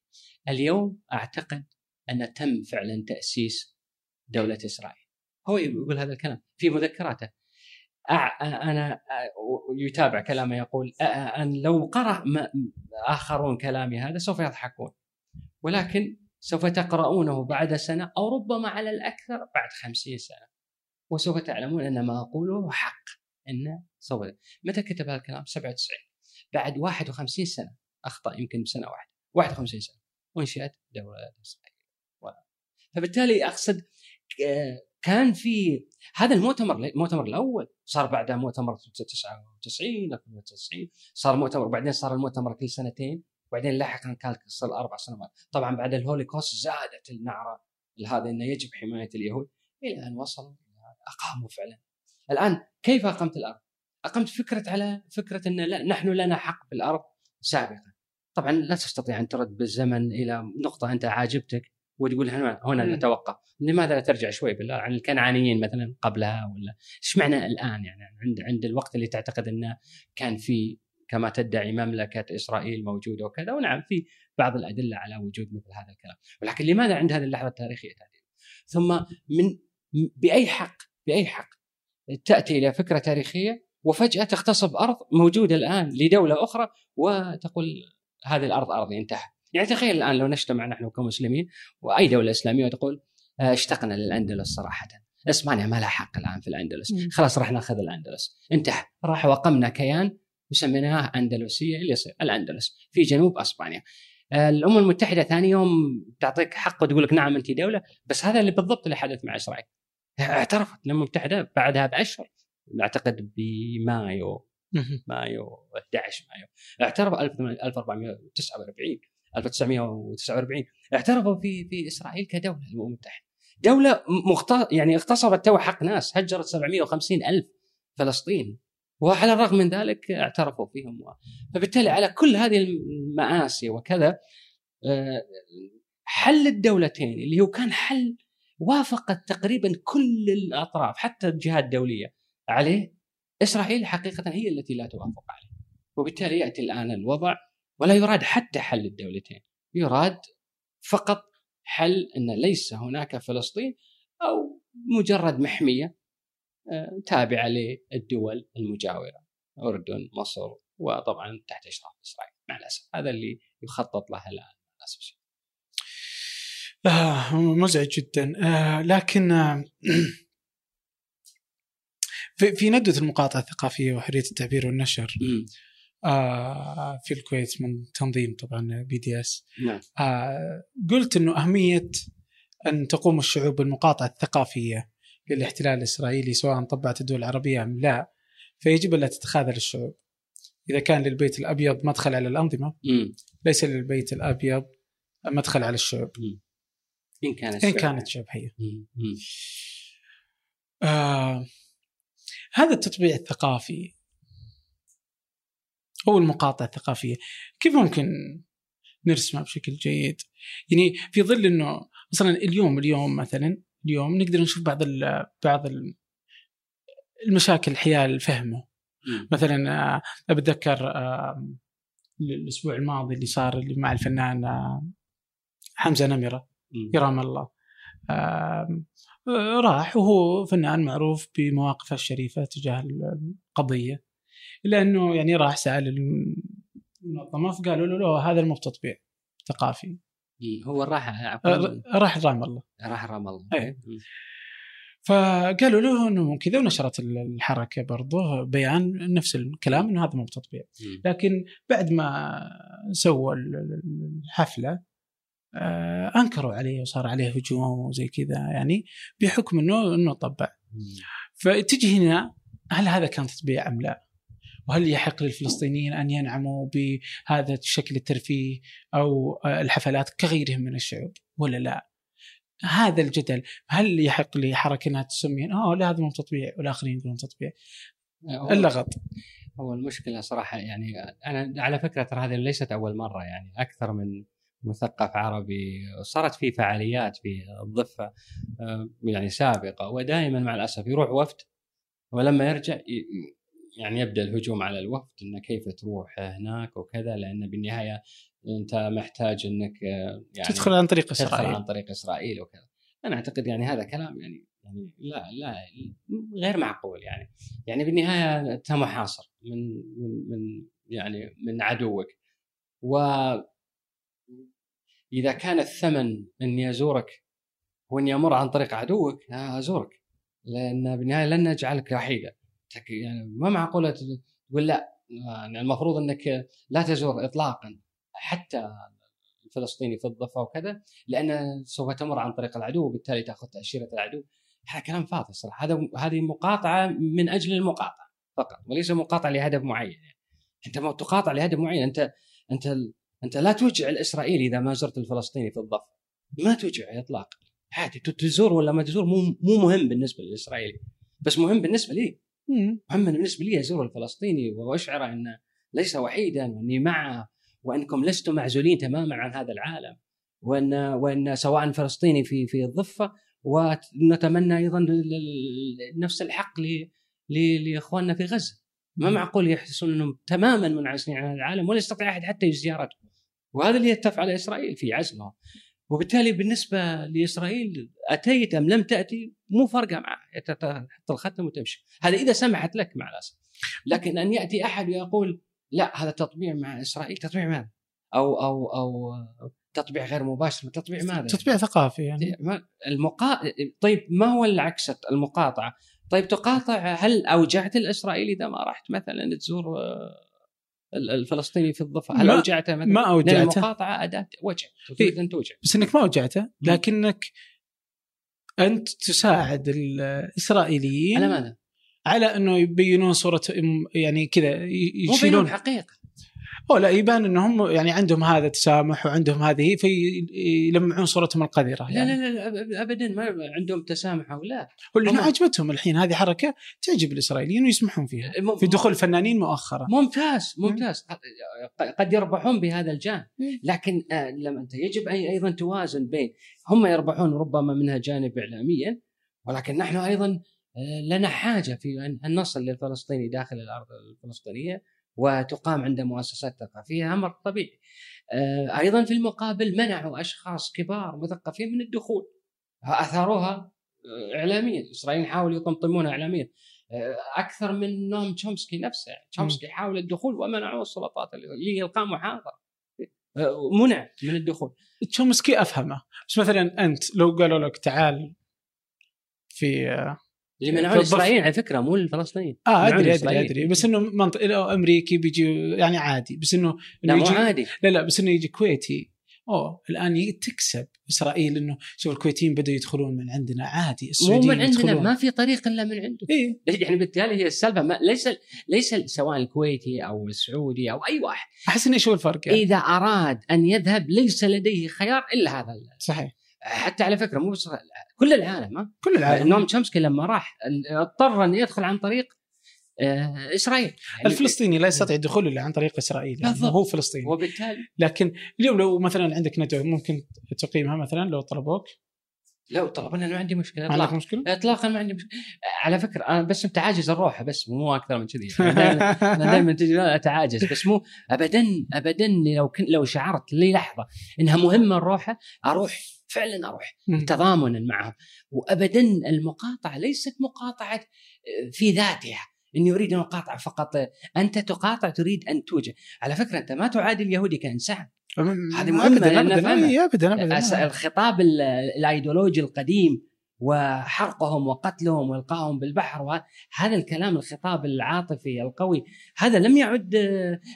اليوم أعتقد أن تم فعلا تأسيس دولة إسرائيل. هو يقول هذا الكلام في مذكراته. أنا يتابع كلامه يقول أن لو قرأ آخرون كلامي هذا سوف يضحكون. ولكن سوف تقرؤونه بعد سنة أو ربما على الأكثر بعد خمسين سنة. وسوف تعلمون أن ما أقوله حق أن سوف متى كتب هذا الكلام؟ 97 بعد 51 سنة. أخطأ يمكن بسنة واحدة. 51 سنة. وانشأت دولة إسرائيل فبالتالي أقصد كان في هذا المؤتمر المؤتمر الأول صار بعدها مؤتمر 99 98 صار مؤتمر وبعدين صار المؤتمر كل سنتين وبعدين لاحقا كان صار أربع سنوات. طبعا بعد الهوليكوست زادت النعرة هذا إنه يجب حماية اليهود. إلى أن وصلوا أقاموا فعلا. الآن كيف أقمت الأرض؟ أقمت فكرة على فكرة إن لا نحن لنا حق بالارض سابقا. طبعا لا تستطيع أن ترد بالزمن إلى نقطة أنت عاجبتك. وتقول هنا هنا. نتوقف. لماذا لا ترجع شوي بالله عن الكنعانيين مثلا قبلها ولا إيش معنى الآن يعني؟ عند عند الوقت اللي تعتقد إنه كان في كما تدعي مملكة إسرائيل موجودة وكذا. ونعم في بعض الأدلة على وجود مثل هذا الكلام. ولكن لماذا عند هذه اللحظة التاريخية تأتي؟ ثم من بأي حق بأي حق تأتي إلى فكرة تاريخية وفجأة تغتصب أرض موجودة الآن لدولة أخرى وتقول هذه الأرض أرضي انتهى يعني تخيل الآن لو نجتمع نحن كمسلمين وأي دولة إسلامية وتقول آه، اشتقنا للأندلس صراحة. إسبانيا ما لها حق الآن في الأندلس. خلاص راح نأخذ الأندلس. انتهى. راح وقمنا كيان وسميناه أندلسية اللي يصير الأندلس في جنوب إسبانيا. آه، الأمم المتحدة ثاني يوم تعطيك حق وتقول لك نعم أنت دولة بس هذا اللي بالضبط اللي حدث مع إسرائيل. اعترفت الأمم المتحدة بعدها بأشهر أعتقد بمايو. مايو 11 مايو. اعترفوا 1449 1949 اعترفوا في في إسرائيل كدولة الامم المتحده دولة مخت... يعني اغتصبت تو حق ناس هجرت 750 ألف فلسطيني. وعلى الرغم من ذلك اعترفوا فيهم فبالتالي على كل هذه المآسي وكذا آه، حل الدولتين اللي هو كان حل وافقت تقريبا كل الأطراف حتى الجهات الدولية عليه. إسرائيل حقيقه هي التي لا توافق عليه وبالتالي يأتي الآن الوضع ولا يراد حتى حل الدولتين يراد فقط حل أن ليس هناك فلسطين أو مجرد محمية آه، تابعة للدول المجاورة أردن مصر وطبعا تحت إشراف إسرائيل. مع الأسف هذا اللي يخطط له الآن للاسف. آه مزعج جدا. آه لكن آه في, في ندوة المقاطعة الثقافية وحرية التعبير والنشر. آه في الكويت من تنظيم طبعا بي دي اس نعم آه قلت إنه أهمية أن تقوم الشعوب بالمقاطعة الثقافية للاحتلال الإسرائيلي سواء طبعت الدول العربية أم لا فيجب الا تتخاذل الشعوب. إذا كان للبيت الأبيض مدخل على الأنظمة. ليس للبيت الأبيض مدخل على الشعوب إن كانت إن. كانت شعوب. مم. آه هذا التطبيع الثقافي هو المقاطعة الثقافية. كيف ممكن نرسمها بشكل جيد؟ يعني في ظل إنه مثلا اليوم اليوم مثلا اليوم نقدر نشوف بعض ال بعض ال المشاكل حيال فهمه. مثلا آه، بتذكر آه، الأسبوع الماضي اللي صار اللي مع الفنان آه، حمزة نمرة. يرام الله. راح وهو فنان معروف بمواقفه الشريفة تجاه القضية. الا انه يعني راح سأل المنظمة فقالوا له لا هذا مو تطبيع ثقافي مم. هو راح آه، راح رام الله راح رام الله إيه. مم. فقالوا له إنه كذا ونشرت الحركة برضه بيان نفس الكلام إنه هذا مو تطبيع مم. لكن بعد ما سووا ال- ال- الحفلة آه، أنكروا عليه وصار عليه هجوم وزي كذا يعني بحكم إنه إنه طبع. فتجي هنا هل هذا كان تطبيع أم لا؟ وهل يحق للفلسطينيين أن ينعموا بهذا الشكل الترفيه أو آه، الحفلات كغيرهم من الشعوب ولا لا؟ هذا الجدل هل يحق لحركة إنها تسمي آه لا هذا مو تطبيع والآخرين يقولون تطبيع اللغط هو المشكلة صراحة يعني أنا على فكرة ترى هذه ليست أول مرة يعني أكثر من مثقف عربي صارت في فعاليات في الضفة آه، يعني سابقة ودائما مع الأسف يروح وفد ولما يرجع يعني يبدأ الهجوم على الوفد انه كيف تروح هناك وكذا لأن بالنهاية أنت محتاج إنك آه، يعني تدخل عن طريق تدخل إسرائيل. عن طريق إسرائيل وكذا. أنا أعتقد يعني هذا كلام يعني يعني لا لا غير معقول يعني. يعني بالنهاية أنت محاصر من من من يعني من عدوك. و إذا كان الثمن اني ازورك واني أمر عن طريق عدوك أزورك. لأن بالنهاية لن نجعلك وحيدا يعني ما معقولة تقول لا يعني المفروض إنك لا تزور اطلاقا حتى الفلسطيني في الضفة وكذا لأن سوف تمر عن طريق العدو وبالتالي تأخذ تأشيرة العدو. هذا كلام فاضي صراحة هذا هذه مقاطعة من أجل المقاطعة فقط وليس مقاطعة لهدف معين. يعني. أنت ما تقاطع لهدف معين أنت أنت أنت لا توجع الإسرائيلي إذا ما زرت الفلسطيني في الضفة. ما توجع اطلاقا. عادي تزور ولا ما تزور مو مو مهم بالنسبة للإسرائيلي. بس مهم بالنسبة لي. مهم بالنسبة لي ازور الفلسطيني واشعره انه ليس وحيدا وأني معه وأنكم لستم معزولين تماما عن هذا العالم وان وأن سواء الفلسطيني في في الضفة ونتمنى أيضا نفس الحق لإخواننا في غزة. ما معقول يحسون أنهم تماما منعزلين عن العالم ولا يستطيع أحد حتى زيارتهم وهذا اللي تفعله إسرائيل في عزلهم وبالتالي بالنسبة لإسرائيل أتيت أم لم تأتي مو فارقة معه تحط الختم وتمشي هذا إذا سمحت لك مع الأسف لكن أن يأتي أحد ويقول لا هذا تطبيع مع إسرائيل تطبيع ماذا؟ أو أو أو تطبيع غير مباشر تطبيع ماذا؟ تطبيع ثقافي يعني المقا... طيب ما هو العكس المقاطعة؟ طيب تقاطع هل أوجعت الاسرائيلي إذا ما رحت مثلا تزور الفلسطيني في الضفة؟ هل أوجعته مثلا؟ ما أوجعته المقاطعة أداة وجع تريد أن توجع بس إنك ما وجعته لكنك أنت تساعد الإسرائيليين على ماذا؟ على أنه يبينون صورة يعني كذا يشيلون حقيقة أو لا يبان إنهم يعني عندهم هذا التسامح وعندهم هذه فيلمعون صورتهم القذرة لا يعني. لا لا أب- ابدا ما عندهم تسامح أو لا. ولأنه هم- عجبتهم الحين هذه حركة تعجب الإسرائيليين ويسمحون فيها. في دخول فنانين مؤخرا. ممتاز ممتاز. قد- يربحون بهذا الجانب. لكن آه، لما أنت يجب أيضا توازن بين هم يربحون ربما منها جانب اعلاميا ولكن نحن أيضا آه، لنا حاجة في ان نصل للفلسطيني داخل الأرض الفلسطينية. وتقام عنده مؤسسات ثقافية أمر طبيعي. آه، أيضا في المقابل منعوا أشخاص كبار مثقفين من الدخول أثاروها آه، اعلاميا، الاسرائيليين حاولوا يطمطمونها اعلاميا. آه، أكثر من نوم تشومسكي نفسه، يعني تشومسكي حاول الدخول ومنعوه السلطات محاضره. آه، منع من الدخول. تشومسكي أفهمه بس مثلا أنت لو قالوا لك تعال في اللي منعوه. الاسرائيليين على فكرة مو الفلسطينيين. آه أدري أدري. أدري بس إنه منطق أمريكي بيجي يعني عادي بس إنه لا إنه مو يجي عادي لا لا بس إنه يجي كويتي أوه الآن تكسب إسرائيل إنه شوف الكويتيين بدأوا يدخلون من عندنا عادي مو السعوديين من عندنا يدخلون. ما في طريق إلا من عنده. إيه؟ يعني بالتالي هي السالفة ما ليس ليس سواء الكويتي أو السعودي أو أي واحد أحس انه هو الفرق يعني إذا أراد أن يذهب ليس لديه خيار إلا هذا صحيح حتى على فكرة مو بس كل العالم ها؟ كل العالم. نوم تشومسكي لما راح اضطر ان يدخل عن طريق آه، إسرائيل. يعني الفلسطيني لا يستطيع الدخول الا عن طريق إسرائيل يعني. هو فلسطيني. وبالتالي لكن اليوم لو مثلا عندك ندوة ممكن تقيمها مثلا لو طلبوك؟ لو طلبنا أنا ما عندي مشكلة عندك اطلاقا مشكلة؟ اطلاقا ما عندي مشكلة. على فكرة أنا بس انت عاجز الروحه بس مو أكثر من كذي. أنا دائما تجي أتعاجز بس مو ابدا ابدا لو كنت لو شعرت لي لحظة إنها مهمة الروحه أروح فعلا أروح. تضامنا معهم. وابدا المقاطعة ليست مقاطعة آه، في ذاتها. إني أريد أن أقاطع فقط أنت تقاطع تريد أن توجه على فكرة أنت ما تعادي اليهودي كانسان هذه مهمة ابدا ابدا الخطاب ال- الأيديولوجي القديم وحرقهم وقتلهم وإلقائهم بالبحر وهذا الكلام الخطاب العاطفي القوي. هذا لم يعد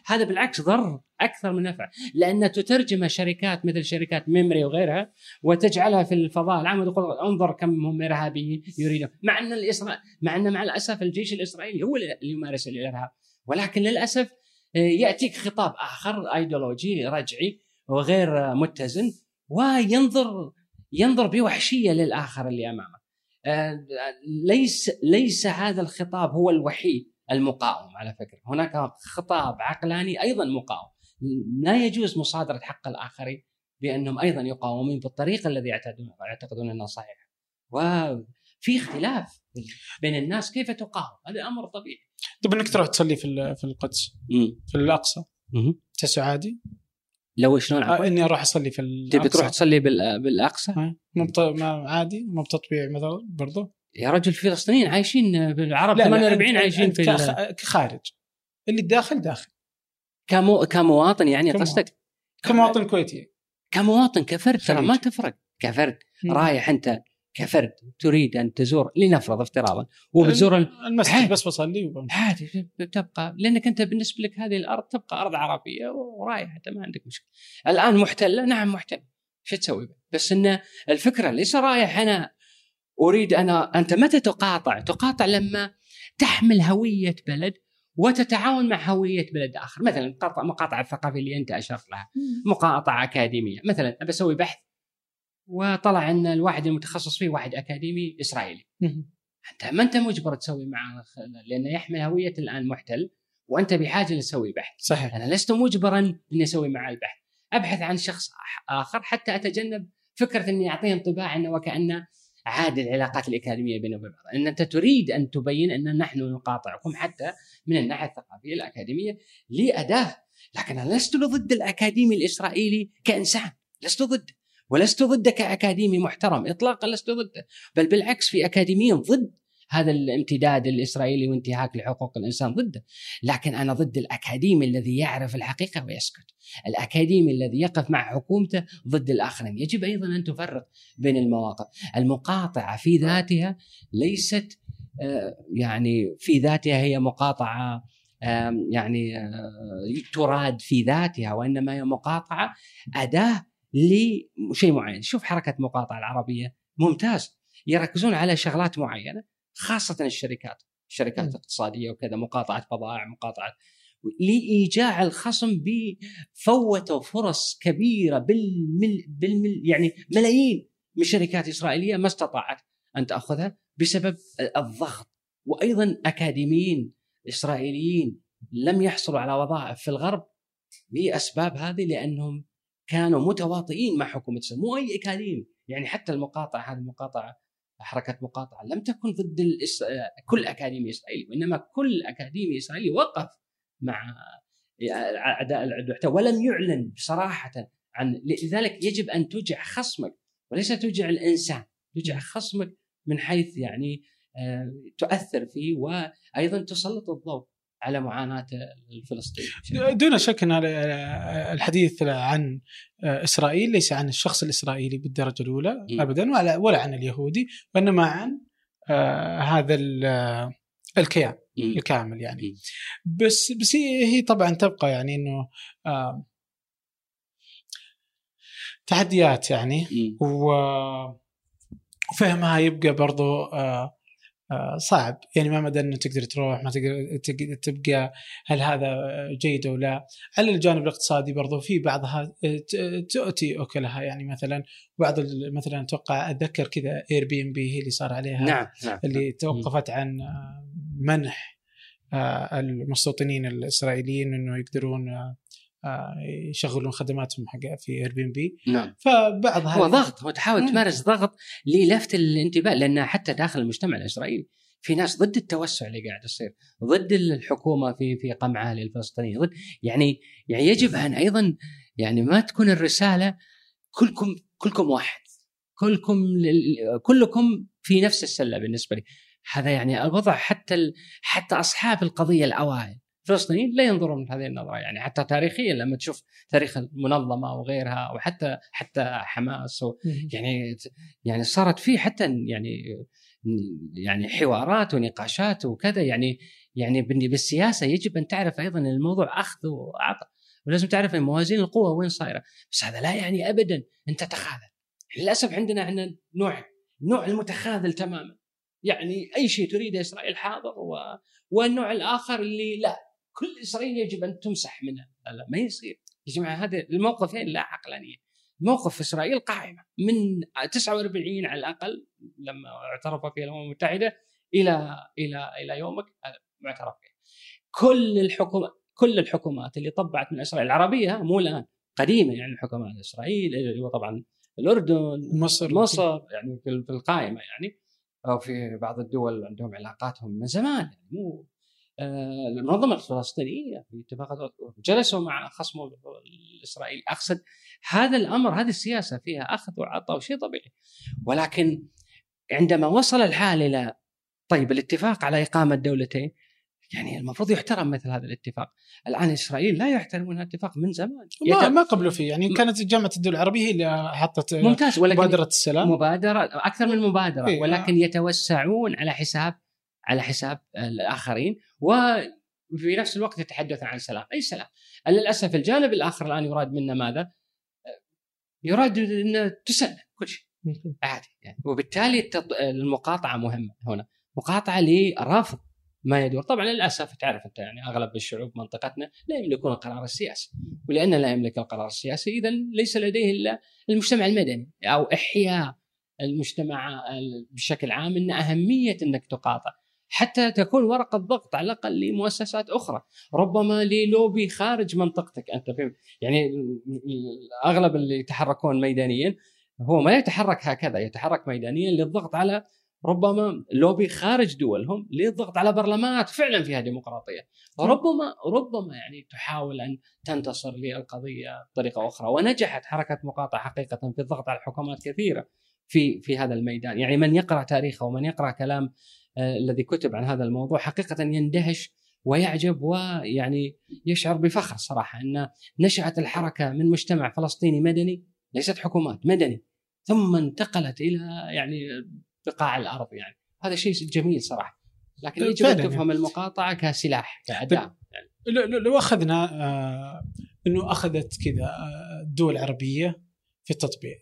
هذا بالعكس ضر أكثر من نفع لأن تترجم شركات مثل شركات ميمري وغيرها وتجعلها في الفضاء. العام وتقول انظر كم هم إرهابيين يريدون. مع أن الاسرائيل مع أن مع الأسف الجيش الإسرائيلي هو اللي يمارس الإرهاب. ولكن للأسف آه، يأتيك خطاب آخر أيديولوجي رجعي وغير متزن وينظر ينظر بوحشية للآخر اللي أمامه. آه، ليس ليس هذا الخطاب هو الوحيد المقاوم على فكرة، هناك خطاب عقلاني أيضا مقاوم. لا يجوز مصادرة حق الآخرين بأنهم أيضا يقاومون بالطريقة الذي يعتقدون انها صحيحه. وفي اختلاف بين الناس كيف تقاوم، هذا أمر طبيعي. طب إنك تروح تصلي في في القدس في الأقصى تحسه عادي؟ لو شلون آه، إني أروح أصلي في الاقصى تبي تروح تصلي بال- بالأقصى؟ آه، مو عادي مو بتطبيع مثلا برضو يا رجل الفلسطينيين عايشين بالعرب لا، لا، 48 أنت- عايشين في كخارج اللي داخل داخل كمو كمواطن يعني. قصدك كمواطن كويتي كمواطن كفرد ترى. ما تفرق كفرد مم. رايح أنت كفرد تريد أن تزور لنفرض افتراضا وبتزور ال- المسجد. بس بصلي عادي تبقى لأنك أنت بالنسبة لك هذه الأرض تبقى أرض عربية ورايح أنت ما عندك مشكلة. الآن محتلة نعم محتلة شو تسوي؟ بس إن الفكرة ليس رايح أنا أريد أنا أنت متى تقاطع؟ تقاطع لما تحمل هوية بلد وتتعاون مع هوية بلد آخر، مثلا مقاطعة الثقافيه اللي أنت أشرت لها، مقاطعة أكاديمية، مثلا ابى أسوي بحث وطلع ان الواحد المتخصص فيه واحد أكاديمي إسرائيلي. انت ما أنت مجبر تسوي معه لأنه يحمل هوية الآن محتل وأنت بحاجة لتسوي بحث. صحيح أنا لست مجبرا إني أسوي معه البحث. أبحث عن شخص آخر حتى أتجنب فكرة إني اعطيه انطباع إنه وكانه عادل العلاقات الأكاديمية بينه وبين بعض، إن أنت تريد أن تبين أن نحن نقاطعكم حتى من الناحية الثقافية الأكاديمية لأداة، لكن أنا لست ضد الأكاديمي الإسرائيلي كإنسان، لست ضده، ولست ضده كأكاديمي محترم اطلاقا لست ضده، بل بالعكس في اكاديميين ضد هذا الامتداد الإسرائيلي وانتهاك لحقوق الإنسان ضده، لكن أنا ضد الأكاديمي الذي يعرف الحقيقة ويسكت، الأكاديمي الذي يقف مع حكومته ضد الآخرين، يجب أيضا أن تفرق بين المواقف، المقاطعة في ذاتها ليست آه، يعني في ذاتها هي مقاطعة آم، يعني آه، تراد في ذاتها وإنما هي مقاطعة أداة لشيء معين، شوف حركة مقاطعه العربية. ممتاز. يركزون على شغلات معينة خاصة الشركات، الشركات الاقتصادية وكذا مقاطعة بضائع، مقاطعة. لإيجاع الخصم بفوتوا فرص كبيرة بالمل, بالمل يعني ملايين من شركات إسرائيلية ما استطاعت أن تأخذها بسبب الضغط. وأيضا أكاديميين إسرائيليين لم يحصلوا على وظائف في الغرب باسباب هذه لأنهم كانوا متواطئين مع حكومة اسرائيل مو أي اكاديمي يعني حتى المقاطعه هذه المقاطعه حركة مقاطعه لم تكن ضد الإس... كل أكاديمي إسرائيلي وإنما كل أكاديمي إسرائيلي وقف مع أعداء المحتوى ولم يعلن صراحة عن لذلك يجب أن توجع خصمك وليس توجع الإنسان توجع خصمك من حيث يعني آه، تؤثر فيه وأيضا تسلط الضوء. على معاناة الفلسطيني دون شك أن الحديث عن إسرائيل ليس عن الشخص الإسرائيلي بالدرجة الأولى. ابدا ولا ولا عن اليهودي وإنما عن آه، هذا ال- الكيان. الكامل يعني. بس بس هي طبعا تبقى يعني إنه آه، تحديات يعني وفهمها يبقى برضو آه، صعب. يعني ما مدى إنه تقدر تروح ما تقدر تق- تبقى هل هذا جيد أو لا. على الجانب الاقتصادي برضو في بعضها آه، تؤتي أكلها. يعني مثلا بعض مثلا أتوقع أتذكر كذا Airbnb هي اللي صار عليها نعم نعم اللي توقفت عن آه، منح آه، المستوطنين الإسرائيليين إنه يقدرون آه، آه، يشغلون خدماتهم حق في Airbnb نعم. فبعض هو ضغط هو تحاول. تمارس ضغط للفت الانتباه لأن حتى داخل المجتمع الإسرائيلي في ناس ضد التوسع اللي قاعد يصير ضد الحكومة في في قمعها للفلسطينيين ضد يعني يعني يجب أن أيضا يعني ما تكون الرسالة كلكم كلكم واحد كلكم كلكم في نفس السلة بالنسبة لي. هذا يعني الوضع حتى ال... حتى أصحاب القضية الأوائل الفلسطينيين لا ينظرون من هذه النظرة يعني حتى تاريخيا لما تشوف تاريخ المنظمة وغيرها وحتى حتى حماس. يعني يعني صارت في حتى يعني يعني حوارات ونقاشات وكذا يعني يعني بالسياسة يجب أن تعرف أيضا إن الموضوع أخذ وعطى ولازم تعرف إن موازين القوى وين صايرة. بس هذا لا يعني ابدا أن تتخاذل. للأسف عندنا إحنا نوع نوع المتخاذل تماما. يعني أي شيء تريده إسرائيل حاضر و... والنوع الآخر اللي لا. كل إسرائيل يجب أن تمسح منها لا, لا ما يصير. يا جماعة هذا الموقفين لا عقلانيه موقف إسرائيل قائمة من 49 على الأقل لما اعترف فيها الأمم المتحدة إلى إلى إلى يومك معترف فيه. كل الحكومات كل الحكومات اللي طبعت من إسرائيل العربية مو الآن قديمه يعني الحكومات إسرائيل اللي هو طبعا الأردن مصر. مصر يعني في القائمة يعني أو في بعض الدول عندهم علاقاتهم من زمان يعني مو المنظمه الفلسطينية في اتفاقات جلسوا مع خصمه الاسرائيلي أقصد هذا الأمر هذه السياسة فيها أخذ وعطاء وشيء طبيعي. ولكن عندما وصل الحال إلى طيب الاتفاق على إقامة دولتين يعني المفروض يحترم مثل هذا الاتفاق. الآن إسرائيل لا يحترمون الاتفاق من زمان. ما ما قبلوا فيه. يعني كانت جامعة الدول العربية هي اللي حطت ممتاز ولكن مبادرة السلام. مبادرة أكثر من مبادرة إيه، ولكن يتوسعون على حساب على حساب الآخرين. وفي نفس الوقت يتحدث عن سلام. أي سلام؟ للأسف الجانب الآخر الآن يراد منا ماذا؟ يراد ان تسلم كل شيء. عادي يعني. وبالتالي التط- المقاطعة مهمة هنا. مقاطعة لرفض ما يدور. طبعا للأسف تعرف أنت يعني أغلب الشعوب منطقتنا لا يملكون القرار السياسي. ولأن لا يملك القرار السياسي اذا ليس لديه إلا المجتمع المدني أو إحياء المجتمع بشكل عام إن أهمية إنك تقاطع. حتى تكون ورقة ضغط على الأقل لمؤسسات أخرى. ربما للوبي خارج منطقتك أنت. فهمت يعني أغلب اللي يتحركون ميدانيا هو ما يتحرك هكذا يتحرك ميدانيا للضغط على ربما لوبي خارج دولهم للضغط على برلمانات فعلا فيها ديمقراطية. ربما ربما يعني تحاول أن تنتصر للقضية بطريقة أخرى. ونجحت حركة مقاطعة حقيقة في الضغط على حكومات كثيرة في في هذا الميدان. يعني من يقرأ تاريخه ومن يقرأ كلام الذي كتب عن هذا الموضوع حقيقة يندهش ويعجب ويعني يشعر بفخر صراحة أن نشأت الحركة من مجتمع فلسطيني مدني ليست حكومات مدني ثم انتقلت إلى يعني بقاع الأرض يعني. هذا شيء جميل صراحة. لكن يجب أن تفهم المقاطعة كسلاح كأداة يعني. لو, أخذنا آه إنه أخذت كذا آه الدول العربيه في التطبيع.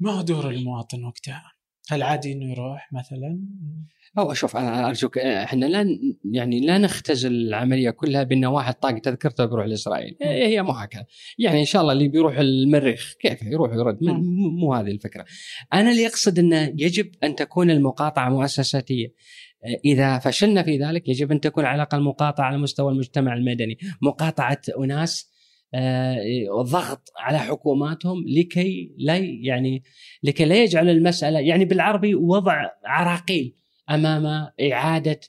ما هو دور المواطن وقتها؟ هل عادي إنه يروح مثلا؟ أو شوف أنا أرجوك إحنا لا يعني لا نختزل العملية كلها بان واحد طاق تذكرته بيروح لاسرائيل هي مو هكذا يعني إن شاء الله اللي بيروح المريخ كيف يروح يرد مو هذه الفكرة. أنا اللي أقصد إنه يجب أن تكون المقاطعة مؤسساتية. إذا فشلنا في ذلك يجب أن تكون على الأقل مقاطعة على مستوى المجتمع المدني مقاطعة أناس ضغط على حكوماتهم لكي لا يعني لكي لا يجعل المسألة يعني بالعربي وضع عراقيل أمام إعادة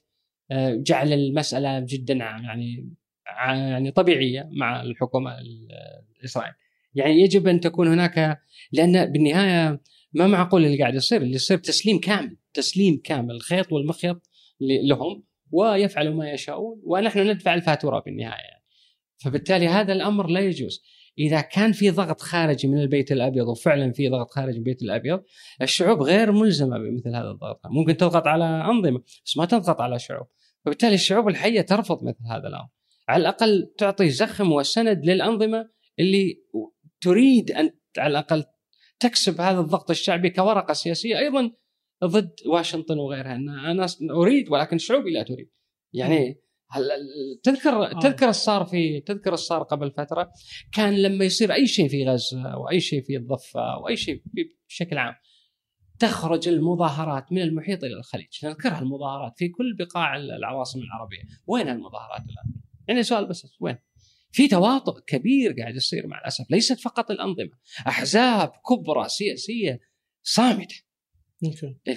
جعل المسألة جدا يعني يعني طبيعية مع الحكومة الاسرائيليه. يعني يجب أن تكون هناك لأن بالنهاية ما معقول اللي قاعد يصير اللي يصير تسليم كامل تسليم كامل الخيط والمخيط لهم ويفعلوا ما يشاءون ونحن ندفع الفاتورة بالنهاية. فبالتالي هذا الأمر لا يجوز. إذا كان في ضغط خارجي من البيت الأبيض وفعلا في ضغط خارجي من البيت الأبيض الشعوب غير ملزمة بمثل هذا الضغط. ممكن تضغط على أنظمة بس ما تضغط على شعوب. وبالتالي الشعوب الحية ترفض مثل هذا الأمر. على الأقل تعطي زخم وسند للأنظمة اللي تريد أن على الأقل تكسب هذا الضغط الشعبي كورقة سياسية أيضا ضد واشنطن وغيرها. ان أنا أريد ولكن شعوبي لا تريد. يعني تذكر تذكر صار في تذكر صار قبل فترة كان لما يصير أي شيء في غزة أو أي شيء في الضفة أو أي شيء بشكل عام تخرج المظاهرات من المحيط إلى الخليج. نذكرها المظاهرات في كل بقاع العواصم العربية. وين المظاهرات الآن؟ يعني سؤال بس وين؟ في تواطؤ كبير قاعد يصير مع الأسف ليست فقط الأنظمة أحزاب كبرى سياسية صامتة.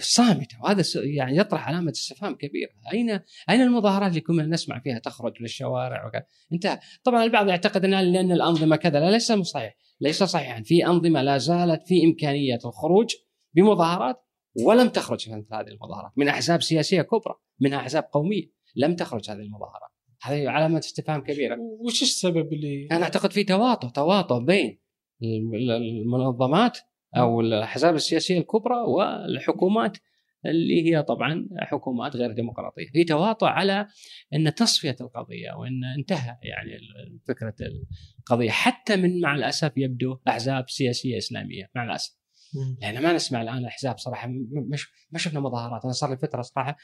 صامتة. وهذا يعني يطرح علامة استفهام كبيرة. أين أين المظاهرات اللي كنا نسمع فيها؟ تخرج للشوارع وكذا انتهى طبعا البعض يعتقد إن لأن الأنظمة كذا. لا ليس صحيح. ليس صحيحا. في أنظمة لا زالت في إمكانية الخروج بمظاهرات ولم تخرج مثل هذه المظاهرات. من أحزاب سياسية كبرى من أحزاب قومية لم تخرج هذه المظاهرات. هذه علامة استفهام كبيرة. وش السبب اللي أنا أعتقد في تواطؤ تواطؤ بين المنظمات أو الأحزاب السياسية الكبرى والحكومات اللي هي طبعا حكومات غير ديمقراطية، في تواطؤ على إن تصفية القضية وإن انتهى يعني فكرة القضية. حتى من مع الأسف يبدو أحزاب سياسية إسلامية مع الأسف. يعني ما نسمع الآن أحزاب صراحة مش ما شفنا مظاهرات. أنا صار لي فترة صراحة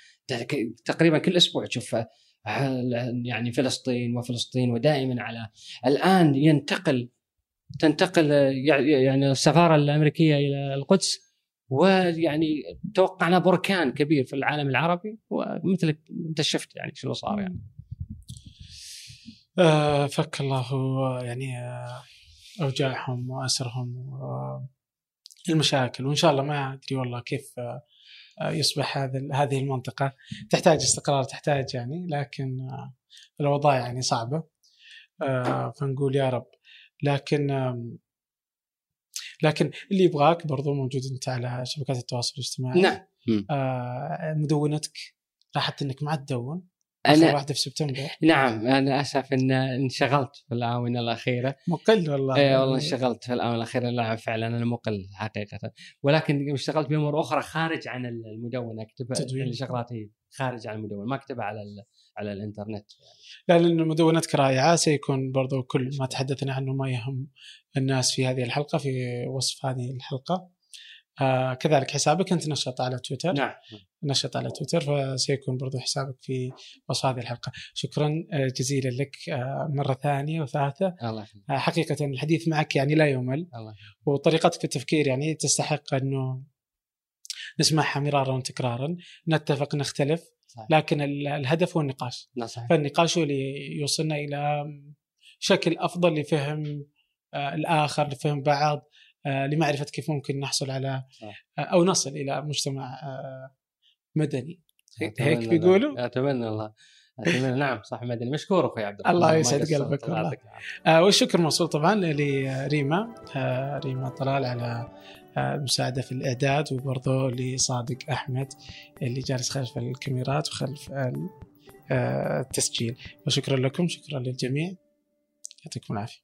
تقريبا كل أسبوع تشوف يعني فلسطين وفلسطين ودائما على الآن ينتقل تنتقل يعني السفارة الأمريكية إلى القدس ويعني توقعنا بركان كبير في العالم العربي ومثل أنت شفت يعني شنو صار يعني. آه فك الله يعني أوجاعهم وأسرهم المشاكل وإن شاء الله ما أدري والله كيف يصبح هذا هذه المنطقة تحتاج استقرار تحتاج يعني لكن الاوضاع يعني صعبة فنقول يا رب لكن لكن اللي يبغاك برضو موجود أنت على شبكات التواصل الاجتماعي. نعم. آه مدونتك لاحظت إنك ما تدون. أنا واحدة في سبتمبر. نعم أنا أسف إن انشغلت في الآونة الأخيرة. مقل والله. اي والله انشغلت في الآونة الأخيرة. لا فعلا أنا مقل حقيقة. ولكن اشتغلت بأمور أخرى خارج عن المدونة. أكتب شغلاتي خارج عن المدونة. ما أكتبها على على الإنترنت لا لأن مدونتك رائعه سيكون برضو كل ما تحدثنا عنه ما يهم الناس في هذه الحلقة في وصف هذه الحلقة. آه كذلك حسابك أنت نشط على تويتر. نعم. نشط على تويتر فسيكون برضو حسابك في وصف هذه الحلقة. شكرا جزيلا لك آه مرة ثانية وثالثة. الله آه حقيقة الحديث معك يعني لا يمل. الله وطريقتك في التفكير يعني تستحق أنه نسمعها مرارا وتكرارا. نتفق نختلف. صحيح. لكن ال- الهدف هو النقاش صحيح فالنقاش هو اللي يوصلنا إلى شكل أفضل لفهم آه، الآخر لفهم بعض آه، لمعرفة كيف ممكن نحصل على. آه، أو نصل إلى مجتمع مدني هيك بيقولوا. أتمنى الله أتمنى نعم صح مدني مشكور أخوي عبد الله ما يسعد. قلبك الله والله. والشكر موصول طبعا لريما ريما طلال على المساعدة في الإعداد وبرضه لصادق أحمد اللي جالس خلف الكاميرات وخلف آه، التسجيل. وشكرا لكم شكرا للجميع. يعطيكم العافية.